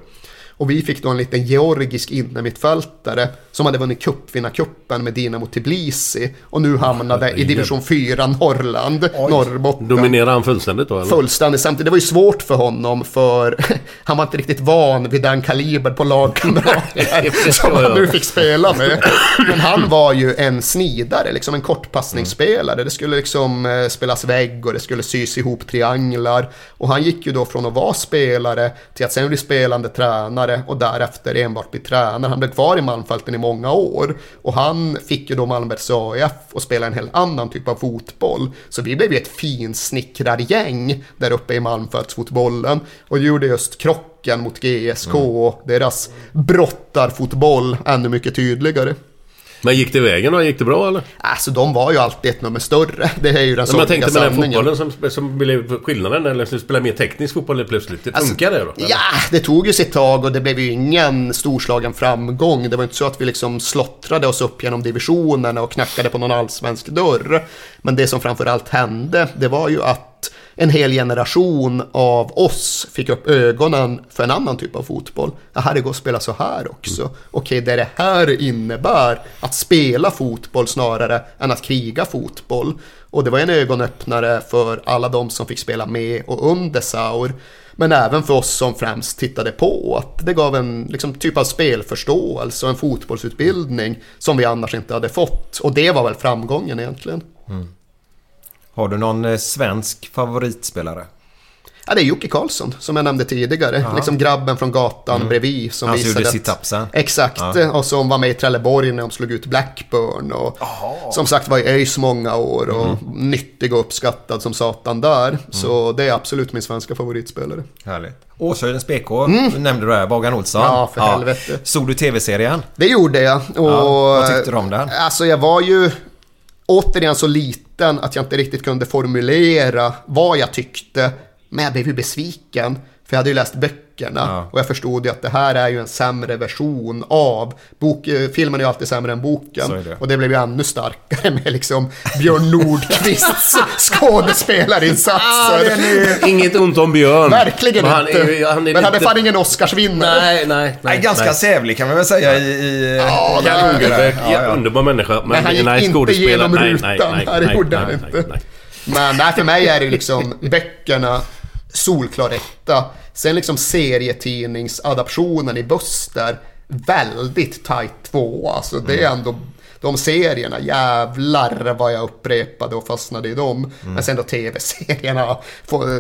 Och vi fick då en liten georgisk innermittfältare som hade vunnit cupvinnarcupen med Dinamo Tbilisi och nu hamnade i division 4 Norrland, Norrbotten. Dominerar han fullständigt då eller? Fullständigt samtidigt. Det var ju svårt för honom för han var inte riktigt van vid den kaliber på lagkamrater som han nu fick spela med. Men han var ju en snidare, liksom en kortpassningsspelare. Det skulle liksom eh, spelas vägg och det skulle sys ihop trianglar. Och han gick ju då från att vara spelare till att sen bli spelande tränare och därefter enbart bli tränare. Han blev kvar i Malmfälten i många år. Och han fick ju då Malmbergs AIF och spela en helt annan typ av fotboll. Så vi blev ju ett finsnickrargäng där uppe i Malmfältsfotbollen. Och gjorde just krocken mot GSK och deras brottarfotboll ännu mycket tydligare. Men gick det vägen då? Gick det bra eller? Alltså de var ju alltid ett nummer större. Det är ju den Men jag sorgliga tänkte med den sanningen. fotbollen som, som blev skillnaden, eller som spelar mer teknisk fotboll plötsligt. Det Alltså, funkar det då? eller? Ja, det tog ju sitt tag och det blev ju ingen storslagen framgång. Det var inte så att vi liksom slottrade oss upp genom divisionerna och knackade på någon allsvensk dörr. Men det som framförallt hände, det var ju att en hel generation av oss fick upp ögonen för en annan typ av fotboll. Ja, det går att spela så här också. Okej, det är det här innebär att spela fotboll snarare än att kriga fotboll. Och det var en ögonöppnare för alla de som fick spela med och under Saur. Men även för oss som främst tittade på. Att det gav en liksom, typ av spelförståelse och en fotbollsutbildning som vi annars inte hade fått. Och det var väl framgången egentligen. Mm. Har du någon eh, svensk favoritspelare? Ja, det är Jocke Karlsson som jag nämnde tidigare. Liksom grabben från gatan bredvid som Han som visade gjorde att-. Exakt, Ja. och som var med i Trelleborg när de slog ut Blackburn. Och som sagt var i ÖIS många år och Mm. nyttig och uppskattad som satan där. Så det är absolut min svenska favoritspelare. Härligt. Åshöjdens BK nämnde du här, Bagan Olsson. Ja, för helvete. Såg du tv-serien? Det gjorde jag. Och, Ja, vad tyckte du om den? Alltså jag var ju återigen så liten att jag inte riktigt kunde formulera vad jag tyckte. Men jag blev ju besviken. För jag hade ju läst böcker böckerna. Och jag förstod ju att det här är ju en sämre version av. Bok, eh, filmen är ju alltid sämre än boken. Det. Och det blev ju ännu starkare med liksom Björn Nordqvists skådespelarinsatser. Inget ont om Björn. Verkligen Men han inte. är han är men lite- hade fan ingen Oscarsvinnare. Nej, nej, Nej, ganska sävlig kan man väl säga i... i Ja, Ja, ja. underbar människa. Men, Men han gick nej, inte nej, rutan. nej, nej, Nej, nej, nej, nej, nej. Men nej, för mig är det liksom böckerna solklar etta. Sen liksom serietidningsadaptionen i Buster, väldigt tight två. Alltså det Mm. är ändå de serierna, jävlar vad jag upprepade och fastnade i dem. Mm. Men sen då tv-serierna,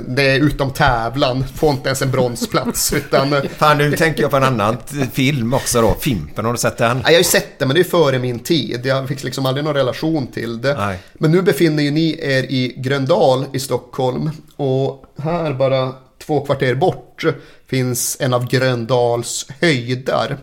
det är utom tävlan, får inte ens en bronsplats. utan, Fan, nu tänker jag på en annan film också då. Fimpen, har du sett den? Ja, jag har ju sett det, men det är före min tid. Jag fick liksom aldrig någon relation till det. Nej. Men nu befinner ju ni er i Gröndal i Stockholm. Och här bara två kvarter bort finns en av Gröndals höjder.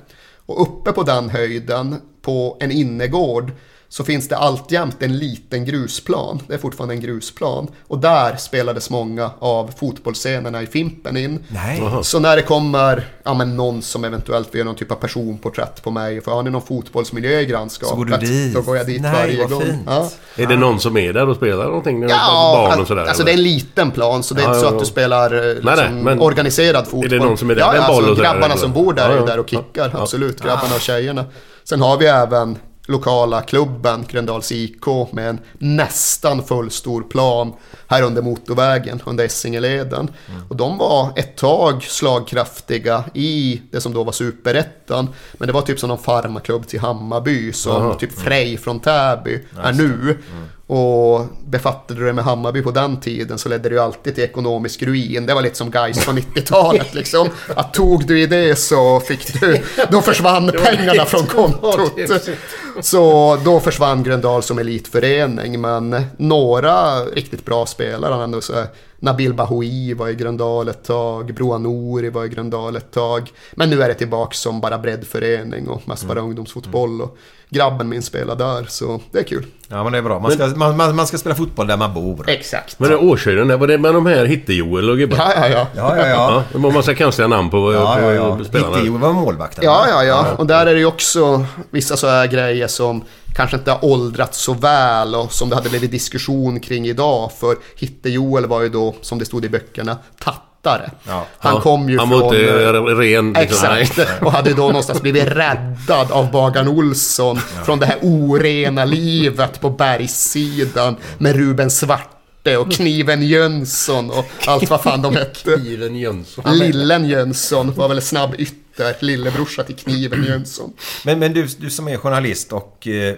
Och uppe på den höjden, på en innergård, så finns det alltjämt en liten grusplan. Det är fortfarande en grusplan. Och där spelades många av fotbollsscenerna i Fimpen in. Nej. Så när det kommer ja, men någon som eventuellt vill göra någon typ av personporträtt på mig, för har ni någon fotbollsmiljö i grannskapet? Så går du dit? Då går jag dit Nej, varje vad gång. fint. Ja. Är det någon som är där och spelar någonting? Ja, barn och sådär? alltså det är eller? en liten plan så det är Ja, inte så ja, att ja. du spelar eh, liksom, nej, men- organiserad fotboll. Är det någon som är där ja, med boll alltså, och sådär, Grabbarna eller? som bor där Ja, är ja. där och kickar, Ja. absolut. Grabbarna och tjejerna. Sen har vi även lokala klubben Gröndals IK med en nästan fullstor plan här under motorvägen, under Essingeleden. Och de var ett tag slagkraftiga i det som då var superettan. Men det var typ som någon farmaklubb till Hammarby som Aha. typ Frej från Täby är nu. Och befattade du dig med Hammarby på den tiden så ledde det ju alltid till ekonomisk ruin. Det var lite som Gais på 90-talet liksom. Att tog du i det så fick du, då försvann pengarna från kontot. Så då försvann Gröndal som elitförening. Men några riktigt bra spelare, han ändå så här, Nabil Bahoui var i Gröndal ett tag, Broa Nouri var i Gröndal ett tag. Men nu är det tillbaka som bara breddförening och mest bara ungdomsfotboll. Och grabben min spelar där, så det är kul. Ja men det är bra. Man ska, man, man, man ska spela fotboll där man bor. Exakt. Men det Årshöjden, var det med de här Hitte-Joel och gubbar? Ja, ja, ja. Ja, ja, ja. Det var massa konstiga namn på, Ja, på ja, ja. spelarna. Hitte var målvakten. Ja, ja, ja. Och där är det ju också vissa så här grejer som kanske inte har åldrats så väl och som det hade blivit diskussion kring idag. För Hitte-Joel var ju då, som det stod i böckerna, tattare. Ja. Han Ja, kom ju han från... var inte ren. liksom. Exakt, och hade då någonstans blivit räddad av Bagan Olsson från det här orena livet på bergssidan med Ruben Svarte och Kniven Jönsson och allt vad fan de hette. Kniven Jönsson. Lillen Jönsson var väl snabb ytter, lillebrorsa till Kniven Jönsson. Men, men du, du som är journalist och... Eh,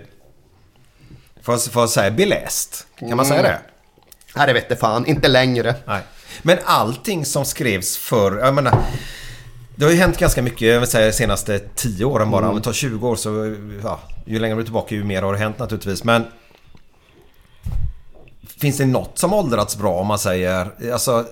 får, jag säga beläst? Kan man säga det? Nej, det vette fan, inte längre. Nej. Men allting som skrevs för jag menar, det har ju hänt ganska mycket jag vill säga, de senaste 10 åren bara. Om vi tar 20 år så, ja, ju längre du är tillbaka ju mer har det hänt naturligtvis. Men Finns det något som åldrats bra om man säger, alltså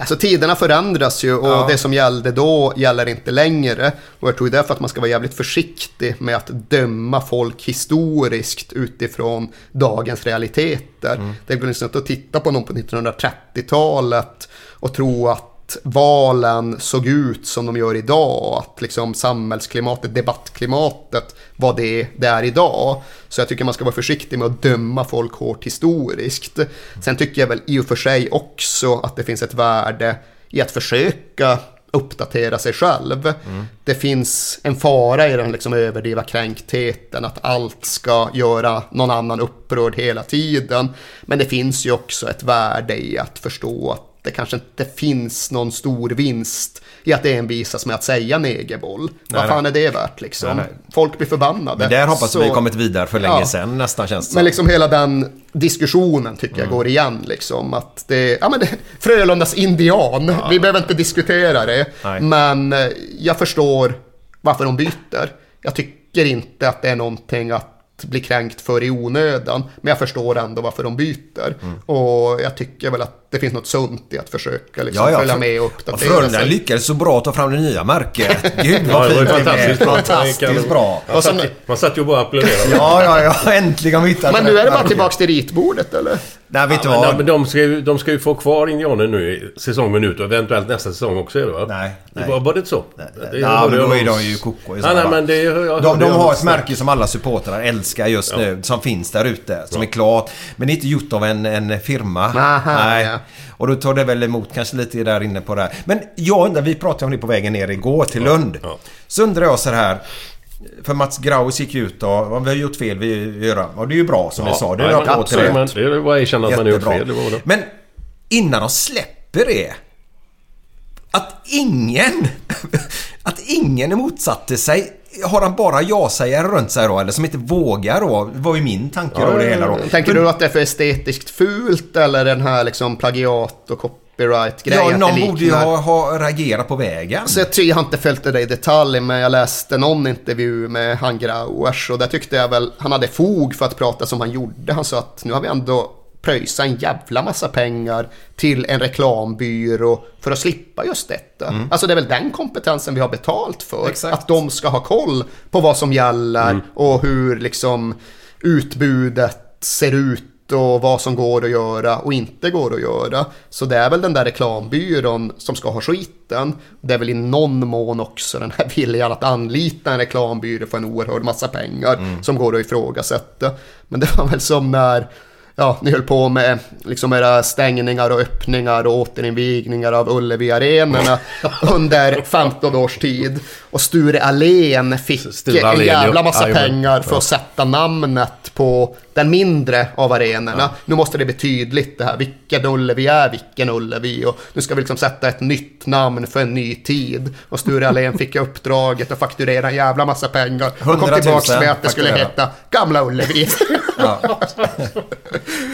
Alltså tiderna förändras ju och Ja. det som gällde då gäller inte längre. Och jag tror därför att man ska vara jävligt försiktig med att döma folk historiskt utifrån dagens realiteter. Det går liksom inte att titta på någon på 1930-talet och tro att valen såg ut som de gör idag. Att liksom samhällsklimatet, debattklimatet var det det är idag. Så jag tycker man ska vara försiktig med att döma folk hårt historiskt. Sen tycker jag väl i och för sig också att det finns ett värde i att försöka uppdatera sig själv. Det finns en fara i den liksom överdriva kränktheten, att allt ska göra någon annan upprörd hela tiden. Men det finns ju också ett värde i att förstå att det kanske inte finns någon stor vinst i att envisas med att säga negerboll. Vad nej. fan är det värt liksom? Nej, nej. Folk blir förbannade. Men där hoppas Så- vi kommit vidare för länge Ja. sedan nästan känns det Men som. liksom hela den diskussionen tycker jag går igen liksom. Att det, ja men det, Frölundas indian, vi behöver inte diskutera det. Men eh, jag förstår varför de byter. Jag tycker inte att det är någonting att bli kränkt för i onödan. Men jag förstår ändå varför de byter. Mm. Och jag tycker väl att det finns något sunt i att försöka liksom, följa med och Och uppdatera Frölunda sig. lyckades så bra att ta fram det nya märket. Gud Ja, vad fint ju fantastiskt bra. Fantastiskt bra. Man satt, man satt ju bara och applåderade. Ja, ja, ja. Äntligen hittat Men nu är det bara tillbaka till ritbordet eller? Nej, vet du Men, vad? men de, ska ju, de ska ju få kvar Indianen nu i säsongen ut och eventuellt nästa säsong också är det va? Nej, nej. Var, var det inte så? Nej, Det- ja, men det- då är de ju koko i Nej, nej, men det... Jag, De, de har ett snack. märke som alla supportrar älskar just nu. Som finns där ute. Som är klart. Men det är inte gjort av en, en firma. Aha, Nej. ja. Och då tar det väl emot kanske lite där inne på det här. Men jag undrar, vi pratade om det på vägen ner igår till Lund. ja. Så undrar jag så här. För Mats Graus gick ut och "Ja, vi har gjort fel, vi gör Och det är ju bra som ni sa. Det är till det. var att erkänna att man har gjort fel. Det var det. Men innan de släpper det. Att ingen... Att ingen motsatte sig. Har han bara ja-sägare runt sig då? Eller som inte vågar då? var ju min tanke då det hela då. Tänker du att det är för estetiskt fult eller den här liksom plagiat och copyright-grejen? Ja, någon borde ju ha, ha reagerat på vägen. Så jag, ty- jag har inte följt det i detalj, men jag läste någon intervju med han Grauers och där tyckte jag väl han hade fog för att prata som han gjorde. Han sa att nu har vi ändå pröjsa en jävla massa pengar till en reklambyrå för att slippa just detta. Mm. Alltså det är väl den kompetensen vi har betalt för. Exakt. Att de ska ha koll på vad som gäller Mm. och hur liksom utbudet ser ut och vad som går att göra och inte går att göra. Så det är väl den där reklambyrån som ska ha skiten. Det är väl i någon mån också den här viljan att anlita en reklambyrå för en oerhörd massa pengar Mm. som går att ifrågasätta. Men det var väl som när ja, ni höll på med liksom era stängningar och öppningar och återinvigningar av Ullevi-arenorna under 15 års tid. Och Sture Allén fick Sture en Allén, jävla ja. massa Jajamän. pengar för Ja. att sätta namnet på den mindre av arenorna. Nu måste det bli tydligt det här, vilken Ullevi är vilken Ullevi. Och nu ska vi liksom sätta ett nytt namn för en ny tid. Och Sture Allén fick uppdraget att fakturera en jävla massa pengar. Och kom 100 000 tillbaka med att det skulle heta Gamla Ullevi.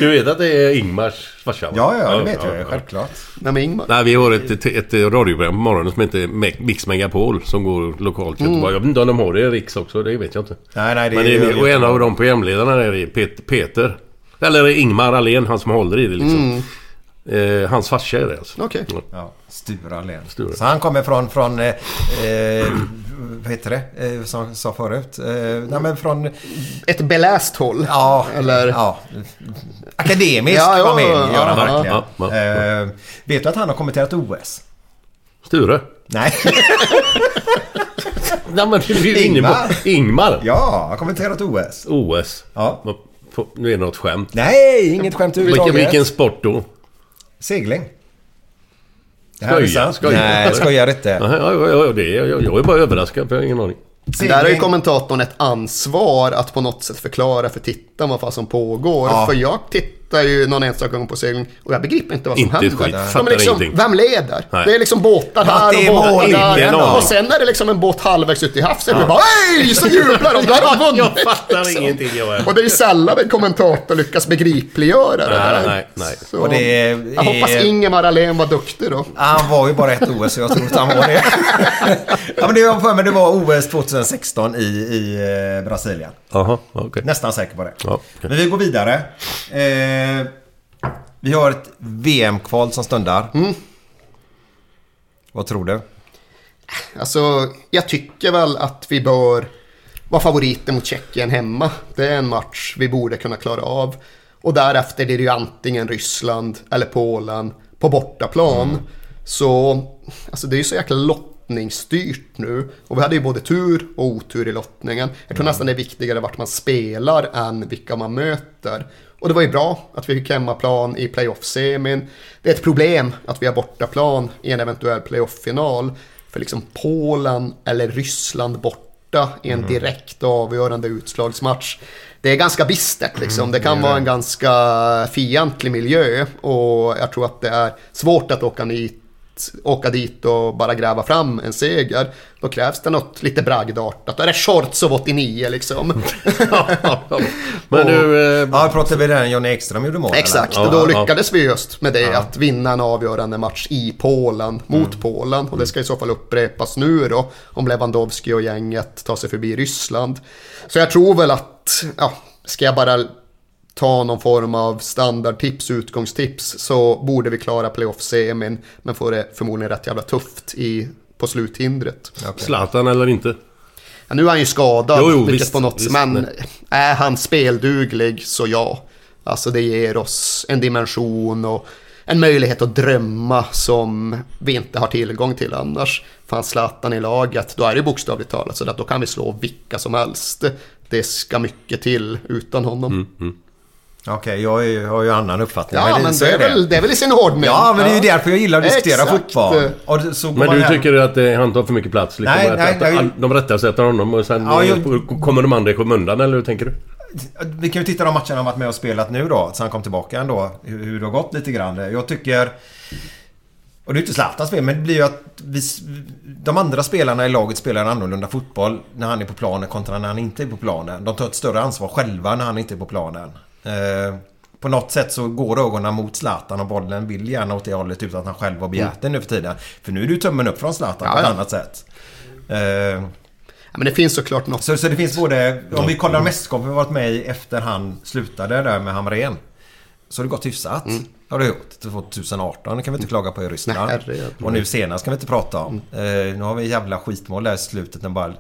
Du vet att det är Ingmars farsa? Ja, ja, det vet jag ju. Självklart. Vem är Ingmar? Nej, vi har ett, ett, ett radioprogram på morgonen som heter Mix Megapol som går lokalt Mm. Göteborg. Jag vet inte om de har det i Riks också, det vet jag inte. Nej, nej, det Men är det är, och en av de programledarna är Pet, Peter. Eller Ingmar Allén, han som håller i det liksom. Eh, hans farsa är det alltså. Okej. Ja. Ja, Sture Allén. Sture. Så han kommer från, från eh, eh, vad heter det, eh, som jag sa förut? Eh, nej men från, Ett beläst håll. ja, Eller? ja, akademiskt Ja, ja, var med ja, ja, verkligen. ja, ja. Eh, vet du att han har kommenterat OS? Sture? Nej. Nej men du är inne Ingmar. på... Ingmar? ja, har kommenterat OS. OS? Ja. Vad- på- Nu är det något skämt. Nej, inget skämt Vilken, överhuvudtaget. vilken sport då? Segling. Det här är Skojar, sant. skojar. Nej, skojar inte. Ja, ja, ja, ja, det är, jag, jag är bara överraskad, för jag har ingen aning. Där har ju kommentatorn ett ansvar att på något sätt förklara för tittaren vad fan som pågår. Ja. För jag tittar ju någon enstaka gång på segling och jag begriper inte vad som Inte händer. skit. Ja, men liksom, vem leder? Nej. Det är liksom båtar Ja, här är och båtar där. aning. Och sen är det liksom en båt halvvägs ute i havs. Och vi bara hej! Så jublar de. Då har vunnit. Jag fattar liksom. ingenting jag är. Och det är sällan en kommentator lyckas begripliggöra det Nej, där. nej, nej. Så, Och det är- jag hoppas Ingemar Ahlén var duktig då. Han var ju bara ett OS så jag tror inte han var det. ja, men det var för mig det var OS 2016 i, i eh, Brasilien. Jaha, okej. Nästan säker på det. Ja, okej. Men vi går vidare. Eh, vi har ett VM-kval som stundar. Mm. Vad tror du? Alltså, jag tycker väl att vi bör vara favoriter mot Tjeckien hemma. Det är en match vi borde kunna klara av. Och därefter är det ju antingen Ryssland eller Polen på bortaplan. Så, alltså det är ju så jäkla lottningsstyrt nu. Och vi hade ju både tur och otur i lottningen. Jag tror nästan det är viktigare vart man spelar än vilka man möter. Och det var ju bra att vi fick hemmaplan i playoff-semin. Det är ett problem att vi har bortaplan i en eventuell playoff-final. För liksom Polen eller Ryssland borta i en direkt avgörande utslagsmatch. Det är ganska bistert liksom. Det kan vara en ganska fientlig miljö. Och jag tror att det är svårt att åka dit åka dit och bara gräva fram en seger. Då krävs det något lite bragdartat. Då är det shorts av 89 liksom. Men du... Eh, Ja, pratar vi den Johnny Ekström gjorde mål? Exakt, och då lyckades vi just med det att vinna en avgörande match i Polen mot Polen. Och det ska i så fall upprepas nu då om Lewandowski och gänget tar sig förbi Ryssland. Så jag tror väl att, ja, ska jag bara ta någon form av standardtips, utgångstips så borde vi klara playoff-semin men får det förmodligen rätt jävla tufft i, på sluthindret. Zlatan eller inte? Ja, nu är han ju skadad, Jo, jo, vilket visst, på något visst, men nej. är han spelduglig så ja. Alltså det ger oss en dimension och en möjlighet att drömma som vi inte har tillgång till annars. Fanns Zlatan i laget, då är det bokstavligt talat så att då kan vi slå vilka som helst. Det ska mycket till utan honom. Mm, Okej, jag är- har ju annan uppfattning. Ja, men så det är, väl, det är väl i sin ordning. Ja, men det är ju därför jag gillar att diskutera Exakt. fotboll. Och det- så Men du hem- tycker att eh, han tar för mycket plats? Liksom, Nej, att, nej, att, nej. De rättar sätter honom och sen Ja, eh, jag- kommer de andra i skymundan eller hur tänker du? Vi kan ju titta de matcherna han varit med och spelat nu då, sen han kom tillbaka ändå. Hur, hur det har gått lite grann. Jag tycker... Och det är ju inte Zlatans fel, men det blir ju att vi, de andra spelarna i laget spelar en annorlunda fotboll när han är på planen kontra när han inte är på planen. De tar ett större ansvar själva när han inte är på planen. Eh, på något sätt så går ögonen mot Zlatan och bollen vill gärna åt det hållet utan att han själv har begärt det nu för tiden. För nu är ju tummen upp från Zlatan Ja, på ett ja. annat sätt. Eh, Ja, men det finns såklart något. så, så det finns både, om vi kollar mästerskapet vi varit med i efter han slutade där med Hamrén. så har det gått hyfsat. Det har det gjort. 2018 det kan vi inte klaga på i Ryssland. Nej, och nu senast kan vi inte prata om. Eh, nu har vi jävla skitmål där i slutet. Den bara...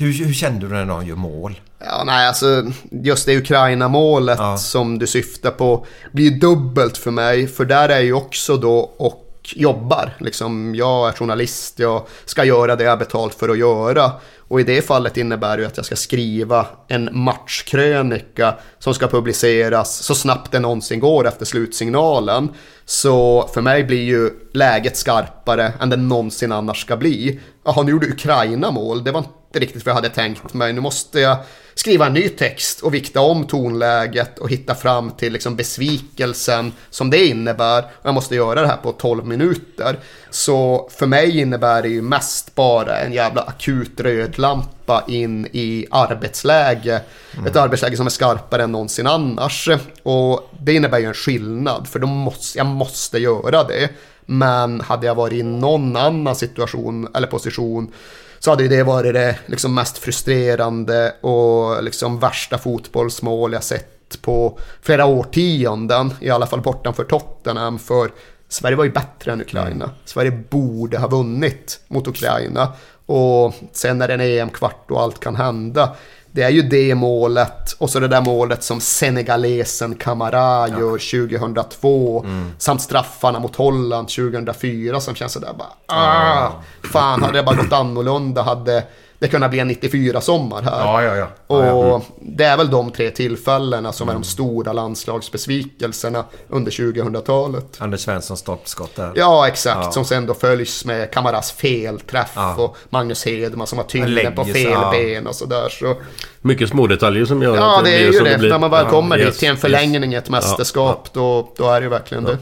hur, hur kände du när någon gör mål? Ja, nej, alltså just det Ukraina-målet som du syftar på blir dubbelt för mig. För där är jag ju också då och jobbar. Liksom, jag är journalist, jag ska göra det jag är betalt för att göra. Och i det fallet innebär det ju att jag ska skriva en matchkrönika som ska publiceras så snabbt det någonsin går efter slutsignalen. Så för mig blir ju läget skarpare än det någonsin annars ska bli. Jaha, nu gjorde Ukraina mål. Det var inte riktigt vad jag hade tänkt mig. Nu måste jag skriva en ny text och vikta om tonläget och hitta fram till liksom besvikelsen som det innebär. Jag måste göra det här på 12 minuter. Så för mig innebär det ju mest bara en jävla akut rödlampa in i arbetsläge. Ett arbetsläge som är skarpare än någonsin annars. Och det innebär ju en skillnad för då måste, jag måste göra det. Men hade jag varit i någon annan situation eller position så hade ju det varit det liksom mest frustrerande och liksom värsta fotbollsmål jag sett på flera årtionden. I alla fall bortanför Tottenham. För Sverige var ju bättre än Ukraina. Sverige borde ha vunnit mot Ukraina. Och sen är det en EM-kvart och allt kan hända. Det är ju det målet och så det där målet som senegalesen Camara gör 2002. Samt straffarna mot Holland 2004 som känns sådär bara ah, Fan, hade det bara gått annorlunda hade det kunnat bli en 94-sommar här. Ja, ja, ja. Och Ja, ja. det är väl de tre tillfällena som är de stora landslagsbesvikelserna under 2000-talet. Anders Svenssons stolpskott där. Ja, exakt. Ja. Som sen då följs med Kamaras felträff Ja. och Magnus Hedman som har tyngden på fel ja. ben och sådär. Så. Mycket små detaljer som gör Ja, att det är blir ju som det. blir. När man väl Ja, kommer yes, dit till en yes. förlängning i ett mästerskap, Då, då är det ju verkligen det.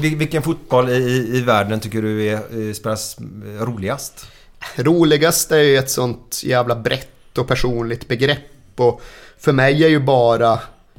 Vil- Vilken fotboll i, i världen tycker du är, eh, spelas roligast? Roligast är ju ett sånt jävla brett och personligt begrepp. Och för mig är ju bara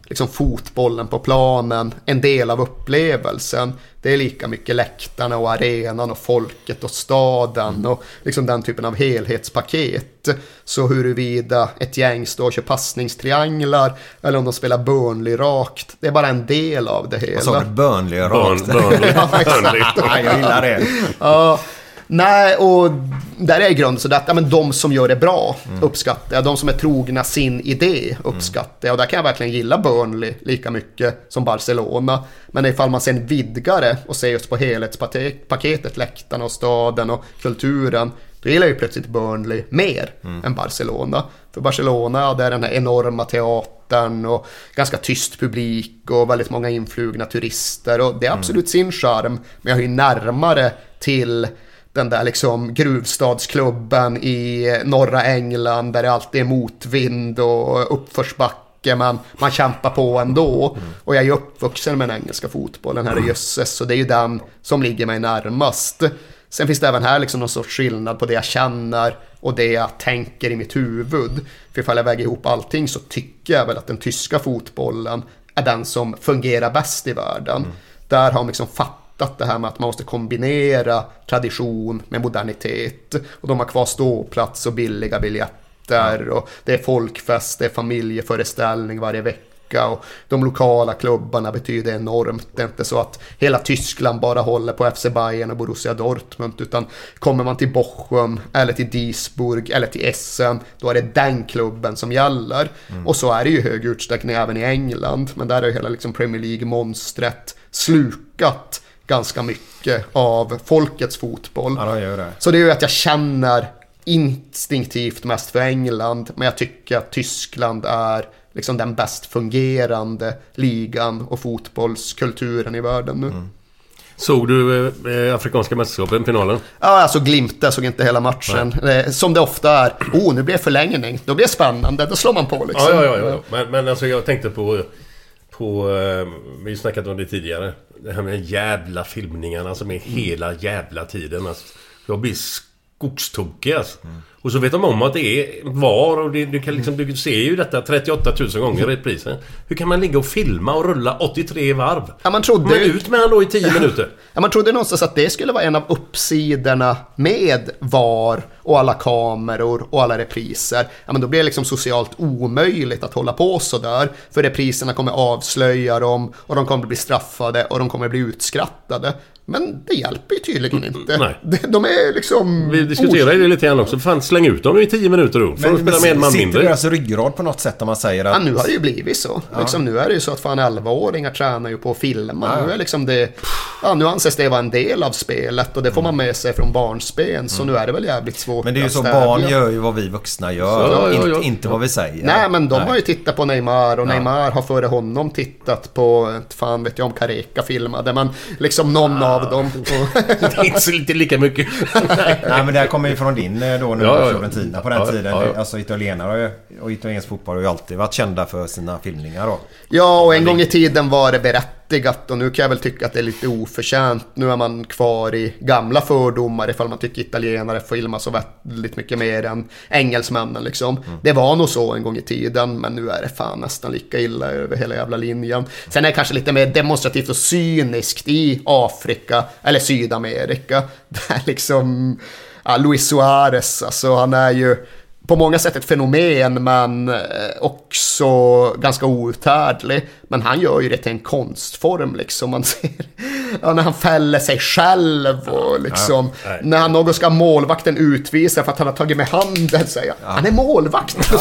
liksom fotbollen på planen en del av upplevelsen. Det är lika mycket läktarna och arenan och folket och staden och liksom den typen av helhetspaket. Så huruvida ett gäng står och kör passningstrianglar eller om de spelar Burnley rakt, det är bara en del av det hela. Vad sa du? Burnley rakt? Burn- Burnley. Ja, exakt. Jag gillar det. Ja, nej, och där är grunden så att ja, men de som gör det bra uppskattar jag. De som är trogna sin idé uppskattar jag. Och där kan jag verkligen gilla Burnley lika mycket som Barcelona. Men ifall man sen vidgar det och ser just på helhetspaketet, läktarna och staden och kulturen. Då gillar jag ju plötsligt Burnley mer än Barcelona. För Barcelona, det är den här enorma teatern och ganska tyst publik och väldigt många influgna turister. Och det är absolut sin charm, men jag är ju närmare till den där liksom gruvstadsklubben i norra England där det alltid är motvind och uppförsbacke men man kämpar på ändå. Och jag är ju uppvuxen med den engelska fotbollen, här i jösses, så det är ju den som ligger mig närmast. Sen finns det även här liksom någon sorts skillnad på det jag känner och det jag tänker i mitt huvud. För ifall jag väger ihop allting så tycker jag väl att den tyska fotbollen är den som fungerar bäst i världen. Där har man liksom fattat det här med att man måste kombinera tradition med modernitet. Och de har kvar ståplats och billiga biljetter. Och det är folkfest, det är familjeföreställning varje vecka. Och de lokala klubbarna betyder enormt. Det är inte så att hela Tyskland bara håller på FC Bayern och Borussia Dortmund. Utan kommer man till Bochum eller till Duisburg eller till Essen. Då är det den klubben som gäller. Och så är det ju i hög utsträckning även i England. Men där är ju hela liksom Premier League-monstret slukat ganska mycket av folkets fotboll. Ja, de gör det. Så det är ju att jag känner instinktivt mest för England, men jag tycker att Tyskland är liksom den bäst fungerande ligan och fotbollskulturen i världen nu. Såg du eh, Afrikanska mästerskapen, finalen? Ja, alltså Glimta såg inte hela matchen. Eh, Som det ofta är. Oh, nu blir det förlängning. Då blir det spännande. Då slår man på liksom. Ja, ja, ja. ja. Men, men alltså jag tänkte på... på eh, vi har ju snackat om det tidigare. Det här med jävla filmningarna som är hela jävla tiden. Alltså, jag blir skogstokig alltså. Och så vet de om att det är VAR och det, du, kan liksom, du ser ju detta 38 000 gånger i reprisen. Hur kan man ligga och filma och rulla 83 varv? Ja, man trodde Men ut med han då i 10 minuter. Ja, man trodde någonstans att det skulle vara en av uppsidorna med VAR och alla kameror och alla repriser. Ja, men då blir det liksom socialt omöjligt att hålla på så där. För repriserna kommer avslöja dem och de kommer bli straffade och de kommer bli utskrattade. Men det hjälper ju tydligen inte. Nej. De- De är liksom... Vi diskuterar ju det lite grann också. Fan, släng ut dem i 10 minuter då. För att spela med en man sitter mindre. deras ryggrad på något sätt om man säger att... Ja, nu har det ju blivit så. Liksom, nu är det ju så att fan 11-åringar tränar ju på att filma. Nu, är liksom det, ja, nu anses det vara en del av spelet och det får man med sig från barnsben. Så nu är det väl jävligt svårt Men det är ju så, stävja. barn gör ju vad vi vuxna gör. Ja, ja, inte, ja. inte vad vi säger. Nej, men de har ju tittat på Neymar och Neymar har före honom tittat på, fan vet jag om Careca filmade, men liksom någon Ah. Av dem. Det är inte så lite lika mycket. Nej men det här kommer ju från din eh, då nu Ja. Fiorentina på den Ja, tiden. ja, ja. Alltså italienare och italiensk fotboll har ju alltid varit kända för sina filmningar då. ja, och en gång i tiden var det berättigat och nu kan jag väl tycka att det är lite oförtjänt. Nu är man kvar i gamla fördomar ifall man tycker italienare filmar så väldigt mycket mer än engelsmännen liksom. Det var nog så en gång i tiden, men nu är det fan nästan lika illa över hela jävla linjen. Sen är det kanske lite mer demonstrativt och cyniskt i Afrika eller Sydamerika. Där liksom, ja, Luis Suarez, alltså han är ju på många sätt ett fenomen men eh, också ganska outhärdlig. Men han gör ju det till en konstform liksom. Man ser ja, när han fäller sig själv och liksom Ja, nej. när han någon ska målvakten utvisa för att han har tagit med handen säger jag. Han är målvakt.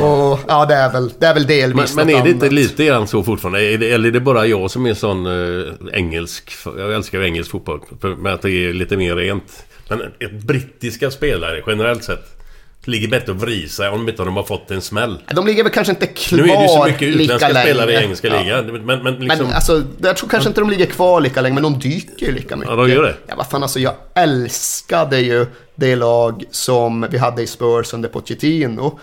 och, ja det är väl, det är väl Men, delvis men något är det inte lite grann så fortfarande? Är det, eller är det bara jag som är sån eh, engelsk... Jag älskar ju engelsk fotboll. Med att det är lite mer rent. Men brittiska spelare generellt sett ligger bättre att vrida sig om inte de har fått en smäll. De ligger väl kanske inte kvar Nu är det ju så mycket lika utländska länge. spelare i engelska Ja. ligan. Men, men liksom... Men alltså, jag tror kanske inte de ligger kvar lika länge, men de dyker ju lika mycket. Ja, de gör det. Ja, vad fan alltså, jag älskade ju det lag som vi hade i Spurs under Pochettino.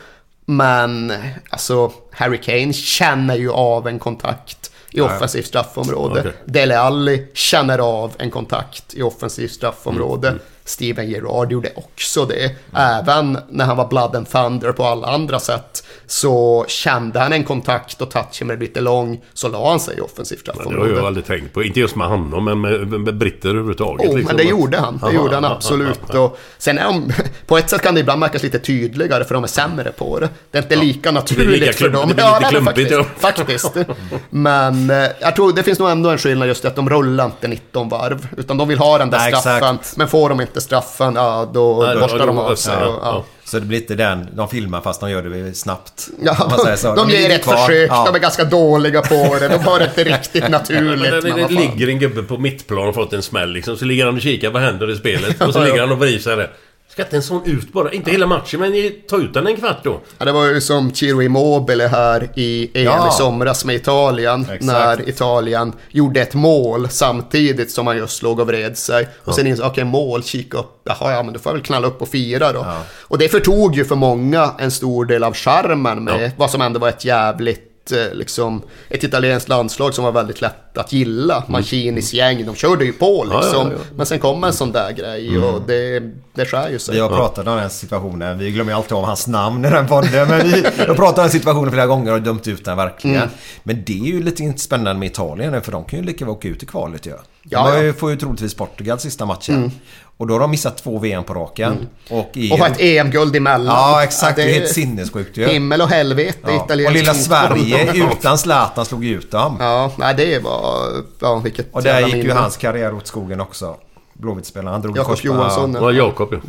Men, alltså, Harry Kane känner ju av en kontakt i offensivt straffområde. Okej. Dele Alli känner av en kontakt i offensivt straffområde. Steven Gerrard gjorde också det. Även när han var blood and thunder på alla andra sätt så kände han en kontakt och touchen blev lite lång så la han sig i offensivt Men det har straffområde. jag aldrig tänkt på. Inte just med honom, men med, med britter överhuvudtaget. Oh, liksom. men det gjorde han. Det Aha, gjorde han absolut. aha, aha. Och sen är de, på ett sätt kan det ibland märkas lite tydligare för de är sämre på det. Det är inte lika naturligt lika för dem. det blir lite klumpigt, faktiskt, faktiskt. Men eh, jag tror det finns nog ändå en skillnad just i att de rullar inte 19 varv. Utan de vill ha den där Nej, straffen. exakt. Men får de inte straffen, ja då Nej, borstar då- de av sig. ja, och, ja. ja. Så det blir inte den, de filmar fast de gör det snabbt. Ja, man säger så. de, de ger ett kvar. försök, Ja. de är ganska dåliga på det, de har det inte riktigt naturligt. men det vad fan. ligger en gubbe på mittplan och fått en smäll liksom, så ligger han och kikar vad händer i spelet. Och så ligger han och vrider sig. Ska inte en sån ut bara? Inte hela matchen, men ta ut den en kvart då. Ja, det var ju som Ciro Immobile här i EM Ja. i somras med Italien. Exakt. När Italien gjorde ett mål samtidigt som han just låg och vred sig. Och sen insåg okej mål, kika upp. Jaha, ja men då får jag väl knalla upp och fira då. Och det förtog ju för många en stor del av charmen med Ja. vad som ändå var ett jävligt Liksom, ett italienskt landslag som var väldigt lätt att gilla. Mancinis gäng, de körde ju på Mm. ja, liksom. ja. Men sen kom en sån där grej och det, det skär ju sig. Har pratat om den situationen. Vi glömmer alltid om hans namn i den podden. Men vi har pratat om den situationen flera gånger och dömt ut den verkligen. Mm. Men det är ju lite spännande med Italien för de kan ju lika väl åka ut i kvalet ju. De Ja, ja. ju- får ju troligtvis Portugal sista matchen. Och då har de missat två VM på raken. Och, i, Och ett EM-guld emellan. Ja, exakt. Ja, det är helt sinnessjukt ju. Himmel och helvete Ja. Och lilla fotboll. Sverige utan Zlatan slog ut dem. Ja, nej det var... Ja, vilket Och där gick ju minne. hans karriär åt skogen också. Blåvitt-spelaren. Han drog Jakob korsband- Johansson. Ja, Jakob ja.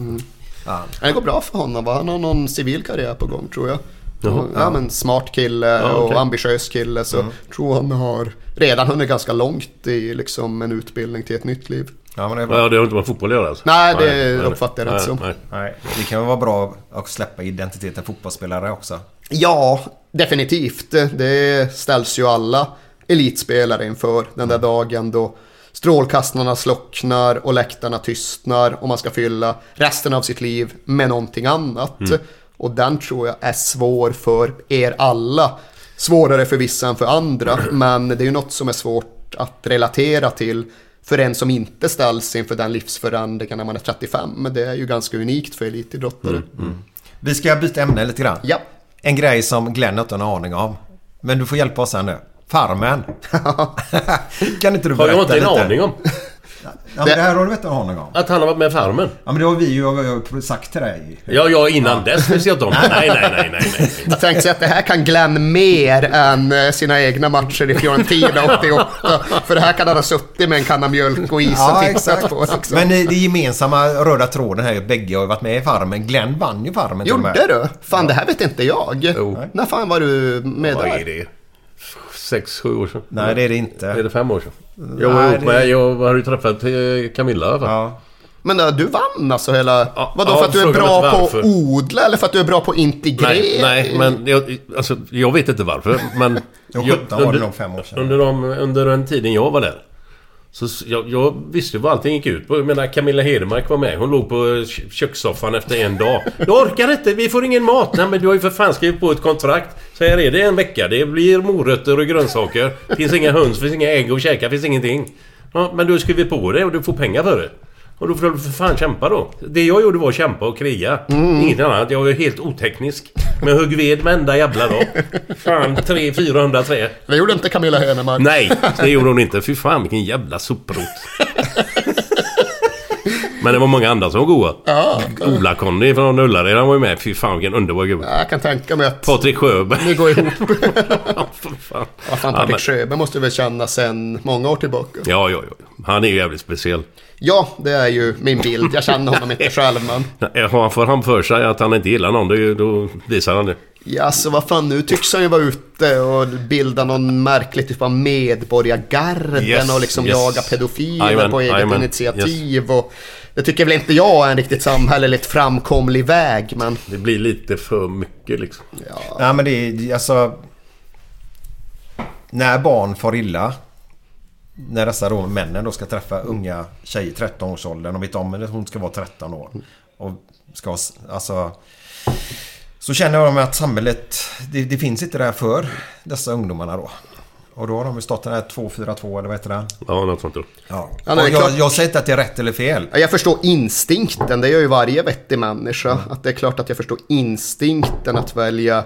Ja. Ja, Det går bra för honom va? Han har någon civil karriär på gång tror jag. Jaha. ja, men smart kille Ja, och okej. ambitiös kille. Så tror han har redan hunnit ganska långt i liksom en utbildning till ett nytt liv. Ja, men det är bra. Ja, det har inte med fotboll att göra alltså. Nej, det uppfattar jag nej, inte som. nej. Nej, det kan väl vara bra att släppa identiteten fotbollsspelare också. Ja, definitivt. Det ställs ju alla elitspelare inför den där dagen då strålkastarna slocknar och läktarna tystnar och man ska fylla resten av sitt liv med någonting annat. Och den tror jag är svår för er alla. Svårare för vissa än för andra, men det är ju något som är svårt att relatera till för en som inte ställs inför den livsförändringen när man är 35. Men det är ju ganska unikt för elitidrottare. Vi ska byta ämne lite grann. Ja. En grej som Glenn inte har en aning om. Men du får hjälpa oss här nu. Farmen. kan inte du Har berätta jag inte en lite? aning om. Ja, men det här har du inte en aning om. Att han har varit med i Farmen? Ja, men det har vi ju sagt till dig. Ja, ja innan dess visste jag inte om det. Nej, nej, nej, nej, nej. Jag tänkte säga att det här kan Glenn mer än eh, sina egna matcher i Fiorentina 88. För det här kan han ha suttit med en kanna mjölk och is och Ja, tittat exakt. på. Liksom. Men eh, det gemensamma röda tråden här är att bägge har ju varit med i Farmen. Glenn vann ju Farmen. Gjorde du? Fan, det här vet inte jag. När fan var du med Vad där? är det? Sex, sju år sedan? Nej, det är det inte. Är det fem år sedan? Jag var ihop det- med... Jag har ju träffat eh, Camilla i alla fall. Ja. Men äh, du vann alltså hela... Vadå, ja, för att du är bra på att odla eller för att du är bra på att integrera? Nej, nej, men jag, alltså, jag vet inte varför. Men jag- 17 var det nog fem år sedan. Under, de, under den tiden jag var där. Så jag, jag visste ju vad allting gick ut på. Jag menar Camilla Hedemark var med. Hon låg på eh, kökssoffan efter en dag. Jag orkar inte, vi får ingen mat. Nej men du har ju för fan skrivit på ett kontrakt. Så här är det en vecka. Det blir morötter och grönsaker. Finns inga höns, finns inga ägg att käka, finns ingenting. Ja, men du har skrivit på det och du får pengar för det. Och då får du för fan kämpa då. Det jag gjorde var att kämpa och kriga. Inget annat. Jag var ju helt oteknisk. Men jag högg ved med enda jävla dag. Fan, 300-400 trä. Det gjorde inte Camilla Henemark. Nej, det gjorde hon inte. Fy fan vilken jävla soprot. Men det var många andra som var goa. Ja, Ola-Conny från Ullared, han var ju med. Fy fan vilken underbar gubbe. jag kan tänka mig att Patrik Sjöberg. ni går ihop. Ja, för fan. Ja, fan, Ja, Patrik men- Sjöberg måste väl känna sen många år tillbaka. Ja, ja, ja. Han är ju jävligt speciell. Ja, det är ju min bild. Jag känner honom inte själv, men... Har får han för sig att han inte gillar någon, det då visar han det. Ja, så vad fan, nu tycks han ju vara ute och bilda någon märklig typ av medborgargarden Yes, och liksom yes. jaga pedofiler på eget jajamän, initiativ. Och det tycker väl inte jag är en riktigt samhälleligt framkomlig väg, men... Det blir lite för mycket liksom. Nej men det är alltså... När barn far illa. När dessa då männen då ska träffa unga tjejer i 13-årsåldern. De vet om att hon ska vara 13 år. Och ska alltså... Så känner jag att samhället... Det, det finns inte där för dessa ungdomarna då. Och då har de ju stått den här 242 eller vad heter det? Ja, något sånt. Ja. Ja, är jag, jag säger inte att det är rätt eller fel. Ja, Jag förstår instinkten, det gör ju varje vettig människa. Att det är klart att jag förstår instinkten att välja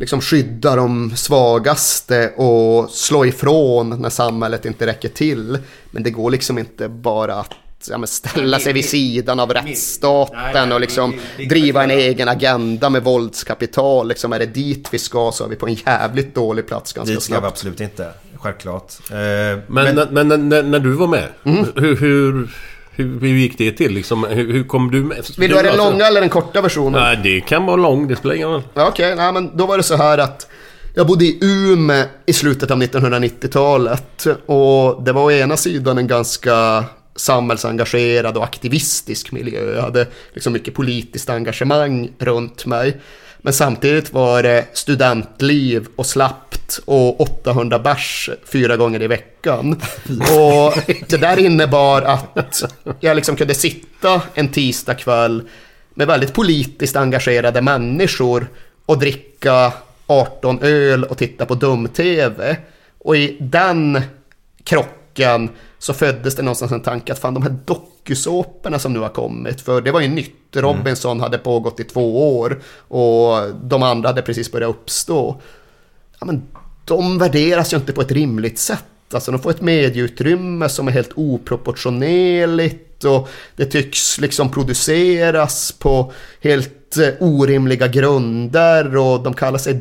liksom skydda de svagaste och slå ifrån när samhället inte räcker till. Men det går liksom inte bara att ja, men ställa sig vid sidan av rättsstaten och liksom driva en egen agenda med våldskapital. Liksom är det dit vi ska så är vi på en jävligt dålig plats ganska Dit ska vi snabbt. absolut inte. Självklart. Eh, Men, men, men, när, när du var med, Mm. hur, hur, hur, hur gick det till liksom? Hur, hur kom du med? Vill du ha den alltså- långa eller den korta versionen? Nej, det kan vara lång, det spelar ingen roll. Ja, Okej, nej, men då var det så här att jag bodde i Umeå i slutet av 1990-talet och det var å ena sidan en ganska samhällsengagerad och aktivistisk miljö. Jag hade liksom mycket politiskt engagemang runt mig. Men samtidigt var det studentliv och slappt och 800 bärs fyra gånger i veckan. Och det där innebar att jag liksom kunde sitta en tisdagkväll med väldigt politiskt engagerade människor och dricka 18 öl och titta på dum-tv. Och i den krocken så föddes det någonstans en tanke att fan de här dokusåporna som nu har kommit, för det var ju nytt. Robinson hade pågått i två år och de andra hade precis börjat uppstå. Ja, men de värderas ju inte på ett rimligt sätt. Alltså de får ett medieutrymme som är helt oproportionerligt och det tycks liksom produceras på helt eh, orimliga grunder och de kallar sig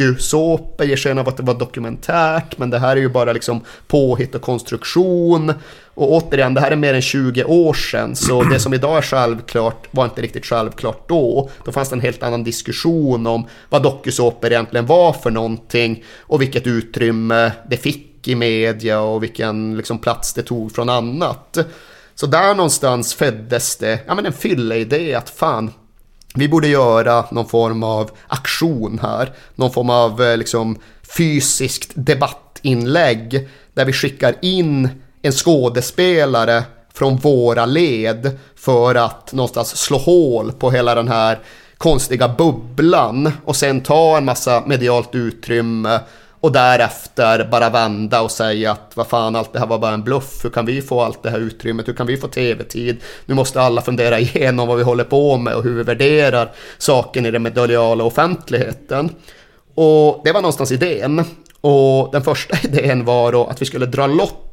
dokusåpor, ger sken av att det var dokumentärt men det här är ju bara liksom påhitt och konstruktion. Och återigen, det här är mer än 20 år sedan så det som idag är självklart var inte riktigt självklart då. Då fanns det en helt annan diskussion om vad dokusåpor egentligen var för någonting och vilket utrymme det fick i media och vilken liksom, plats det tog från annat. Så där någonstans föddes det ja, men en fylleidé att fan, vi borde göra någon form av aktion här. Någon form av eh, liksom, fysiskt debattinlägg där vi skickar in en skådespelare från våra led för att någonstans slå hål på hela den här konstiga bubblan och sen ta en massa medialt utrymme och därefter bara vända och säga att vad fan allt det här var bara en bluff. Hur kan vi få allt det här utrymmet? Hur kan vi få tv-tid? Nu måste alla fundera igenom vad vi håller på med och hur vi värderar saken i den mediala offentligheten. Och det var någonstans idén. Och den första idén var då att vi skulle dra lott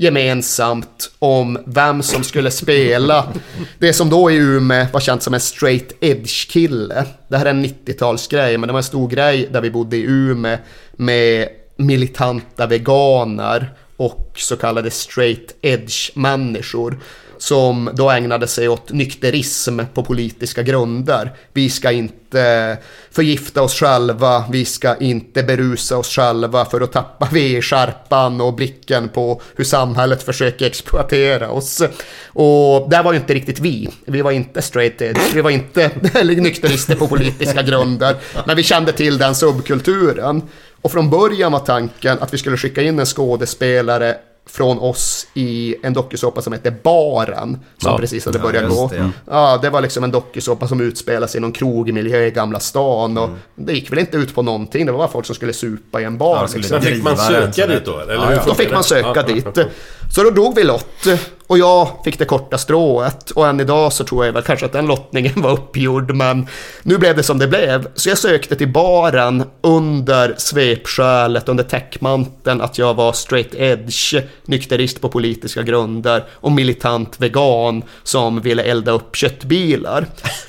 gemensamt om vem som skulle spela det som då i Umeå var känt som en straight edge kille. Det här är en 90-talsgrej men det var en stor grej där vi bodde i Umeå med militanta veganer och så kallade straight edge människor som då ägnade sig åt nykterism på politiska grunder. Vi ska inte förgifta oss själva, vi ska inte berusa oss själva för att tappa vi skärpan och blicken på hur samhället försöker exploatera oss. Och det var ju inte riktigt vi. Vi var inte straight edge, vi var inte nykterister på politiska grunder, men vi kände till den subkulturen. Och från början var tanken att vi skulle skicka in en skådespelare från oss i en dokusåpa som heter Baren. Som Ja. precis hade Ja, börjat just gå. det, ja. Ja, det var liksom en dokusåpa som utspelar sig i någon krogmiljö i Gamla stan. Och Mm. det gick väl inte ut på någonting. Det var bara folk som skulle supa i en bar. Ja, liksom. Fick man söka dit då, eller? Hur Då fick man söka Ja. dit. Så då drog vi lott. Och jag fick det korta strået. Och än idag så tror jag väl kanske att den lottningen var uppgjord. Men nu blev det som det blev. Så jag sökte till baren under svepskälet, under täckmanteln att jag var straight edge, nykterist på politiska grunder och militant vegan som ville elda upp köttbilar.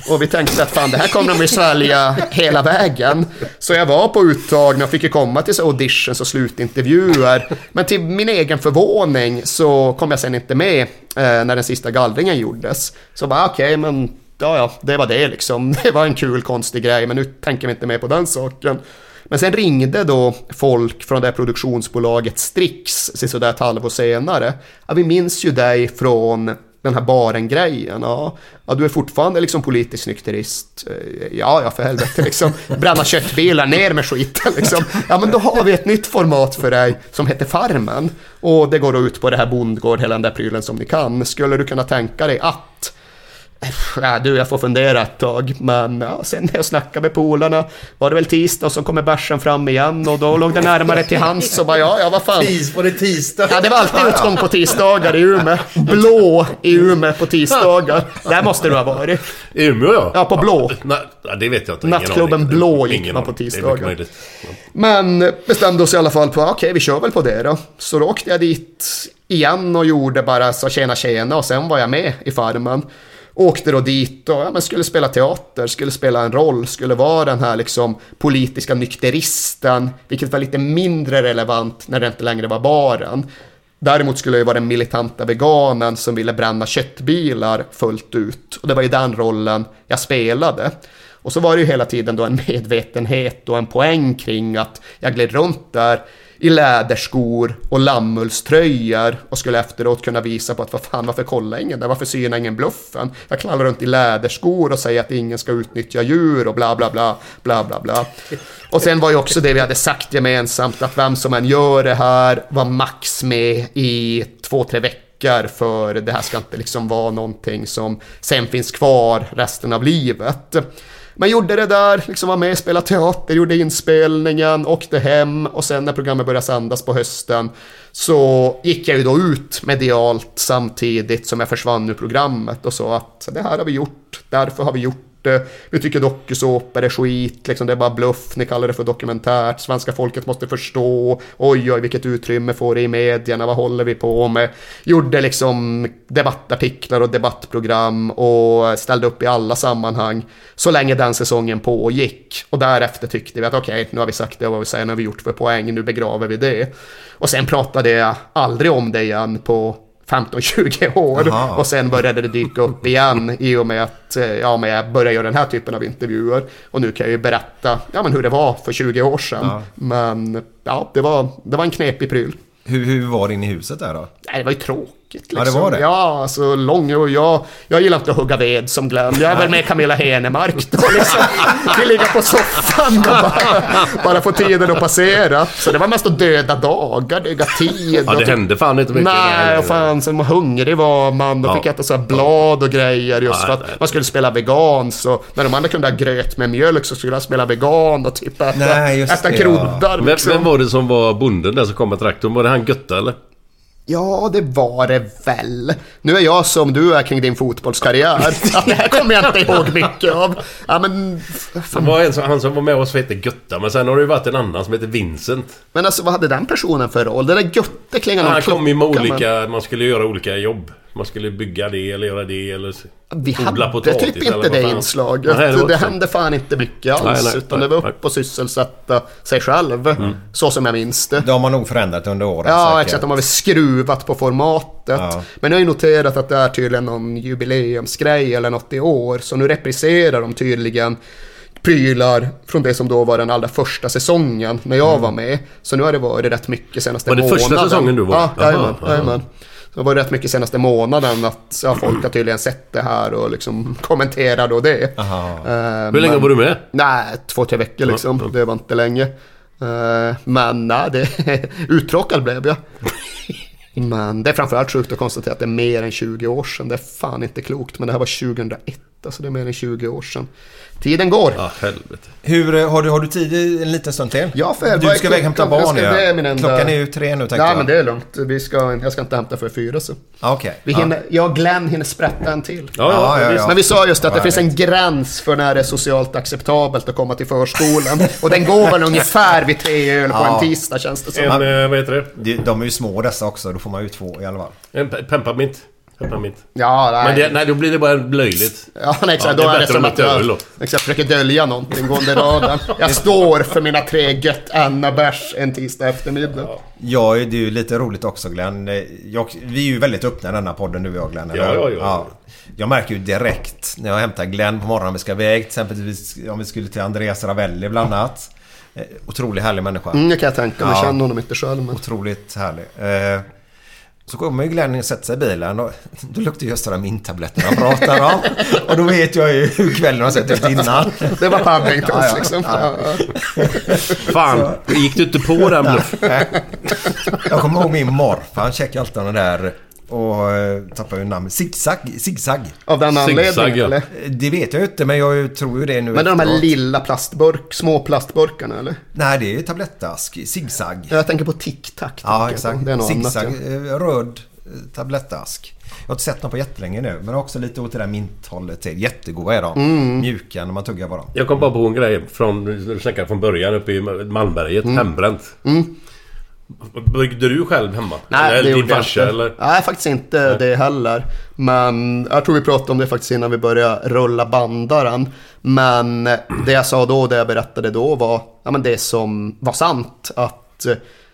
Och vi tänkte att fan det här kommer de ju svälja hela vägen. Så jag var på uttagning och fick ju komma till så auditions och slutintervjuer. Men till min egen förvåning så kom jag sen inte med Eh, när den sista gallringen gjordes. Så bara ah, okej, men ja, ja, det var det liksom. Det var en kul konstig grej, men nu tänker vi inte mer på den saken. Men sen ringde då folk från det här produktionsbolaget Strix sådär ett halvår senare. Ja, vi minns ju dig från den här baren-grejen. Ja. ja, du är fortfarande liksom politisk nykterist. Eh, ja, ja, för helvete liksom. Bränna köttbilar, ner med skiten liksom. Ja, men då har vi ett nytt format för dig som heter Farmen. Och det går då ut på det här bondgård, hela den där prylen som ni kan. Skulle du kunna tänka dig att Ja, du, jag får fundera ett tag, men ja, sen när jag snackade med polarna var det väl tisdag och så kommer bärsen fram igen och då låg det närmare till hands och bara ja, ja, vad fan. Tis på det tisdag. Ja, det var alltid utgång på tisdagar i Umeå. Blå i Umeå på tisdagar. Där måste du ha varit. I Umeå ja. Ja, på blå. Nej, ja, det vet jag inte. Nattklubben. Blå gick Ingen man på tisdagar. Men bestämde oss i alla fall på, okej vi kör väl på det då. Så då åkte jag dit igen och gjorde bara så tjena tjena och sen var jag med i Farmen. Åkte då dit och ja, men skulle spela teater, skulle spela en roll, skulle vara den här liksom politiska nykteristen, vilket var lite mindre relevant när det inte längre var baren. Däremot skulle jag vara den militanta veganen som ville bränna köttbilar fullt ut. Och det var ju den rollen jag spelade. Och så var det ju hela tiden då en medvetenhet och en poäng kring att jag gled runt där i läderskor och lammullströjor och skulle efteråt kunna visa på att vad fan, varför kollar ingen där? Varför synar ingen bluffen? Jag knallar runt i läderskor och säger att ingen ska utnyttja djur och bla bla bla, bla bla bla. Och sen var ju också det vi hade sagt gemensamt att vem som än gör det här var max med i två, tre veckor för det här ska inte liksom vara någonting som sen finns kvar resten av livet. Man gjorde det där, liksom var med, spelade teater, gjorde inspelningen, åkte hem och sen när programmet började sändas på hösten så gick jag ju då ut medialt samtidigt som jag försvann ur programmet och sa att det här har vi gjort, därför har vi gjort det. Vi tycker dokusåpor är skit, liksom det är bara bluff, ni kallar det för dokumentärt, svenska folket måste förstå, oj oj vilket utrymme får det i medierna, vad håller vi på med? Gjorde liksom debattartiklar och debattprogram och ställde upp i alla sammanhang så länge den säsongen pågick. Och därefter tyckte vi att okej, nu har vi sagt det och vad vi säger, nu har vi gjort för poäng, nu begraver vi det. Och sen pratade jag aldrig om det igen på 15-20 år Aha. och sen började det dyka upp igen i och med att eh, ja, men jag började göra den här typen av intervjuer. Och nu kan jag ju berätta ja, men hur det var för 20 år sedan. Ja. Men ja, det var, det var en knepig pryl. Hur, hur var det inne i huset där då? Nej, det var ju tråkigt. Liksom. Ja, det var det. Ja, alltså lång och jag, jag gillar inte att hugga ved som Glenn. Jag är väl med Camilla Henemark då liksom. Vi ligger på soffan och bara, bara få tiden att passera. Så det var mest att döda dagar, döda tid. Ja, det och typ- hände fan inte mycket. Nej, och fan, så hungrig var man. Då Ja. fick äta så här blad och grejer just för att man skulle spela vegan. Så när de andra kunde ha gröt med mjölk så skulle jag spela vegan och typ äta, Nej, just äta det, kryddor. Vem, liksom. vem var det som var bonden där som kom med traktorn? Var det han Götta eller? Ja, det var det väl. Nu är jag som du är kring din fotbollskarriär. Att det här kommer jag inte ihåg mycket av. Ja, men, Det var en som, han som var med oss som hette Götta, men sen har det ju varit en annan som heter Vincent. men alltså vad hade den personen för roll? Det där Götte klingar Han någon kom ju med klocka, men- olika, man skulle göra olika jobb. Man skulle bygga det eller göra det eller Vi odla hade potatis typ inte det fan. inslaget. Nej, det så. hände fan inte mycket alls. Nej, nej, utan nej, det var nej. upp och sysselsätta sig själv. Så som jag minns det. De har nog förändrat under åren. Ja, säkert. exakt. De har väl skruvat på formatet. Ja. Men jag har ju noterat att det är tydligen någon jubileumsgrej eller något i år. Så nu repriserar de tydligen prylar från det som då var den allra första säsongen när jag var med. Så nu har det varit rätt mycket senaste Var det månaden. första säsongen du var? Ja, jajamän. Det var rätt mycket senaste månaden att ja, folk har tydligen sett det här och liksom kommenterar då det. Eh, Hur länge var du med? Nej, två, tre veckor liksom. Det var inte länge. Eh, men nej, det, uttråkad blev jag. Men det är framförallt sjukt att konstatera att det är mer än 20 år sedan. Det är fan inte klokt, men det här var 2001. Alltså det är mer än 20 år sedan. Tiden går. Ja, helvete. Hur, eh, har, du, har du tid en liten stund till? Ja, för Du ska iväg hämta barn ska- ja. det är min enda- Klockan är ju tre nu tänkte Nej, jag. men det är lugnt. Vi ska, jag ska inte hämta för fyra så. Ah, Okej. Vi Ja. hinner, jag och Glenn hinner sprätta en till. Ja, ja, Ja, ja, ja. Men vi sa just att det Ja, finns en gräns för när det är socialt acceptabelt att komma till förskolan. Och den går väl ungefär vid tre öl på Ja. en tisdag känns det som. En, eh, vad heter det? De, de är ju små dessa också, då får man ju två i alla fall. En pepparmint. Pepparmint. Ja, nej. Men det, nej, då blir det bara löjligt. Ja, nej, exakt. Ja, då är det som att jag, exakt, jag försöker dölja någonting gående raden. Jag står för mina tre gött Anna-bärs en tisdag eftermiddag. Ja, det är ju lite roligt också Glenn. Jag, vi är ju väldigt öppna i denna podden du och jag Glenn. Ja, eller? ja, ja. Jag märker ju direkt när jag hämtar Glenn på morgonen vi ska iväg. Till exempel om vi skulle till Andreas Ravelli bland annat. Eh, Otroligt härlig människa. Mm, det kan jag tänka mig. Ja. Jag känner honom inte själv. Men... Otroligt härlig. Eh, Så kommer ju Glenn och sätter sig i bilen och då luktar just de där minttabletterna han pratar om. Och då vet jag ju hur kvällen har sett ut innan. Det var Paddingtons Ja, ja. liksom. Ja. Fan, gick du inte på den bluffen? Jag kommer ihåg min morfar, han checkade alltid den där och eh, tappade ju namnet. Zigzag, zigzag. Av den anledningen ja. eller? Det vet jag ju inte men jag tror ju det nu Men det är de här efteråt. lilla plastburk, små plastburkarna eller? Nej det är ju tablettask. Zigzag. Jag tänker på Tic Tac. tänker Ja exakt. Det är något Zigzag. annat. Ja. eh, Röd eh, tablettask. Jag har inte sett dem på jättelänge nu men också lite åt det där minthållet till. Jättegoda är de. Mm. Mjuka när man tuggar på dem. Jag kom bara på en grej från, du snackade från början uppe i Malmberget. Hembränt. Byggde du själv hemma? Nej, eller det din farsa eller? Nej, faktiskt inte det heller. Men jag tror vi pratade om det faktiskt innan vi började rulla bandaren. Men det jag sa då, det jag berättade då var ja, men det som var sant. Att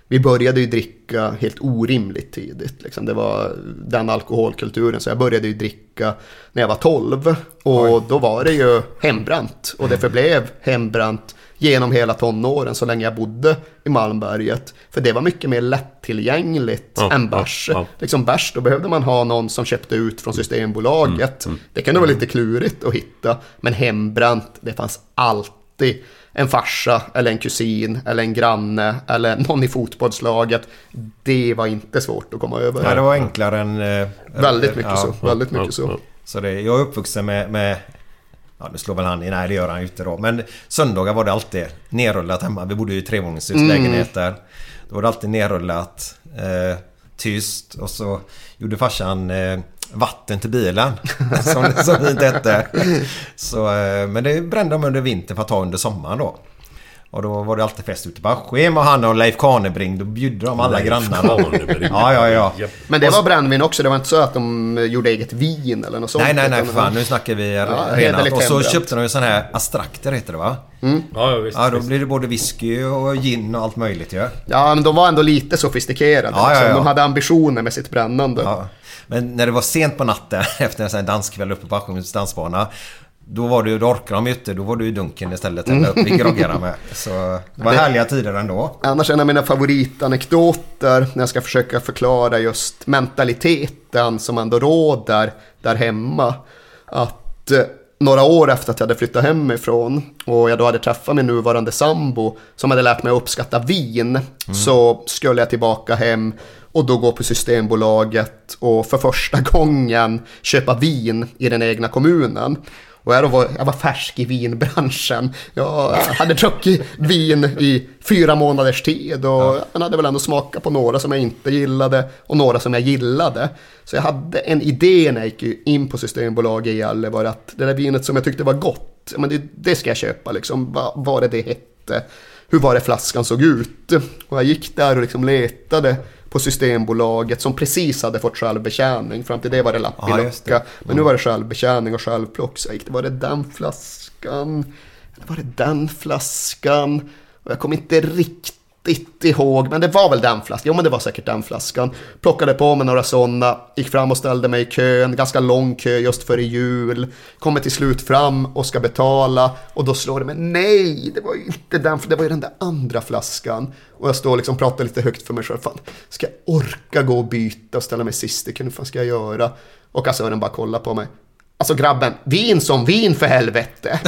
vi började ju dricka helt orimligt tidigt. Liksom. Det var den alkoholkulturen. Så jag började ju dricka när jag var 12. Och då var det ju hembränt. Och det förblev hembränt genom hela tonåren så länge jag bodde i Malmberget. För det var mycket mer lättillgängligt Ja, än ja, bärs. ja. Liksom bärs, då behövde man ha någon som köpte ut från Systembolaget. Mm, Det kunde vara lite klurigt att hitta. Men hembränt, det fanns alltid en farsa eller en kusin eller en granne eller någon i fotbollslaget. Det var inte svårt att komma över. Ja, det var enklare än... eh, Väldigt mycket ja, så. Väldigt mycket ja, så. ja. Så det, jag är uppvuxen med, med Ja, nu slår väl han i. Nej, det gör han ju inte då. Men söndagar var det alltid nerrullat hemma. Vi bodde ju i trevåningshuslägenheter. Då var det alltid nerrullat. Eh, tyst. Och så gjorde farsan eh, vatten till bilen. som, som det inte hette. Så, eh, men det brände de under vintern för att ta under sommaren då. Och då var det alltid fest ute på Askim och han och Leif Kanebring. Då bjöd de alla Leif grannarna. Ja, ja, ja. Men det var brännvin också, det var inte så att de gjorde eget vin eller något sånt. Nej, nej, nej för fan. Nu snackar vi renat. hederligt Och så hembränt. köpte de ju sån här astrakter heter det va? Ja, ja, visst. Ja, då visst. blir det både whisky och gin och allt möjligt ju. Ja. Ja, men de var ändå lite sofistikerade. Ja, ja, liksom. ja. De hade ambitioner med sitt brännande. Ja. Men när det var sent på natten efter en sån här danskväll uppe på Askims dansbana. Då var du, då orkade de ju inte. Då var du i dunken istället. Eller uppe i groggarna med. Så det var härliga tider ändå. Annars en av mina favoritanekdoter när jag ska försöka förklara just mentaliteten som ändå råder där hemma. Att eh, några år efter att jag hade flyttat hemifrån och jag då hade träffat min nuvarande sambo som hade lärt mig att uppskatta vin så skulle jag tillbaka hem och då gå på Systembolaget och för första gången köpa vin i den egna kommunen. Och jag, var, jag var färsk i vinbranschen. Jag hade druckit vin i fyra månaders tid och jag hade väl ändå smakat på några som jag inte gillade och några som jag gillade. Så jag hade en idé när jag gick in på Systembolaget i Gällivare att det där vinet som jag tyckte var gott, men det, det ska jag köpa liksom. Vad var det det hette? Hur var det flaskan såg ut? Och jag gick där och liksom letade på Systembolaget som precis hade fått självbetjäning. Fram till det var det lapp i Ja, lucka. Men nu var det självbetjäning och självplock. Så jag gick, var det den flaskan? Eller var det den flaskan? Och jag kommer inte riktigt ihåg, men det var väl den flaskan. Jo, men det var säkert den flaskan. Plockade på mig några sådana, gick fram och ställde mig i kön. Ganska lång kö just före jul. Kommer till slut fram och ska betala. Och då slår det mig, nej, det var ju inte den, det var ju den där andra flaskan. Och jag står liksom och liksom pratar lite högt för mig själv. Fan, ska jag orka gå och byta och ställa mig sist i kön? Hur fan ska jag göra? Och kassören bara kollar på mig. Alltså grabben, vin som vin för helvete.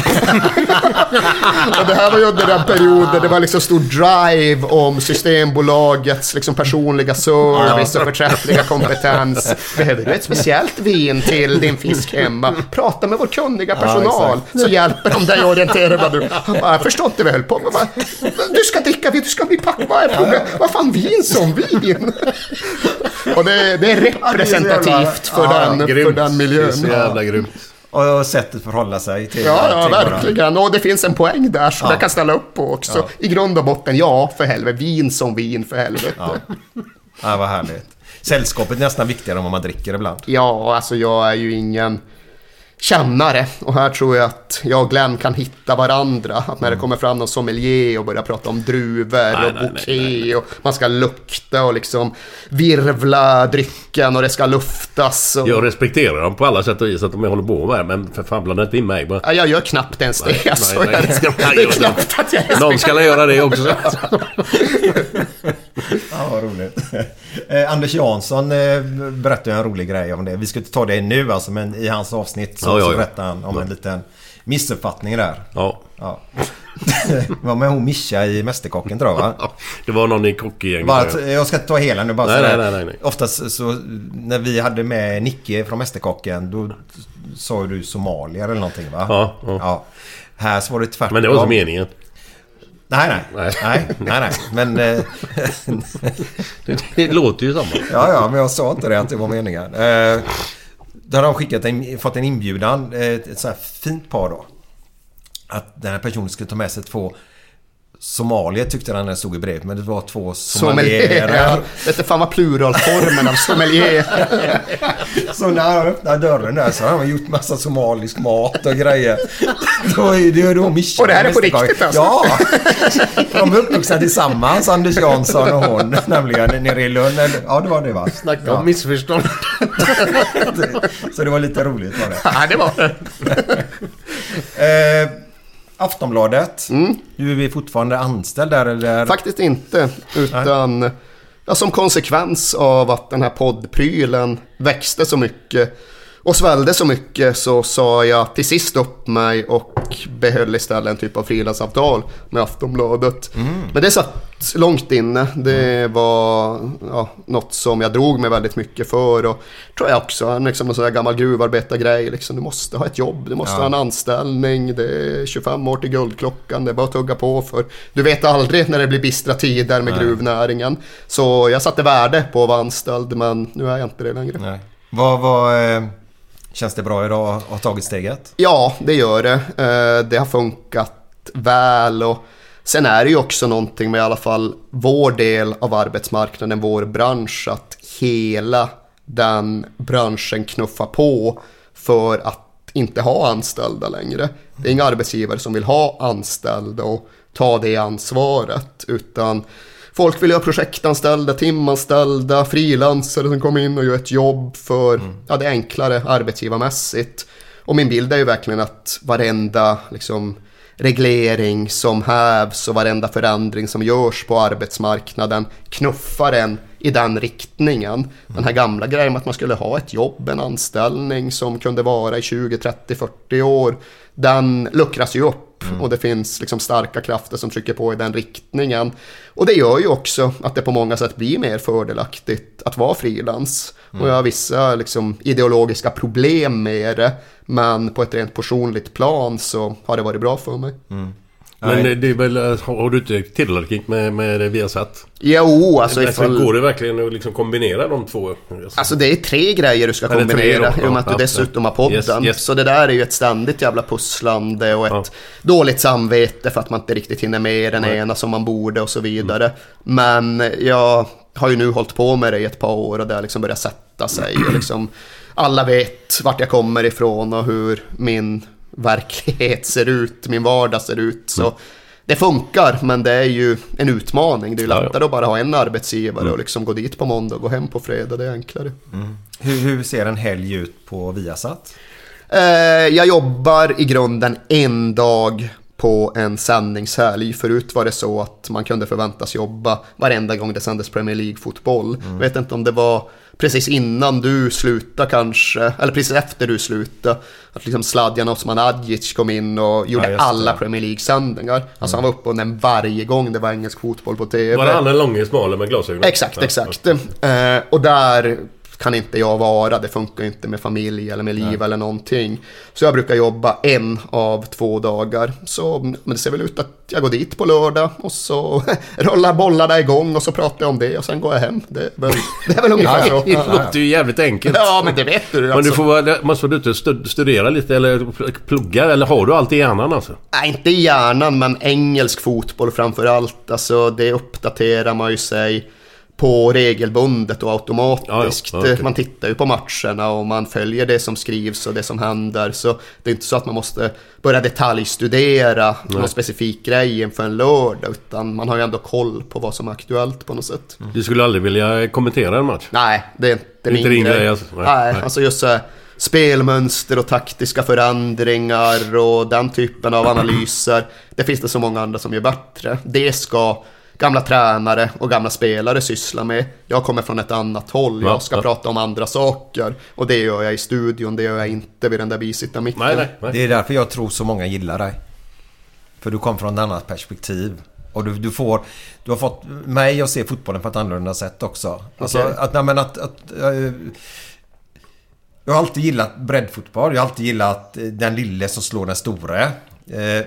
och det här var ju under den perioden det var liksom stor drive om Systembolagets liksom personliga service och förträffliga kompetens. Behöver du ett speciellt vin till din fisk hemma? Prata med vår kunniga personal så hjälper de dig att orientera vad du... Han bara, jag förstår inte vad jag höll på med. Du ska dricka vin, du ska bli packad. Vad är problemet? Vad fan, vin som vin? och det, det är representativt för, Ja, den, för den miljön. Grymt. Och sättet förhålla sig till Ja, ja, bara. verkligen. Och det finns en poäng där som Ja. jag kan ställa upp på också. Ja. I grund och botten, ja, för helvete. Vin som vin, för helvete. Ja. Ja, Ja, vad härligt. Sällskapet är nästan viktigare än vad man dricker ibland. alltså jag är ju ingen kännare. Och här tror jag att jag och Glenn kan hitta varandra. Att när det kommer fram någon sommelier och börjar prata om druvor och nej, bouquet och man ska lukta och liksom virvla drycken och det ska luftas. Och... Jag respekterar dem på alla sätt och vis att de håller på med det, men för fan blanda inte in mig bara. Ja, jag gör knappt ens det. Nej, alltså. nej, nej, man det är knappt att jag Någon ska göra det också. Ja, vad roligt. Eh, Anders Jansson eh, berättade en rolig grej om det. Vi ska inte ta det nu alltså, men i hans avsnitt så, Ja, ja, så ja. berättade han om en liten missuppfattning där. Ja. Ja. Var med hon Mischa i Mästerkocken tror jag va? Det var någon i kockgänget. Jag ska inte ta hela nu bara Nej, sådär. nej, nej, nej. Oftast så när vi hade med Nicke från Mästerkocken då sa du somalier eller någonting va? Ja, ja. Här så var det tvärtom. Men det var inte meningen. Nej, nej. Nej. Nej, nej, nej. Men... eh, Det, det låter ju samma. Ja, ja, men jag sa inte det att det var meningen. Eh, då hade de skickat en, fått en inbjudan, eh, ett sånt här fint par då. Att den här personen skulle ta med sig två somalier tyckte han när stod i brevet. Men det var två Sommelier. somalierer. Vet inte fan vad pluralformen av sommelier. Så när han öppnade dörren där så har han gjort massa somalisk mat och grejer. Då är det ju då Mischa. Och det här är på riktigt alltså? Ja! De är uppvuxna tillsammans, Anders Jansson och hon. Nämligen nere i Lund. Ja, det var det va? Snacka Ja. om missförstånd. Så det var lite roligt var det. Ja, det var det. Aftonbladet. Du är vi fortfarande anställd där eller? Faktiskt inte, utan ja, som konsekvens av att den här poddprylen växte så mycket och svällde så mycket så sa jag till sist upp mig och behöll istället en typ av frilansavtal med Aftonbladet. Men det satt långt inne. Det var ja, något som jag drog mig väldigt mycket för och tror jag också liksom, en sån där gammal gruvarbetargrej. Liksom, du måste ha ett jobb, du måste Ja. ha en anställning. Det är 25 år till guldklockan, det är bara att tugga på för du vet aldrig när det blir bistra tider med Nej. gruvnäringen. Så jag satte värde på att vara anställd men nu är jag inte det längre. Nej. Vad, vad, eh, känns det bra idag att ha tagit steget? Ja, det gör det. Eh, det har funkat väl och sen är det ju också någonting med i alla fall vår del av arbetsmarknaden, vår bransch, att hela den branschen knuffar på för att inte ha anställda längre. Det är inga arbetsgivare som vill ha anställda och ta det ansvaret, utan Folk vill ha projektanställda, timanställda, frilansare som kommer in och gör ett jobb för, ja det är enklare arbetsgivarmässigt. Och min bild är ju verkligen att varenda liksom, reglering som hävs och varenda förändring som görs på arbetsmarknaden knuffar en i den riktningen. Den här gamla grejen med att man skulle ha ett jobb, en anställning som kunde vara i 20, 30, 40 år. Den luckras ju upp och det finns liksom starka krafter som trycker på i den riktningen. Och det gör ju också att det på många sätt blir mer fördelaktigt att vara frilans. Och jag har vissa liksom, ideologiska problem med det. Men på ett rent personligt plan så har det varit bra för mig. Men det, det är väl... Har du inte tillräckligt med, med det vi har satt? Jo, alltså Därför ifall... Går det verkligen att liksom kombinera de två? Alltså det är tre grejer du ska kombinera i och med att du dessutom har podden. Yes, yes. Så det där är ju ett ständigt jävla pusslande och ett Ja. dåligt samvete för att man inte riktigt hinner med den ena som man borde och så vidare. Men jag har ju nu hållit på med det i ett par år och det har liksom börjat sätta sig. Och liksom, alla vet vart jag kommer ifrån och hur min verklighet ser ut, min vardag ser ut. Så det funkar, men det är ju en utmaning. Det är ju Ja, ja. lättare att bara ha en arbetsgivare och liksom gå dit på måndag och gå hem på fredag. Det är enklare. Hur, hur ser en helg ut på Viasat? Eh, jag jobbar i grunden en dag på en sändningshelg. Förut var det så att man kunde förväntas jobba varenda gång det sändes Premier League-fotboll. Mm. Vet inte om det var precis innan du slutade kanske, eller precis efter du slutade. Att liksom Sladjan Osman Adjic kom in och gjorde det. alla Premier League-sändningar. Alltså han var uppe och nämnde varje gång det var engelsk fotboll på TV. Var det han den långe smale med glasögon? Exakt, Ja, exakt. Eh, och där kan inte jag vara. Det funkar inte med familj eller med liv eller någonting. Så jag brukar jobba en av två dagar. Så men det ser väl ut att jag går dit på lördag och så rullar bollarna igång och så pratar jag om det och sen går jag hem. Det är väl, det är väl ungefär så. Det låter ju jävligt enkelt. Ja, men det vet du. Men Alltså. du får vara, måste och stud- studera lite eller plugga eller har du allt i hjärnan alltså? Nej, inte i hjärnan, men engelsk fotboll framför allt. Alltså, det uppdaterar man ju sig på regelbundet och automatiskt. Ja, ja. Okej. Man tittar ju på matcherna och man följer det som skrivs och det som händer. Så det är inte så att man måste börja detaljstudera någon specifik grej inför en lördag. Utan man har ju ändå koll på vad som är aktuellt på något sätt. Du skulle aldrig vilja kommentera en match? Nej, det är inte Det är inte min din grej, alltså. Nej, Nej, nej. alltså just så spelmönster och taktiska förändringar och den typen av analyser. Det finns det så många andra som gör bättre. Det ska gamla tränare och gamla spelare syssla med. Jag kommer från ett annat håll. Ja, Jag ska ja. prata om andra saker. Och det gör jag i studion, det gör jag inte vid den där bisittarmicken. Nej, nej, nej. Det är därför jag tror så många gillar dig. För du kom från ett annat perspektiv. Och du, du får... Du har fått mig att se fotbollen på ett annorlunda sätt också. Alltså Okej. att... Nej, men att, att eh, jag har alltid gillat breddfotboll. Jag har alltid gillat eh, den lille som slår den store. Eh,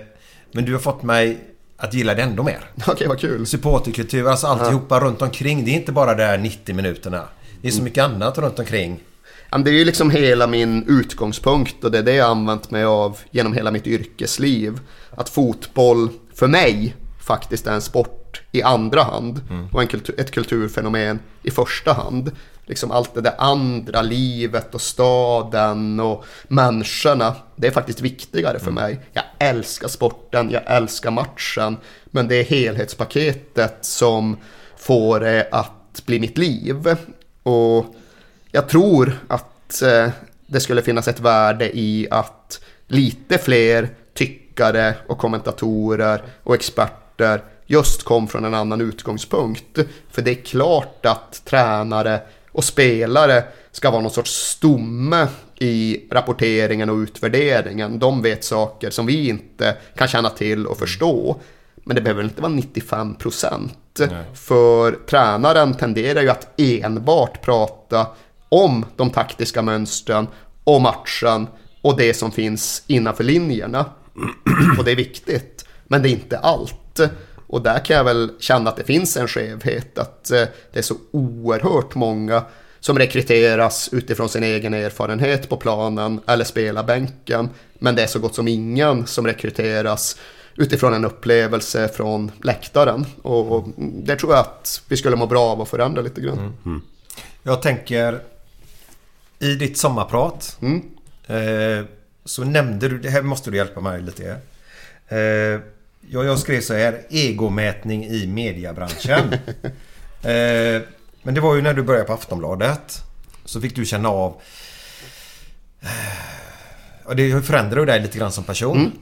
men du har fått mig att gilla det ändå mer. Okej, vad kul. Supporterkultur, alltså alltihopa runt omkring. Det är inte bara de där 90 minuterna. Det är så mycket annat runt omkring. Ja, Det är ju liksom hela min utgångspunkt och det är det jag använt mig av genom hela mitt yrkesliv. Att fotboll för mig faktiskt är en sport i andra hand och en kultur, ett kulturfenomen i första hand. Liksom allt det där andra, livet och staden och människorna, det är faktiskt viktigare för mig. Jag älskar sporten, jag älskar matchen, men det är helhetspaketet som får det att bli mitt liv. Och jag tror att eh, det skulle finnas ett värde i att lite fler tyckare och kommentatorer och experter just kom från en annan utgångspunkt. För det är klart att tränare och spelare ska vara någon sorts stomme i rapporteringen och utvärderingen. De vet saker som vi inte kan känna till och förstå. Men det behöver inte vara 95 procent. För tränaren tenderar ju att enbart prata om de taktiska mönstren, och matchen och det som finns innanför linjerna. Och det är viktigt. Men det är inte allt. Och där kan jag väl känna att det finns en skevhet. Att eh, det är så oerhört många som rekryteras utifrån sin egen erfarenhet på planen eller spelar bänken. Men det är så gott som ingen som rekryteras utifrån en upplevelse från läktaren. Och och det tror jag att vi skulle må bra av att förändra lite grann. Jag tänker i ditt sommarprat Mm. eh, så nämnde du, det här måste du hjälpa mig lite. Eh, jag, jag skrev så här, egomätning i mediebranschen. eh, men det var ju när du började på Aftonbladet. Så fick du känna av eh, och det förändrar ju dig lite grann som person. Mm.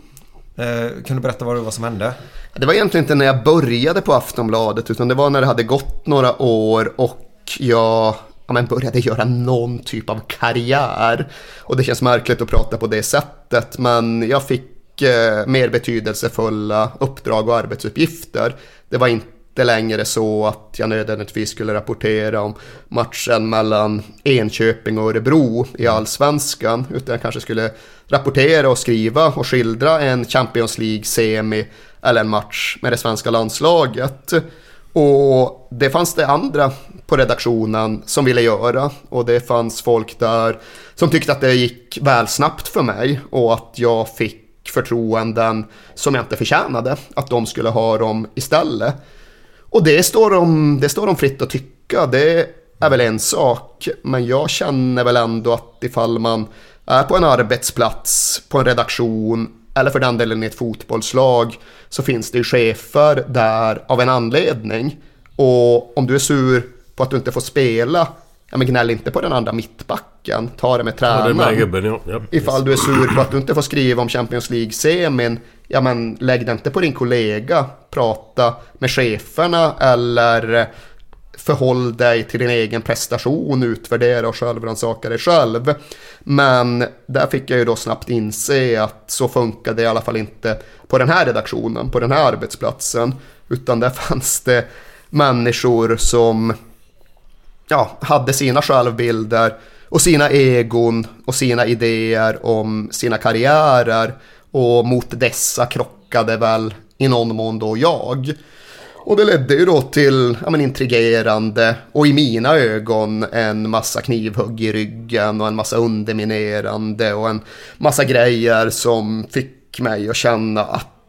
Eh, kan du berätta vad, vad som hände? Det var egentligen inte när jag började på Aftonbladet utan det var när det hade gått några år och jag ja, men började göra någon typ av karriär. Och det känns märkligt att prata på det sättet men jag fick eh, mer betydelsefulla uppdrag och arbetsuppgifter. Det var inte längre så att jag nödvändigtvis skulle rapportera om matchen mellan Enköping och Örebro i allsvenskan utan jag kanske skulle rapportera och skriva och skildra en Champions League-semi eller en match med det svenska landslaget. Och det fanns det andra på redaktionen som ville göra och det fanns folk där som tyckte att det gick väl snabbt för mig och att jag fick förtroenden som jag inte förtjänade, att de skulle ha dem istället. Och det står de, det står de fritt att tycka, det är väl en sak, men jag känner väl ändå att ifall man är på en arbetsplats, på en redaktion eller för den delen i ett fotbollslag så finns det ju chefer där av en anledning. Och om du är sur på att du inte får spela, ja men gnäll inte på den andra mittbacken, ta det med Ja, det tränaren. med gubben, ja. ja. Ifall du är sur på att du inte får skriva om Champions League-semin, ja men lägg det inte på din kollega, prata med cheferna eller förhåll dig till din egen prestation, utvärdera och självrannsaka dig själv. Men där fick jag ju då snabbt inse att så funkar det i alla fall inte på den här redaktionen, på den här arbetsplatsen, utan där fanns det människor som ja, hade sina självbilder och sina egon och sina idéer om sina karriärer och mot dessa krockade väl i någon mån då jag. Och det ledde ju då till ja, men intrigerande och i mina ögon en massa knivhugg i ryggen och en massa underminerande och en massa grejer som fick mig att känna att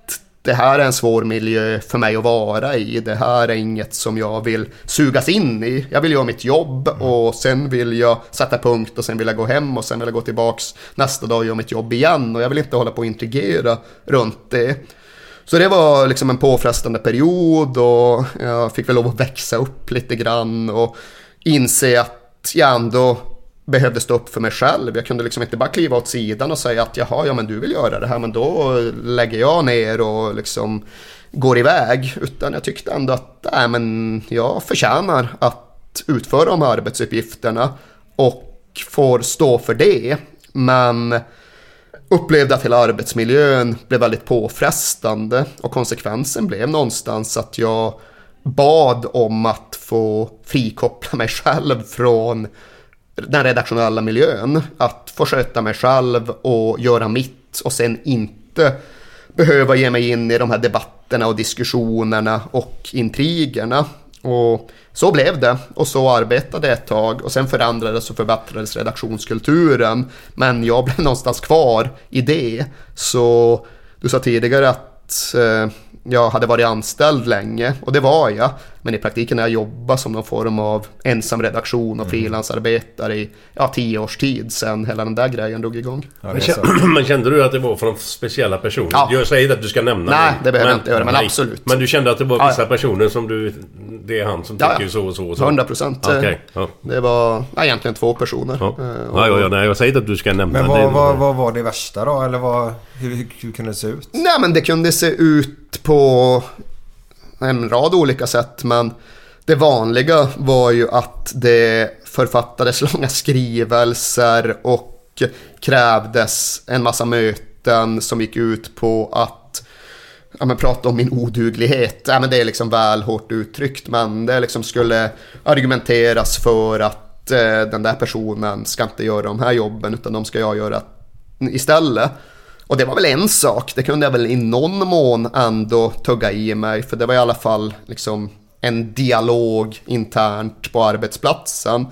det här är en svår miljö för mig att vara i. Det här är inget som jag vill sugas in i. Jag vill göra mitt jobb och sen vill jag sätta punkt och sen vill jag gå hem och sen vill jag gå tillbaks nästa dag och göra mitt jobb igen. Och jag vill inte hålla på och intrigera runt det. Så det var liksom en påfrestande period och jag fick väl lov att växa upp lite grann och inse att jag ändå behövde stå upp för mig själv. Jag kunde liksom inte bara kliva åt sidan och säga att jaha, ja men du vill göra det här, men då lägger jag ner och liksom går iväg. Utan jag tyckte ändå att nej, men jag förtjänar att utföra de här arbetsuppgifterna och får stå för det. Men upplevde att hela arbetsmiljön blev väldigt påfrestande och konsekvensen blev någonstans att jag bad om att få frikoppla mig själv från den redaktionella miljön. Att få sköta mig själv och göra mitt och sen inte behöva ge mig in i de här debatterna och diskussionerna och intrigerna. Och så blev det och så arbetade jag ett tag och sen förändrades och förbättrades redaktionskulturen. Men jag blev någonstans kvar i det. Så du sa tidigare att eh, jag hade varit anställd länge och det var jag. Men i praktiken har jag jobbat som någon form av ensam redaktion och frilansarbetare i ja, tio års tid sedan hela den där grejen drog igång. Men, kände, men kände du att det var från speciella personer? Ja. Jag säger inte att du ska nämna Nej, det behöver jag inte göra, men nej. absolut. Men du kände att det var Ja, vissa ja. personer som du... Det är han som Ja, tycker ja. så och så och så? 100 procent. Okej. Ja. Det var ja, egentligen två personer. Ja. Eh, och- Ja, ja, ja, nej, jag säger inte att du ska nämna Men det. vad, vad, vad var det värsta då? Eller vad, hur, hur, hur kunde det se ut? Nej men det kunde se ut på en rad olika sätt men det vanliga var ju att det författades långa skrivelser och krävdes en massa möten som gick ut på att ja, men prata om min oduglighet. Ja, men det är liksom väl hårt uttryckt men det liksom skulle argumenteras för att eh, den där personen ska inte göra de här jobben utan de ska jag göra istället. Och det var väl en sak, det kunde jag väl i någon mån ändå tugga i mig för det var i alla fall liksom en dialog internt på arbetsplatsen.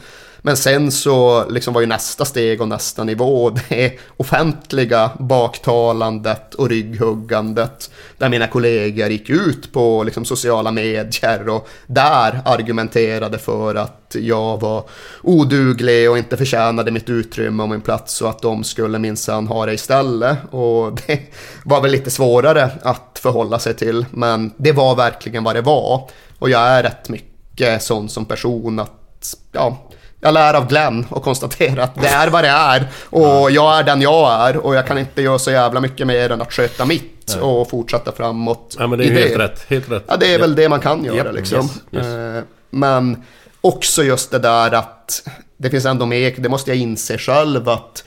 Men sen så liksom var ju nästa steg och nästa nivå det offentliga baktalandet och rygghuggandet. Där mina kollegor gick ut på liksom sociala medier och där argumenterade för att jag var oduglig och inte förtjänade mitt utrymme och min plats och att de skulle minsann ha det istället. Och det var väl lite svårare att förhålla sig till men det var verkligen vad det var. Och jag är rätt mycket sån som person att ja, jag lär av Glenn och konstaterar att det är vad det är. Och jag är den jag är. Och jag kan inte göra så jävla mycket mer än att sköta mitt och fortsätta framåt. Ja, men det är i helt rätt. Helt rätt. Ja, det är väl det man kan göra Japp, liksom. yes, yes. Eh, Men också just det där att det finns ändå med, det måste jag inse själv att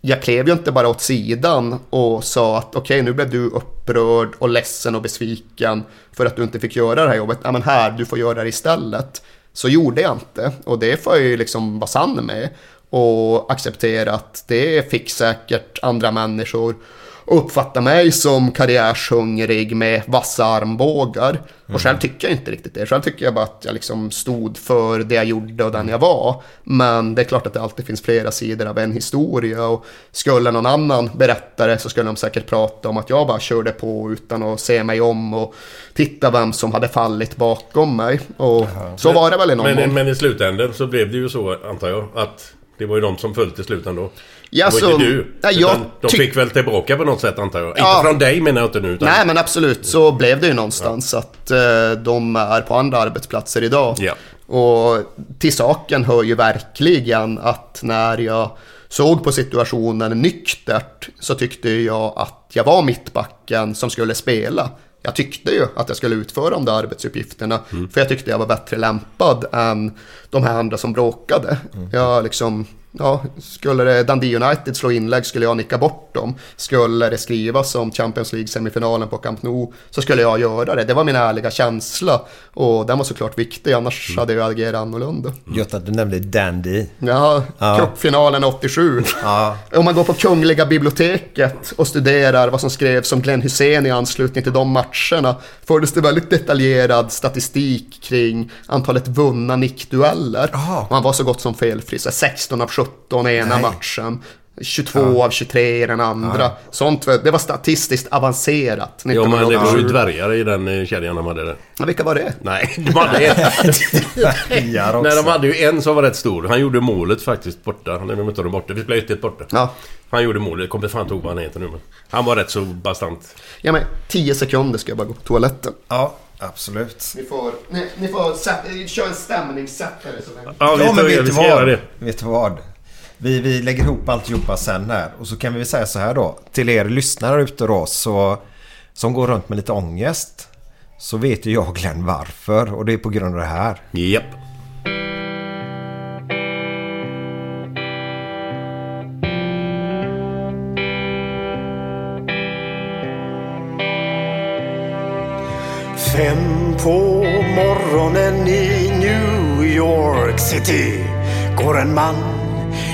jag klev ju inte bara åt sidan och sa att okej nu blev du upprörd och ledsen och besviken för att du inte fick göra det här jobbet. Ja men här, du får göra det istället. Så gjorde jag inte. Och det får jag ju liksom vara sann med. Och acceptera att det fick säkert andra människor uppfatta mig som karriärshungrig med vassa armbågar. Och själv tycker jag inte riktigt det. Själv tycker jag bara att jag liksom stod för det jag gjorde och den jag var. Men det är klart att det alltid finns flera sidor av en historia. Och skulle någon annan berätta det så skulle de säkert prata om att jag bara körde på utan att se mig om och titta vem som hade fallit bakom mig. Och så var det väl i någon men, mån. men i slutändan så blev det ju så, antar jag, att det var ju de som föll till slut ändå. Ja, det var så- inte du. Nej, jag de fick väl tillbaka på något sätt, antar jag. Ja. Inte från dig menar jag inte nu. Utan... Nej men absolut så blev det ju någonstans att eh, de är på andra arbetsplatser idag. Ja. Och till saken hör ju verkligen att när jag såg på situationen nyktert så tyckte jag att jag var mittbacken som skulle spela. Jag tyckte ju att jag skulle utföra de där arbetsuppgifterna för jag tyckte jag var bättre lämpad än de här andra som bråkade. Jag liksom, ja, skulle det Dundee United slå inlägg skulle jag nicka bort dem. Skulle det skrivas om Champions League-semifinalen på Camp Nou så skulle jag göra det. Det var min ärliga känsla och den var såklart viktig, annars hade jag agerat annorlunda. Gött att du nämnde Dandy. Ja, Ja. cupfinalen 87. Ja. Om man går på Kungliga biblioteket och studerar vad som skrevs om Glenn Hussein i anslutning till de matcherna fördes det väldigt detaljerad statistik kring antalet vunna nickdueller. Och han var så gott som felfri, så 16 av 17 i ena Nej. matchen. 22 av 23 i den andra. Sånt, det var statistiskt avancerat. Ja, men det var ju 1987. dvärgar i den eh, kedjan de hade där. Ja, vilka var det? Nej, de hade en. Nej, de hade ju en som var rätt stor. Han gjorde målet faktiskt borta. Nej, de inte borta. Vi spelade 1-1 borta. Ja. Han gjorde målet. Jag kommer fan inte ihåg vad han heter nu. Men han var rätt så bastant. Ja, men 10 sekunder ska jag bara gå på toaletten. Ja, absolut. Ni får, ni, ni får sätta, köra en stämningssättare så länge. Ja, vi, Ja, men vet du vad? det. Vet du vad? Vi, vi lägger ihop alltihopa sen här. Och så kan vi säga så här då. Till er lyssnare ute då så, som går runt med lite ångest. Så vet ju jag Glenn varför. Och det är på grund av det här. Japp. Fem på morgonen i New York City går en man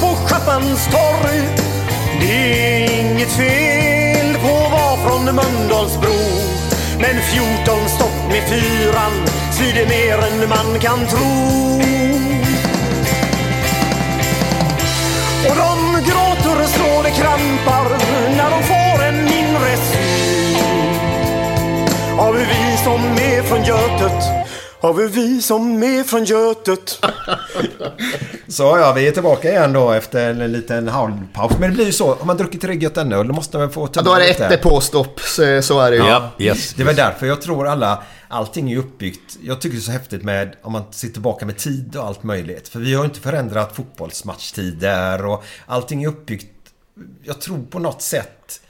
På Schappans torg. Det är inget fel på att vara från Mölndalsbro. Men 14 stopp med fyran svider mer än man kan tro. Och de gråter så det krampar när de får en mindre syn. av hur vi som är från Götet? Har vi vi som är från Götet? Så ja, vi är tillbaka igen då efter en liten halvpaus. Men det blir ju så, har man druckit tillräckligt öl då måste man få Ja, då är det ett depåstopp, så, så är det ju. Ja, yes. Det var därför jag tror alla, allting är uppbyggt. Jag tycker det är så häftigt med om man sitter tillbaka med tid och allt möjligt. För vi har ju inte förändrat fotbollsmatchtider och allting är uppbyggt. Jag tror på något sätt.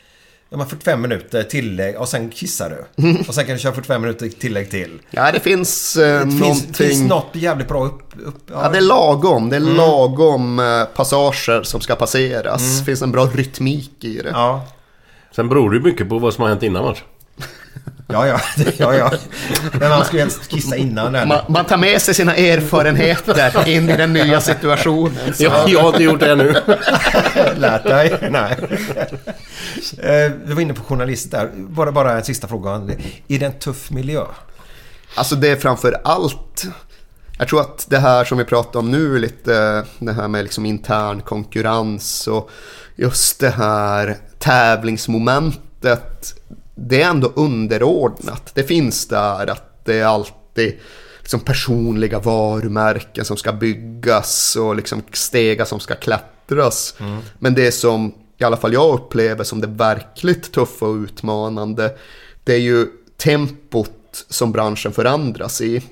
De har 45 minuter tillägg och sen kissar du. Och sen kan du köra 45 minuter tillägg till. Ja, det finns eh, Det finns, någonting... finns något jävligt bra upp... upp Ja, det är lagom. Det är Mm. lagom eh, passager som ska passeras. Det finns en bra rytmik i det. Ja. Sen beror det ju mycket på vad som har hänt innan match. Ja, ja. ja, ja. Men man ska ju helst kissa innan. Man, man tar med sig sina erfarenheter in i den nya situationen. Så- Jag, jag har inte gjort det ännu. Lärt dig? Nej. Eh, Vi var inne på journalister. Bara, bara en sista fråga. Är det en tuff miljö? Alltså det är framför allt Jag tror att det här som vi pratar om nu lite Det här med liksom intern konkurrens och Just det här tävlingsmomentet Det är ändå underordnat Det finns där att det är alltid liksom personliga varumärken som ska byggas och liksom stegar som ska klättras. Men det som i alla fall jag upplever som det verkligt tuffa och utmanande det är ju tempot som branschen förändras i.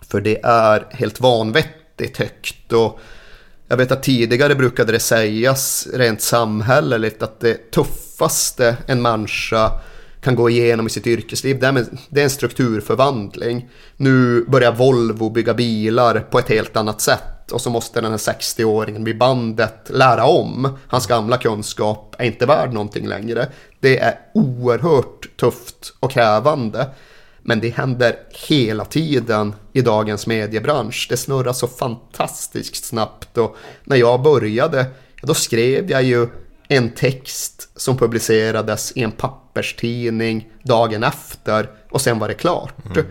För det är helt vanvettigt högt och jag vet att tidigare brukade det sägas rent samhälleligt att det tuffaste en människa kan gå igenom i sitt yrkesliv, det är, med, det är en strukturförvandling. Nu börjar Volvo bygga bilar på ett helt annat sätt och så måste den här 60-åringen vid bandet lära om. Hans gamla kunskap är inte värd någonting längre. Det är oerhört tufft och krävande. Men det händer hela tiden i dagens mediebransch. Det snurrar så fantastiskt snabbt och när jag började, då skrev jag ju en text som publicerades i en papperstidning dagen efter och sen var det klart. Mm.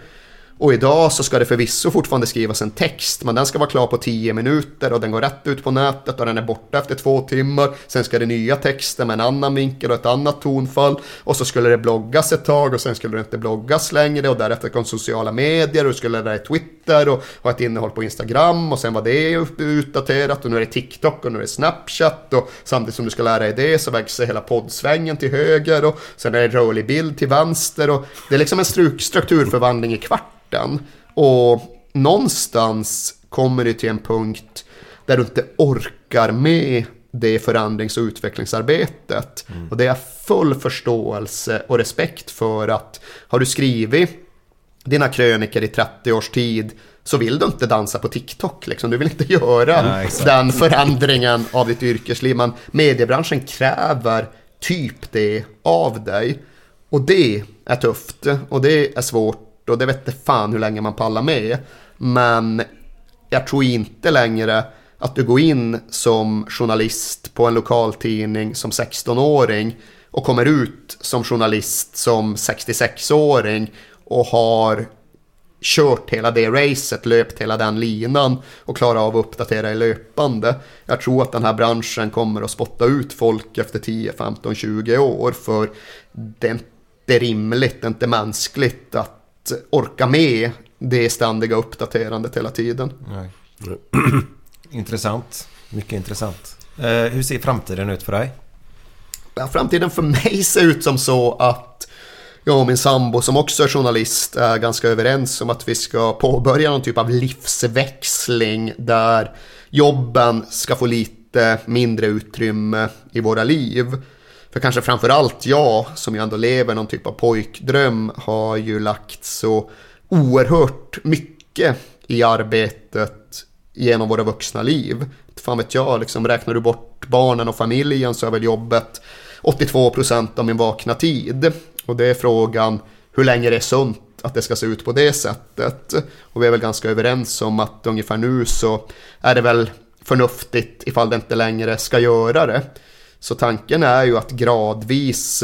Och idag så ska det förvisso fortfarande skrivas en text, men den ska vara klar på 10 minuter och den går rätt ut på nätet och den är borta efter två timmar. Sen ska det nya texter med en annan vinkel och ett annat tonfall och så skulle det bloggas ett tag och sen skulle det inte bloggas längre och därefter kom sociala medier och skulle det i Twitter och ha ett innehåll på Instagram och sen var det utdaterat och nu är det TikTok och nu är det Snapchat och samtidigt som du ska lära dig det så växer hela poddsvängen till höger och sen är det rörlig bild till vänster och det är liksom en strukturförvandling i kvart kvarten och någonstans kommer det till en punkt där du inte orkar med det förändrings och utvecklingsarbetet. Och det är full förståelse och respekt för att har du skrivit dina kröniker i 30 års tid så vill du inte dansa på TikTok. Liksom. Du vill inte göra exakt. den förändringen av ditt yrkesliv. Men mediebranschen kräver typ det av dig. Och det är tufft och det är svårt och det vet inte fan hur länge man pallar med. Men jag tror inte längre att du går in som journalist på en lokaltidning som 16-åring och kommer ut som journalist som 66-åring och har kört hela det racet, löpt hela den linan och klarat av att uppdatera i löpande. Jag tror att den här branschen kommer att spotta ut folk efter 10, 15, 20 år för det är inte rimligt, det är inte mänskligt att orka med det ständiga uppdaterandet hela tiden. Intressant. Mycket intressant. Eh, hur ser framtiden ut för dig? Ja, framtiden för mig ser ut som så att jag och min sambo som också är journalist är ganska överens om att vi ska påbörja någon typ av livsväxling där jobben ska få lite mindre utrymme i våra liv. För kanske framförallt jag, som ju ändå lever någon typ av pojkdröm, har ju lagt så oerhört mycket i arbetet genom våra vuxna liv. Fan vet jag, liksom räknar du bort barnen och familjen så är väl jobbet 82% av min vakna tid. Och det är frågan hur länge det är sunt att det ska se ut på det sättet. Och vi är väl ganska överens om att ungefär nu så är det väl förnuftigt ifall det inte längre ska göra det. Så tanken är ju att gradvis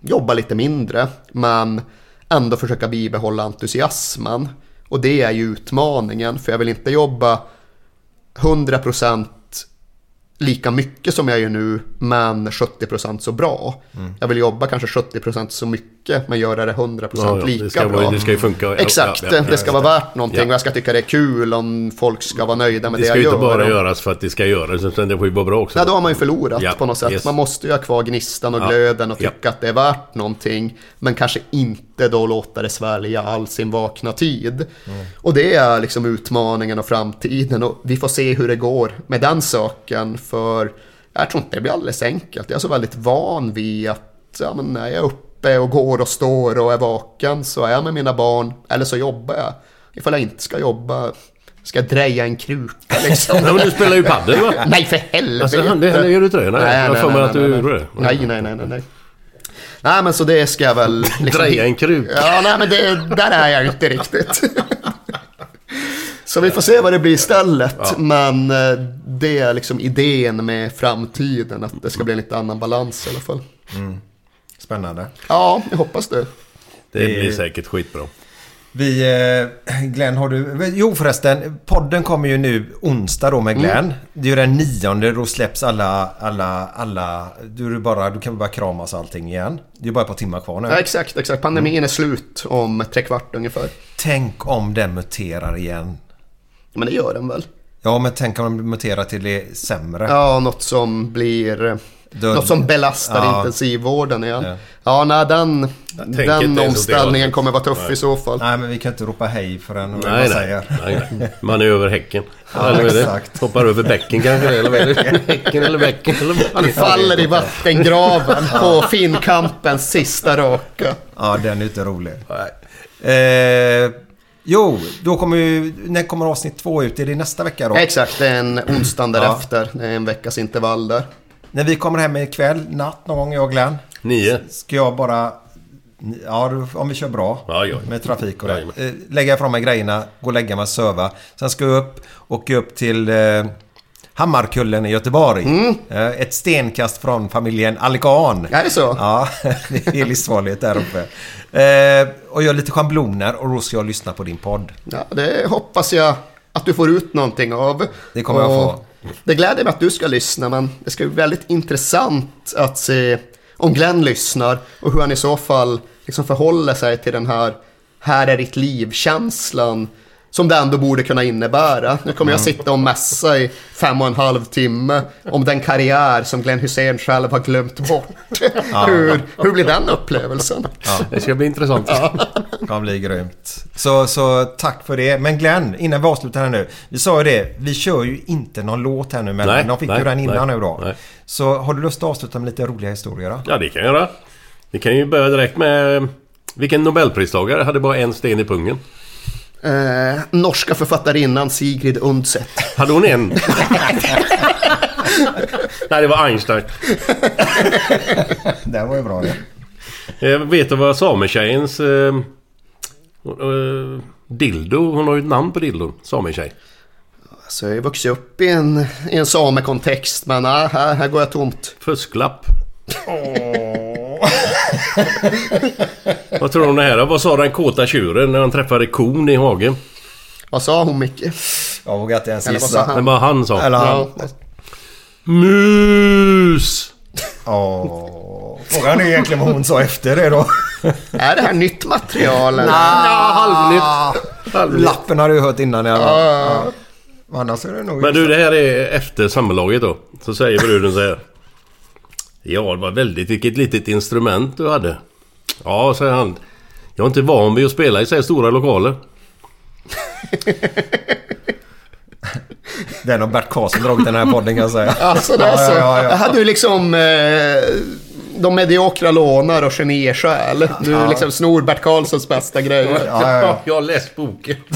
jobba lite mindre men ändå försöka bibehålla entusiasmen. Och det är ju utmaningen för jag vill inte jobba 100% lika mycket som jag gör nu men 70% så bra. Mm. Jag vill jobba kanske 70% så mycket men göra det 100% Ja, ja, lika det ska bra. vara- det ska ju funka. Ja, Exakt, ja, det ska vara värt någonting och jag ska tycka det är kul om folk ska vara nöjda med Det det, ska jag ju gör. inte bara göras för att det ska göras utan det får ju vara bra också. Ja, då har man ju förlorat på något sätt. yes. Man måste ju ha kvar gnistan och glöden och tycka att det är värt någonting. Men kanske inte då låta det svälja all sin vakna tid. Mm. Och det är liksom utmaningen och framtiden. Och vi får se hur det går med den saken. För jag tror inte det blir alldeles enkelt. Jag är så väldigt van vid att ja, men när jag är uppe och går och står och är vaken så är jag med mina barn. Eller så jobbar jag. Ifall jag inte ska jobba ska jag dreja en kruka liksom. Ja, men du spelar ju padel, va? Nej för helvete. Alltså, det- det gör du inte det? Nej, jag har för mig att du nej, gjorde nej. det. Nej, nej, nej, nej, nej. Nej men så det ska jag väl... Dreja en kruka. Ja, nej men det, där är jag inte riktigt. Så vi får se vad det blir istället. Ja. Men eh, det är liksom idén med framtiden. Att det ska bli en lite annan balans i alla fall. Mm. Spännande. Ja, jag hoppas det. Det blir säkert skitbra. Vi, eh, Glenn, har du... Jo förresten, podden kommer ju nu onsdag då med Glenn. Mm. Det är ju den nionde, då släpps alla, alla, alla... Du, är bara, du kan bara kramas allting igen. Det är bara ett par timmar kvar nu. Ja, exakt, exakt. Pandemin är slut om tre kvart ungefär. Tänk om den muterar igen. Men det gör den väl? Ja, men tänk om den muterar till det sämre. Ja, något som blir... Död. Något som belastar Ja. intensivvården igen. Ja. Ja, nej, den, den det omställningen kommer vara tuff Nej. i så fall. Nej, men vi kan inte ropa hej förrän Nej, man nej. säger. nej, nej. Man är över häcken. Ja, eller är det? exakt. Hoppar över bäcken kanske? Eller vad är det? Häcken eller bäcken? Eller? Han faller i vattengraven på Finnkampens sista raka. Ja, den är inte rolig. Eh, jo, då kommer ju... När kommer avsnitt två ut? Är det nästa vecka då? Exakt, det är en onsdag Ja. därefter. Det är en veckas intervall där. När vi kommer hem ikväll, natt någon gång, jag och Glenn. Nio. Ska jag bara... Ja, om vi kör bra. Ja, ja. Med trafik och det. Eh, Lägga ifrån mig grejerna, gå och lägga mig och söva. Sen ska jag upp, åka upp till eh, Hammarkullen i Göteborg. Mm. Eh, ett stenkast från familjen Alkan. Är det så? Ja, det är livsfarligt där uppe. Eh, och gör lite schabloner och då ska jag lyssna på din podd. Ja, det hoppas jag att du får ut någonting av. Det kommer jag Och få. Det gläder mig att du ska lyssna, men det ska bli väldigt intressant att se om Glenn lyssnar och hur han i så fall liksom förhåller sig till den här här är ditt liv-känslan som det ändå borde kunna innebära. Nu kommer jag Mm. sitta och mässa i fem och en halv timme om den karriär som Glenn Hussein själv har glömt bort. Ja. hur, hur blir den upplevelsen? Det ska bli intressant. Det kan bli grymt. Så, så tack för det. Men Glenn, innan vi avslutar här nu. Vi sa ju det, vi kör ju inte någon låt här nu men Nej, de fick nej, ju den innan nej, nu då. nej. Så har du lust att avsluta med lite roliga historier då? Ja, det kan jag göra. Vi kan ju börja direkt med... Vilken nobelpristagare hade bara en sten i pungen? Eh, norska författarinnan Sigrid Undset. Hade hon en? Nej, det var Einstein. det var ju bra det. Eh, vet du vad sametjejens... Eh, eh, dildo, hon har ju ett namn på dildon. Sametjej. Så jag har ju vuxit upp i en, i en samekontext, men nej, här, här går jag tomt. Fusklapp. Vad tror du om det här? Vad sa den kåta tjuren när han träffade kon i hagen? Vad sa hon Micke? Jag vågar inte ens Eller vad sa gissa. han? Det var han sa. Eller han. Ja. Mus! Åh. Frågan är egentligen vad hon sa efter det då. Är det här nytt material? eller? Ja, halvnytt. halvnytt. Lappen har du hört innan i alla fall. Ja. Annars är det nog... Men du, det här är efter sammanlaget då. Så säger bruden så här. Ja, det var väldigt... Vilket litet instrument du hade. Ja, säger han. Jag är inte van vid att spela i så här stora lokaler. Den har Bert Karlsson dragit den här podden kan jag säga. Alltså det är så. Ja, ja, ja. Jag hade ju liksom eh, de mediokra lånar och geniesjäl. Du Ja. liksom snor Bert Karlssons bästa grejer. Ja, ja, ja. Jag har läst boken.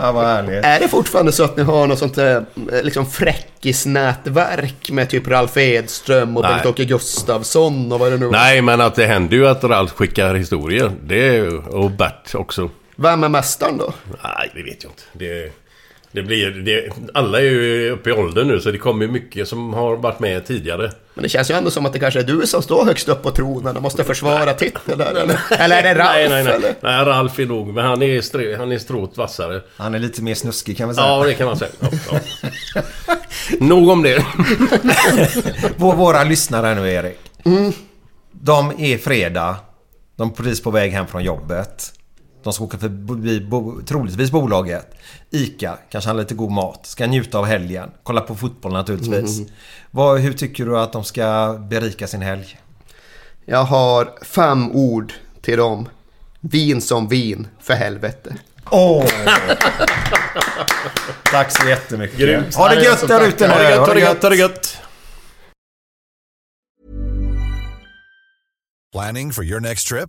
Ja, vad härligt. Är det fortfarande så att ni har något sånt där eh, liksom fräckisnätverk med typ Ralf Edström och. Bengt-Åke Gustafsson och vad det nu Nej, men att det händer ju att Ralf skickar historier. Det är, och Bert också. Vem är mästaren då? Nej, det vet jag inte. Det, det blir, det, alla är ju uppe i åldern nu så det kommer ju mycket som har varit med tidigare. Men det känns ju ändå som att det kanske är du som står högst upp på tronen och måste försvara titeln där eller? Eller är det Ralf? nej, nej, nej. Eller? nej, Ralf är nog, men han är, strä, han är stråt vassare. Han är lite mer snuskig kan vi säga. Ja, det kan man säga. Ja, ja. Nog om det. Vår, våra lyssnare nu Erik. Mm. De är fredag. De är precis på väg hem från jobbet. De ska åka förbi bo, troligtvis bolaget. ICA, kanske handla lite god mat. Ska njuta av helgen. Kolla på fotboll naturligtvis. Mm. Vad, hur tycker du att de ska berika sin helg? Jag har fem ord till dem. Vin som vin, för helvete. Åh! Tack så jättemycket. Grymt. Ha det gött där ute nu. Ha det gött, ha det gött, ha det gött. Planning for your next trip?